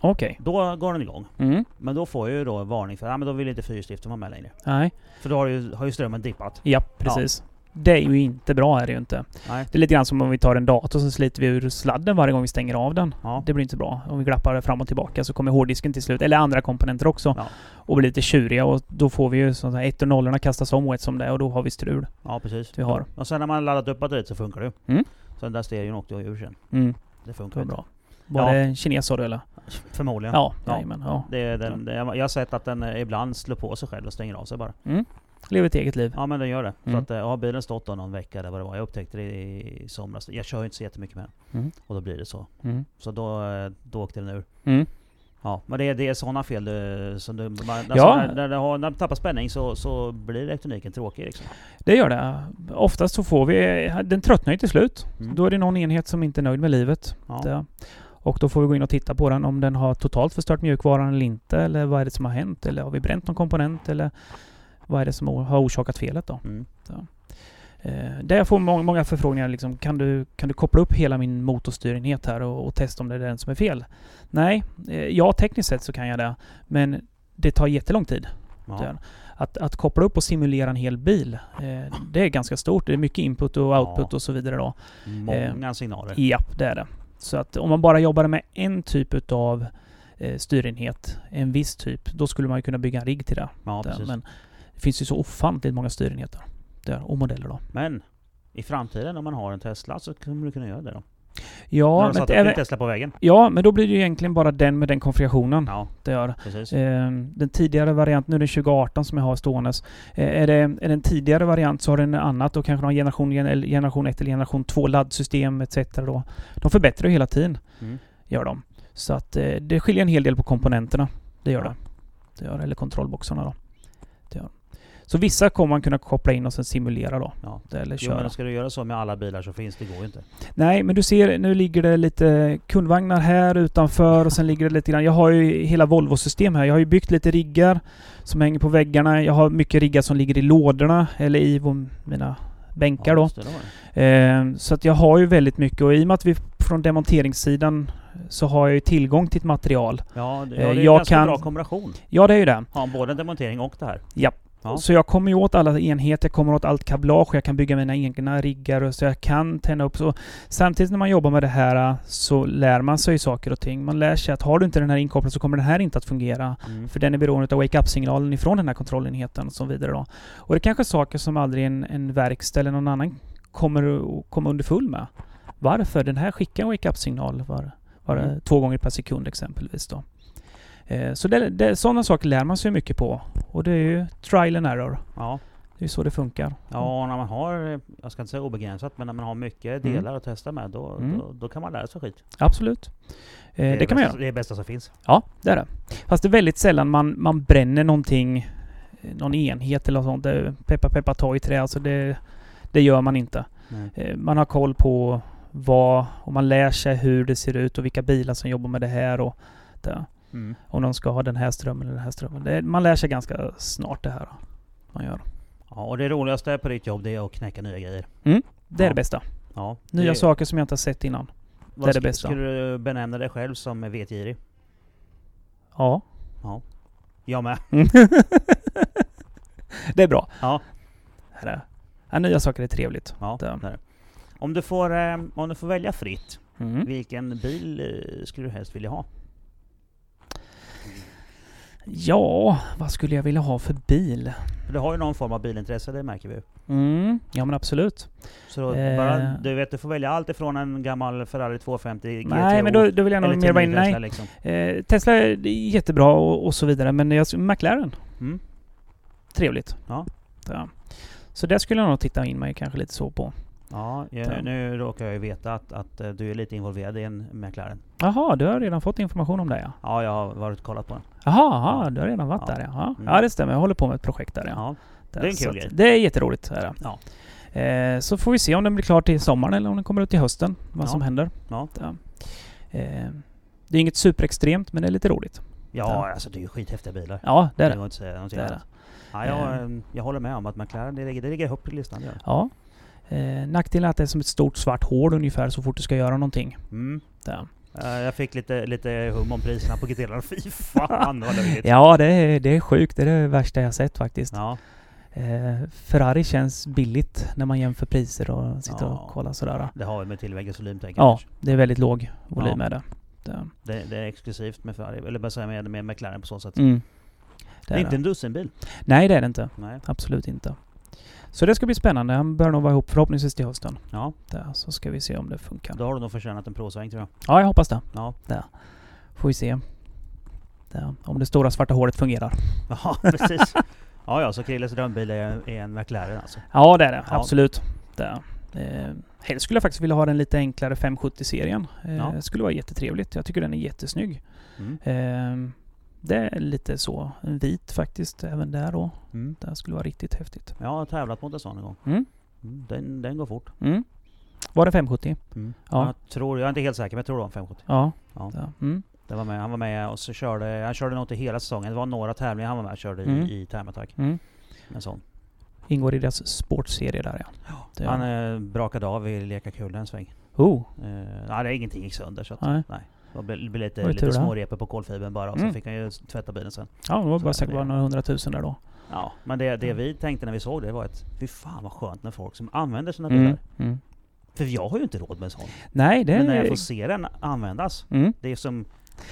Okej. Då går den igång. Mm. Men då får jag ju då varning för att men då vill inte fyrhjulsdriften vara med längre. Nej. För då har ju, har ju strömmen dippat. Ja, precis. Det är ju inte bra är det ju inte. Nej. Det är lite grann som om vi tar en dator så sliter vi ur sladden varje gång vi stänger av den. Ja. Det blir inte bra. Om vi glappar det fram och tillbaka så kommer hårddisken till slut, eller andra komponenter också, Ja. och blir lite tjuriga och då får vi ju sånt här ett och nollorna kastas om och ett som det och då har vi strul. ja, precis. Vi har. Och sen när man laddat upp batteriet så funkar det. Mm. Så den där stereon åkte ur sen. Mm. Det Det funkar inte. bra. Var Ja. det kines sa du eller? Förmodligen. Ja, Ja. jajamän. Ja. Det är den, det, jag har sett att den eh, ibland slår på sig själv och stänger av sig bara. Mm. Lever ett eget liv. Ja men den gör det. Mm. Så att, eh, har bilen stått då någon vecka eller vad det var. Jag upptäckte det i somras. Jag kör ju inte så jättemycket med den. Mm. Och då blir det så. Mm. Så då, eh, då åkte den ur. Mm. Ja, men det är, det är sådana fel du, som du... Man, alltså Ja. när, när, har, när det tappar spänning så, så blir elektroniken tråkig liksom. Det gör det. Oftast så får vi... Den tröttnar ju till slut. Mm. Då är det någon enhet som inte är nöjd med livet. Ja. Det. Och då får vi gå in och titta på den om den har totalt förstört mjukvaran eller inte. Eller vad är det som har hänt? Eller har vi bränt någon komponent? Eller vad är det som har orsakat felet då? Mm. Eh, där jag får många, många förfrågningar liksom, kan du, kan du koppla upp hela min motorstyrenhet här och, och testa om det är den som är fel? Nej, eh, ja tekniskt sett så kan jag det. Men det tar jättelång tid. Ja. Att, att koppla upp och simulera en hel bil, eh, det är ganska stort. Det är mycket input och output Ja. och så vidare då. Många signaler. Japp, det är det. Så att om man bara jobbar med en typ utav eh, styrenhet, en viss typ, då skulle man kunna bygga en rigg till det. Ja. Men det finns ju så ofantligt många styrenheter där, och modeller då. Men i framtiden om man har en Tesla så kommer du kunna göra det då? Ja, men, även, Tesla på vägen? ja, men då blir det ju egentligen bara den med den konfigurationen. Ja, Det gör. Eh, den tidigare varianten, nu är det 2018 som jag har ståendes. Eh, är, det, är det en tidigare variant så har den annat och kanske någon generation, eller generation 1 eller generation 2 laddsystem etc. Då. De förbättrar ju hela tiden, Mm. gör de. Så att eh, det skiljer en hel del på komponenterna. Det gör Ja. det. det gör, eller kontrollboxarna då. Så vissa kommer man kunna koppla in och sen simulera då. Ja. Eller Jo, köra. men ska du göra så med alla bilar så finns det, går ju inte. Nej, men du ser, nu ligger det lite kundvagnar här utanför och sen ligger det lite grann. Jag har ju hela Volvo-system här. Jag har ju byggt lite riggar som hänger på väggarna. Jag har mycket riggar som ligger i lådorna eller i mina bänkar då. just det, det var det. Eh, så att jag har ju väldigt mycket och i och med att vi från demonteringssidan så har jag ju tillgång till ett material. Ja, det, Eh, ja, det är en jag ganska kan- bra kombination. Ja, det är ju det. Ha både en demontering och det här. Ja. Ja. Så jag kommer ju åt alla enheter, jag kommer åt allt kablage, jag kan bygga mina egna riggar och så jag kan tända upp. Så samtidigt när man jobbar med det här så lär man sig saker och ting. Man lär sig att har du inte den här inkopplad så kommer den här inte att fungera. Mm. För den är beroende av wake-up-signalen ifrån den här kontrollenheten och så vidare då. Och det är kanske saker som aldrig en, en verkstad eller någon annan kommer komma underfull med. Varför? Den här skickar en wake-up-signal var, var Mm. två gånger per sekund exempelvis då. Eh, så det, det, sådana saker lär man sig mycket på. Och det är ju trial and error. Ja. Det är så det funkar. ja, och när man har, jag ska inte säga obegränsat, men när man har mycket Mm. delar att testa med då, Mm. då, då kan man lära sig skit. Absolut. Eh, det, är kan man bästa, göra. Det är det bästa som finns. Ja, det är det. Fast det är väldigt sällan man, man bränner någonting, eh, någon enhet eller något sånt. Det, peppa peppa ta i trä, alltså det, det gör man inte. Nej. Eh, Man har koll på vad, och man lär sig hur det ser ut och vilka bilar som jobbar med det här och det. Mm. Om de ska ha den här strömmen eller den här strömmen. Det, man lär sig ganska snart det här. Man gör. Ja, och det roligaste på ditt jobb det är att knäcka nya grejer. Det är Ja. det bästa. Ja. Nya det, saker som jag inte har sett innan. vad det är det bästa. Skulle du benämna dig själv som vetgirig? Ja. Jag med. det är bra. Ja. Det är det. Ja, nya saker är trevligt. Ja, Det. det är det. Om du får, eh, om du får välja fritt, Mm. vilken bil eh, skulle du helst vilja ha? Ja, vad skulle jag vilja ha för bil? För du har ju någon form av bilintresse, det märker vi ju. Mm, ja men absolut. Så då Eh. bara, du vet, du får välja allt ifrån en gammal Ferrari 250 GTO Nej, men då, då vill jag nog mer vara inne... Tesla liksom. Eh, Tesla är jättebra och, och så vidare, men jag, McLaren, Mm. trevligt. Ja. Ja. Så det skulle jag nog titta in mig kanske lite så på. Ja, Ja. jag, nu råkar jag ju veta att, att eh, du är lite involverad i en McLaren. Jaha, du har redan fått information om det ja. Ja, jag har varit och kollat på den. Jaha, Ja. du har redan varit Ja. där ja. Mm. ja, det stämmer. Jag håller på med ett projekt där ja. Ja. Det är en kul grej. Det är jätteroligt. Är. Ja. Eh, så får vi se om den blir klar till sommaren eller om den kommer ut till hösten. Vad Ja. som händer. Ja. Eh, det är inget superextremt, men det är lite roligt. Ja, Ja. alltså det är ju skithäftiga bilar. Ja, det är det det. inte säga Det är det. Ja, jag, jag håller med om att McLaren, det ligger, det ligger högt på listan. Ja. Ja. Eh, nackdelen är att det är som ett stort svart hål ungefär så fort du ska göra någonting. Mm. Där. Jag fick lite, lite hum om priserna på GT-larna. Fy fan vad löjligt! Ja, det är, det är sjukt. Det är det värsta jag sett faktiskt. Ja. Eh, Ferrari känns billigt när man jämför priser och sitter Ja. och kollar sådär. Det har väl med tillväggens volym tänker Ja, jag. det är väldigt låg volym Ja. med det. det. Det, det är exklusivt med Ferrari, eller bara säga med, med McLaren på så sätt. Mm. Det är inte en dussinbil. Nej, det är det inte. Nej. Absolut inte. Så det ska bli spännande. Han bör nog vara ihop förhoppningsvis till hösten. Ja, Där, så ska vi se om det funkar. då har du nog förtjänat en provsväng tror jag. Ja, jag hoppas det. Ja, Får vi se. Där. Om det stora svarta hålet fungerar. ja precis. Ja, ja, så Krilles drömbil är, är en McLaren alltså. Ja, det är det. Ja. Absolut. Det. Eh, helst skulle jag faktiskt vilja ha den lite enklare 570-serien. Eh, Ja. Det skulle vara jättetrevligt. Jag tycker den är jättesnygg. Mm. Eh, det är lite så. En vit faktiskt även där då. Mm. Det skulle vara riktigt häftigt. Jag har tävlat mot en sån en gång. Mm. Mm. Den, den går fort. Mm. Var det 570? Mm. Ja. Jag, tror, jag är inte helt säker, men jag tror det var en 570. Ja. Ja. Mm. Det var med, han var med och så körde, han körde nog inte hela säsongen. Det var några tävlingar han var med och körde i, i Time Attack. Mm. En sån. Ingår i deras sportserie där ja. Det Han eh, brakade av i Leka kul en sväng. Oh. Eh, nej, det är ingenting gick sönder så att, Nej. nej. Det blev lite, det lite smårepor på kolfibern bara och så Mm. fick han ju tvätta bilen sen. Ja, det var Så bara säkert bara några hundratusen där då. Ja, men det, det Mm. vi tänkte när vi såg det var att fy fan vad skönt med folk som använder sina Mm. bilar. Mm. För jag har ju inte råd med en sån. Nej, det Men när jag får se den användas, Mm. det är som...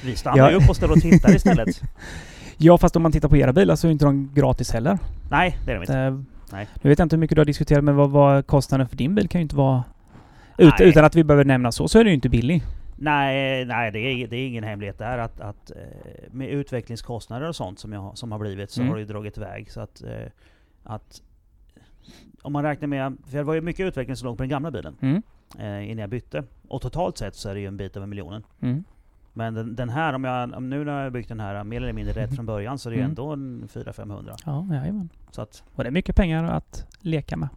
Vi stannar Ja. ju upp och ställer och tittar istället. Ja, fast om man tittar på era bilar så är inte de gratis heller. Nej, det är de inte. Det, Nej. Nu vet jag inte hur mycket du har diskuterat, men vad, vad kostnaden för din bil kan ju inte vara... Ut, utan att vi behöver nämna så, så är det ju inte billig. Nej, nej det, är, det är ingen hemlighet där att, att eh, med utvecklingskostnader och sånt som, jag, har- som har blivit så Mm. har det dragit iväg. Så att, eh, att om man räknar med, för det var ju mycket utveckling som låg på den gamla bilen Mm. eh, innan jag bytte. Och totalt sett så är det ju en bit över miljonen. Mm. Men den, den här, om jag, om nu när jag byggt den här mer eller mindre rätt Mhm. från början så är det ju Mm. ändå en 400-500. Ja, jajamän. Så att, Och det är mycket pengar att leka med.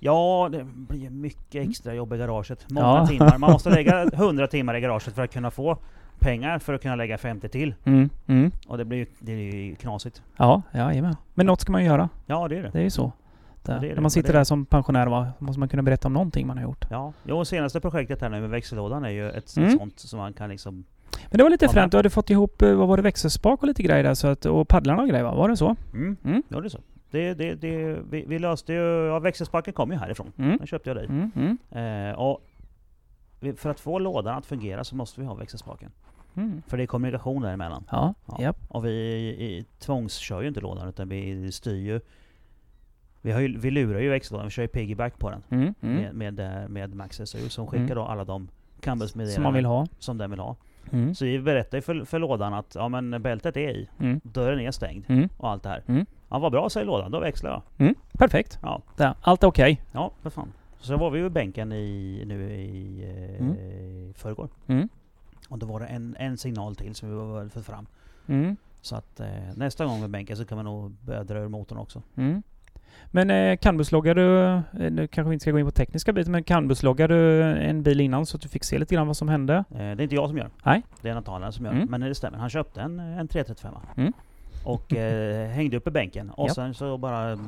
Ja, det blir mycket extra jobb i garaget. Många Ja. timmar. Man måste lägga 100 timmar i garaget för att kunna få pengar för att kunna lägga 50 till. Mm. Mm. Och det blir ju, det är ju knasigt. Ja, jajamän. Men något ska man ju göra. Ja, det är det. Det är ju så. Ja, det det. När man sitter där som pensionär va, måste man kunna berätta om någonting man har gjort. Ja, jo, senaste projektet här nu med växellådan är ju ett Mm. sånt som man kan liksom... Men det var lite Ja, fränt. Du hade fått ihop, eh, vad var det, växelspak och lite grejer där så att, och paddlarna och grejer va? Var det så? Mm, Mm. ja det är så. Det, det, det, vi, vi löste ju... Ja, växelspaken kom ju härifrån. Mm. Den köpte jag dig. Mm. Mm. Eh, och vi, för att få lådan att fungera så måste vi ha växelspaken. Mm. För det är kommunikation däremellan. Ja, Ja. japp. Och vi i, tvångskör ju inte lådan utan vi styr ju... Vi, har ju, vi lurar ju växellådan, vi kör ju piggyback på den. Mm. Mm. Med, med, eh, med Max SU som skickar Mm. då alla de campusmeddelanden Som man vill ha. som den vill ha. Mm. Så vi berättar ju för, för lådan att ja, men bältet är i, Mm. dörren är stängd Mm. och allt det här. Ja vad bra säger lådan, då växlar jag. Mm. Perfekt. Ja, Där. Allt är okej. ja för fan. Så var vi i bänken i, nu i eh, Mm. förrgår. Mm. Och då var det en, en signal till som vi var fått fram. Mm. Så att eh, nästa gång med bänken så kan vi nog börja dra ur motorn också. Mm. Men eh, Canbusloggar du, eh, nu kanske vi inte ska gå in på tekniska biten, men Canbusloggar du en bil innan så att du fick se lite grann vad som hände? Eh, det är inte jag som gör. Nej. Det är Nathanael som gör. Mm. Men det stämmer. Han köpte en, en 335 Mm. Och eh, hängde upp i bänken. Och Japp. sen så bara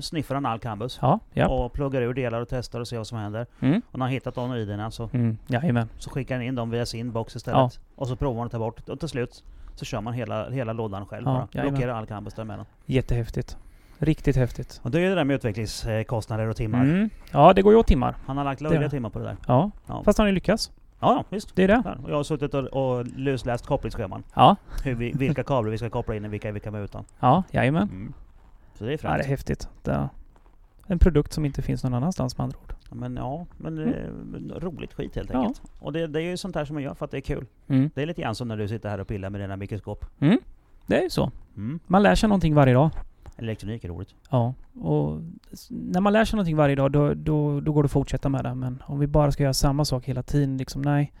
sniffar han all cambus. Ja, ja. Och pluggar ur delar och testar och ser vad som händer. Mm. Och när han hittat de idéerna så, Mm. Jajamän. så skickar han in dem via sin box istället. Och så provar han att ta bort. Och till slut så kör man hela, hela lådan själv Ja, bara. jajamän. Blockerar all cambus däremellan. Jättehäftigt. Riktigt häftigt. Och det är det där med utvecklingskostnader och timmar. Mm. Ja, det går ju åt timmar. Han har lagt löjliga timmar på det där. Ja. Ja. Fast han har ju lyckats. Ja, ja visst. Det är det. Och jag har suttit och, och lusläst kopplingsscheman. Ja. Hur vi, vilka kablar vi ska koppla in och vilka vi kan vara utan. Ja, jajamän. Mm. Så det är Ja, fränt. det är häftigt. Det är en produkt som inte finns någon annanstans med andra ord. Men ja, men är roligt skit helt Ja. enkelt. Och det, det är ju sånt här som man gör för att det är kul. Mm. Det är lite grann som när du sitter här och pillar med dina mikroskop. Mm. Det är ju så. Mm. Man lär sig någonting varje dag. Elektronik är roligt. Ja, och när man lär sig någonting varje dag då, då, då går det att fortsätta med det. Men om vi bara ska göra samma sak hela tiden, liksom nej.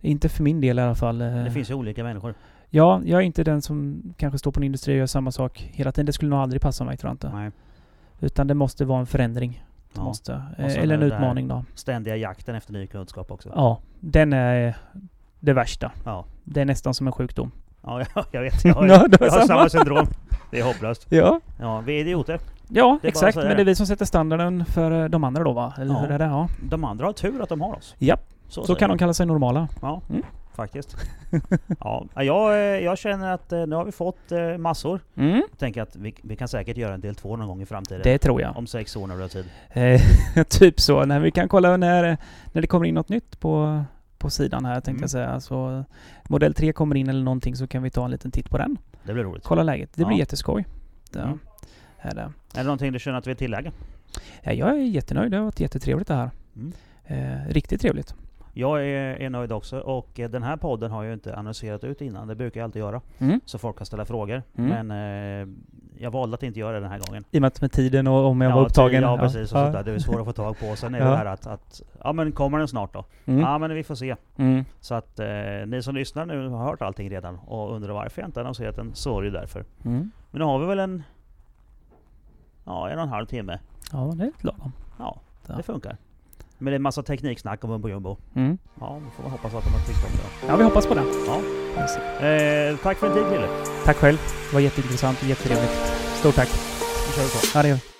Inte för min del i alla fall. Eh, Det finns ju olika människor. Ja, jag är inte den som kanske står på en industri och gör samma sak hela tiden. Det skulle nog aldrig passa mig tror jag inte. Nej. Utan det måste vara en förändring. Ja. måste. Eh, Eller en utmaning då. Ständiga jakten efter ny kunskap också. Ja, den är det värsta. Ja. Det är nästan som en sjukdom. Ja, ja, jag vet. Jag har, jag har samma syndrom. Det är hopplöst. Ja, Ja, vi är idioter. ja Det är bara exakt. Men det är vi som sätter standarden för eh, de andra då va? Eller Ja. hur är det? Ja. De andra har tur att de har oss. Japp, Så, säger kan de jag. kalla sig normala. Ja, Mm. faktiskt. ja, jag, eh, jag känner att eh, nu har vi fått eh, massor. Mm, Jag tänker att vi, vi kan säkert göra en del två någon gång i framtiden. det tror jag. Om sex år när vi har tid. Eh, typ så. När vi kan kolla när, när det kommer in något nytt på, på sidan här tänkte Mm. jag säga. Så modell 3 kommer in eller någonting så kan vi ta en liten titt på den. Det blir roligt. Kolla läget. Det blir Ja. jätteskoj. Det, Mm. är det. Är det någonting du känner att vi vill tillägga? Ja, jag är jättenöjd. Det har varit jättetrevligt det här. Mm. Eh, riktigt trevligt. Jag är, är nöjd också och eh, den här podden har jag ju inte annonserat ut innan. Det brukar jag alltid göra. Mm. Så folk kan ställa frågor. Mm. Men eh, jag valde att inte göra det den här gången. I och med med tiden och om jag var upptagen. Ja, precis. Och Ja. sånt där. Det är svårt att få tag på. Sen är Ja. det här att, att, ja men kommer den snart då? Mm. Ja men vi får se. Mm. Så att eh, ni som lyssnar nu har hört allting redan och undrar varför jag inte annonserat den, så är det därför. Mm. Men nu har vi väl en, ja en och en halv timme. Ja, det är lagom. Ja, Ja. det funkar. Men det är en massa tekniksnack om Mumbo Jumbo. Mm. Ja, vi får hoppas att de har tyckt om det Ja, vi hoppas på det. Ja. Då. Eh, tack för din tid Krille. Tack själv. Det var jätteintressant och jättetrevligt. Stort tack. Nu kör vi på. Ja, det gör vi.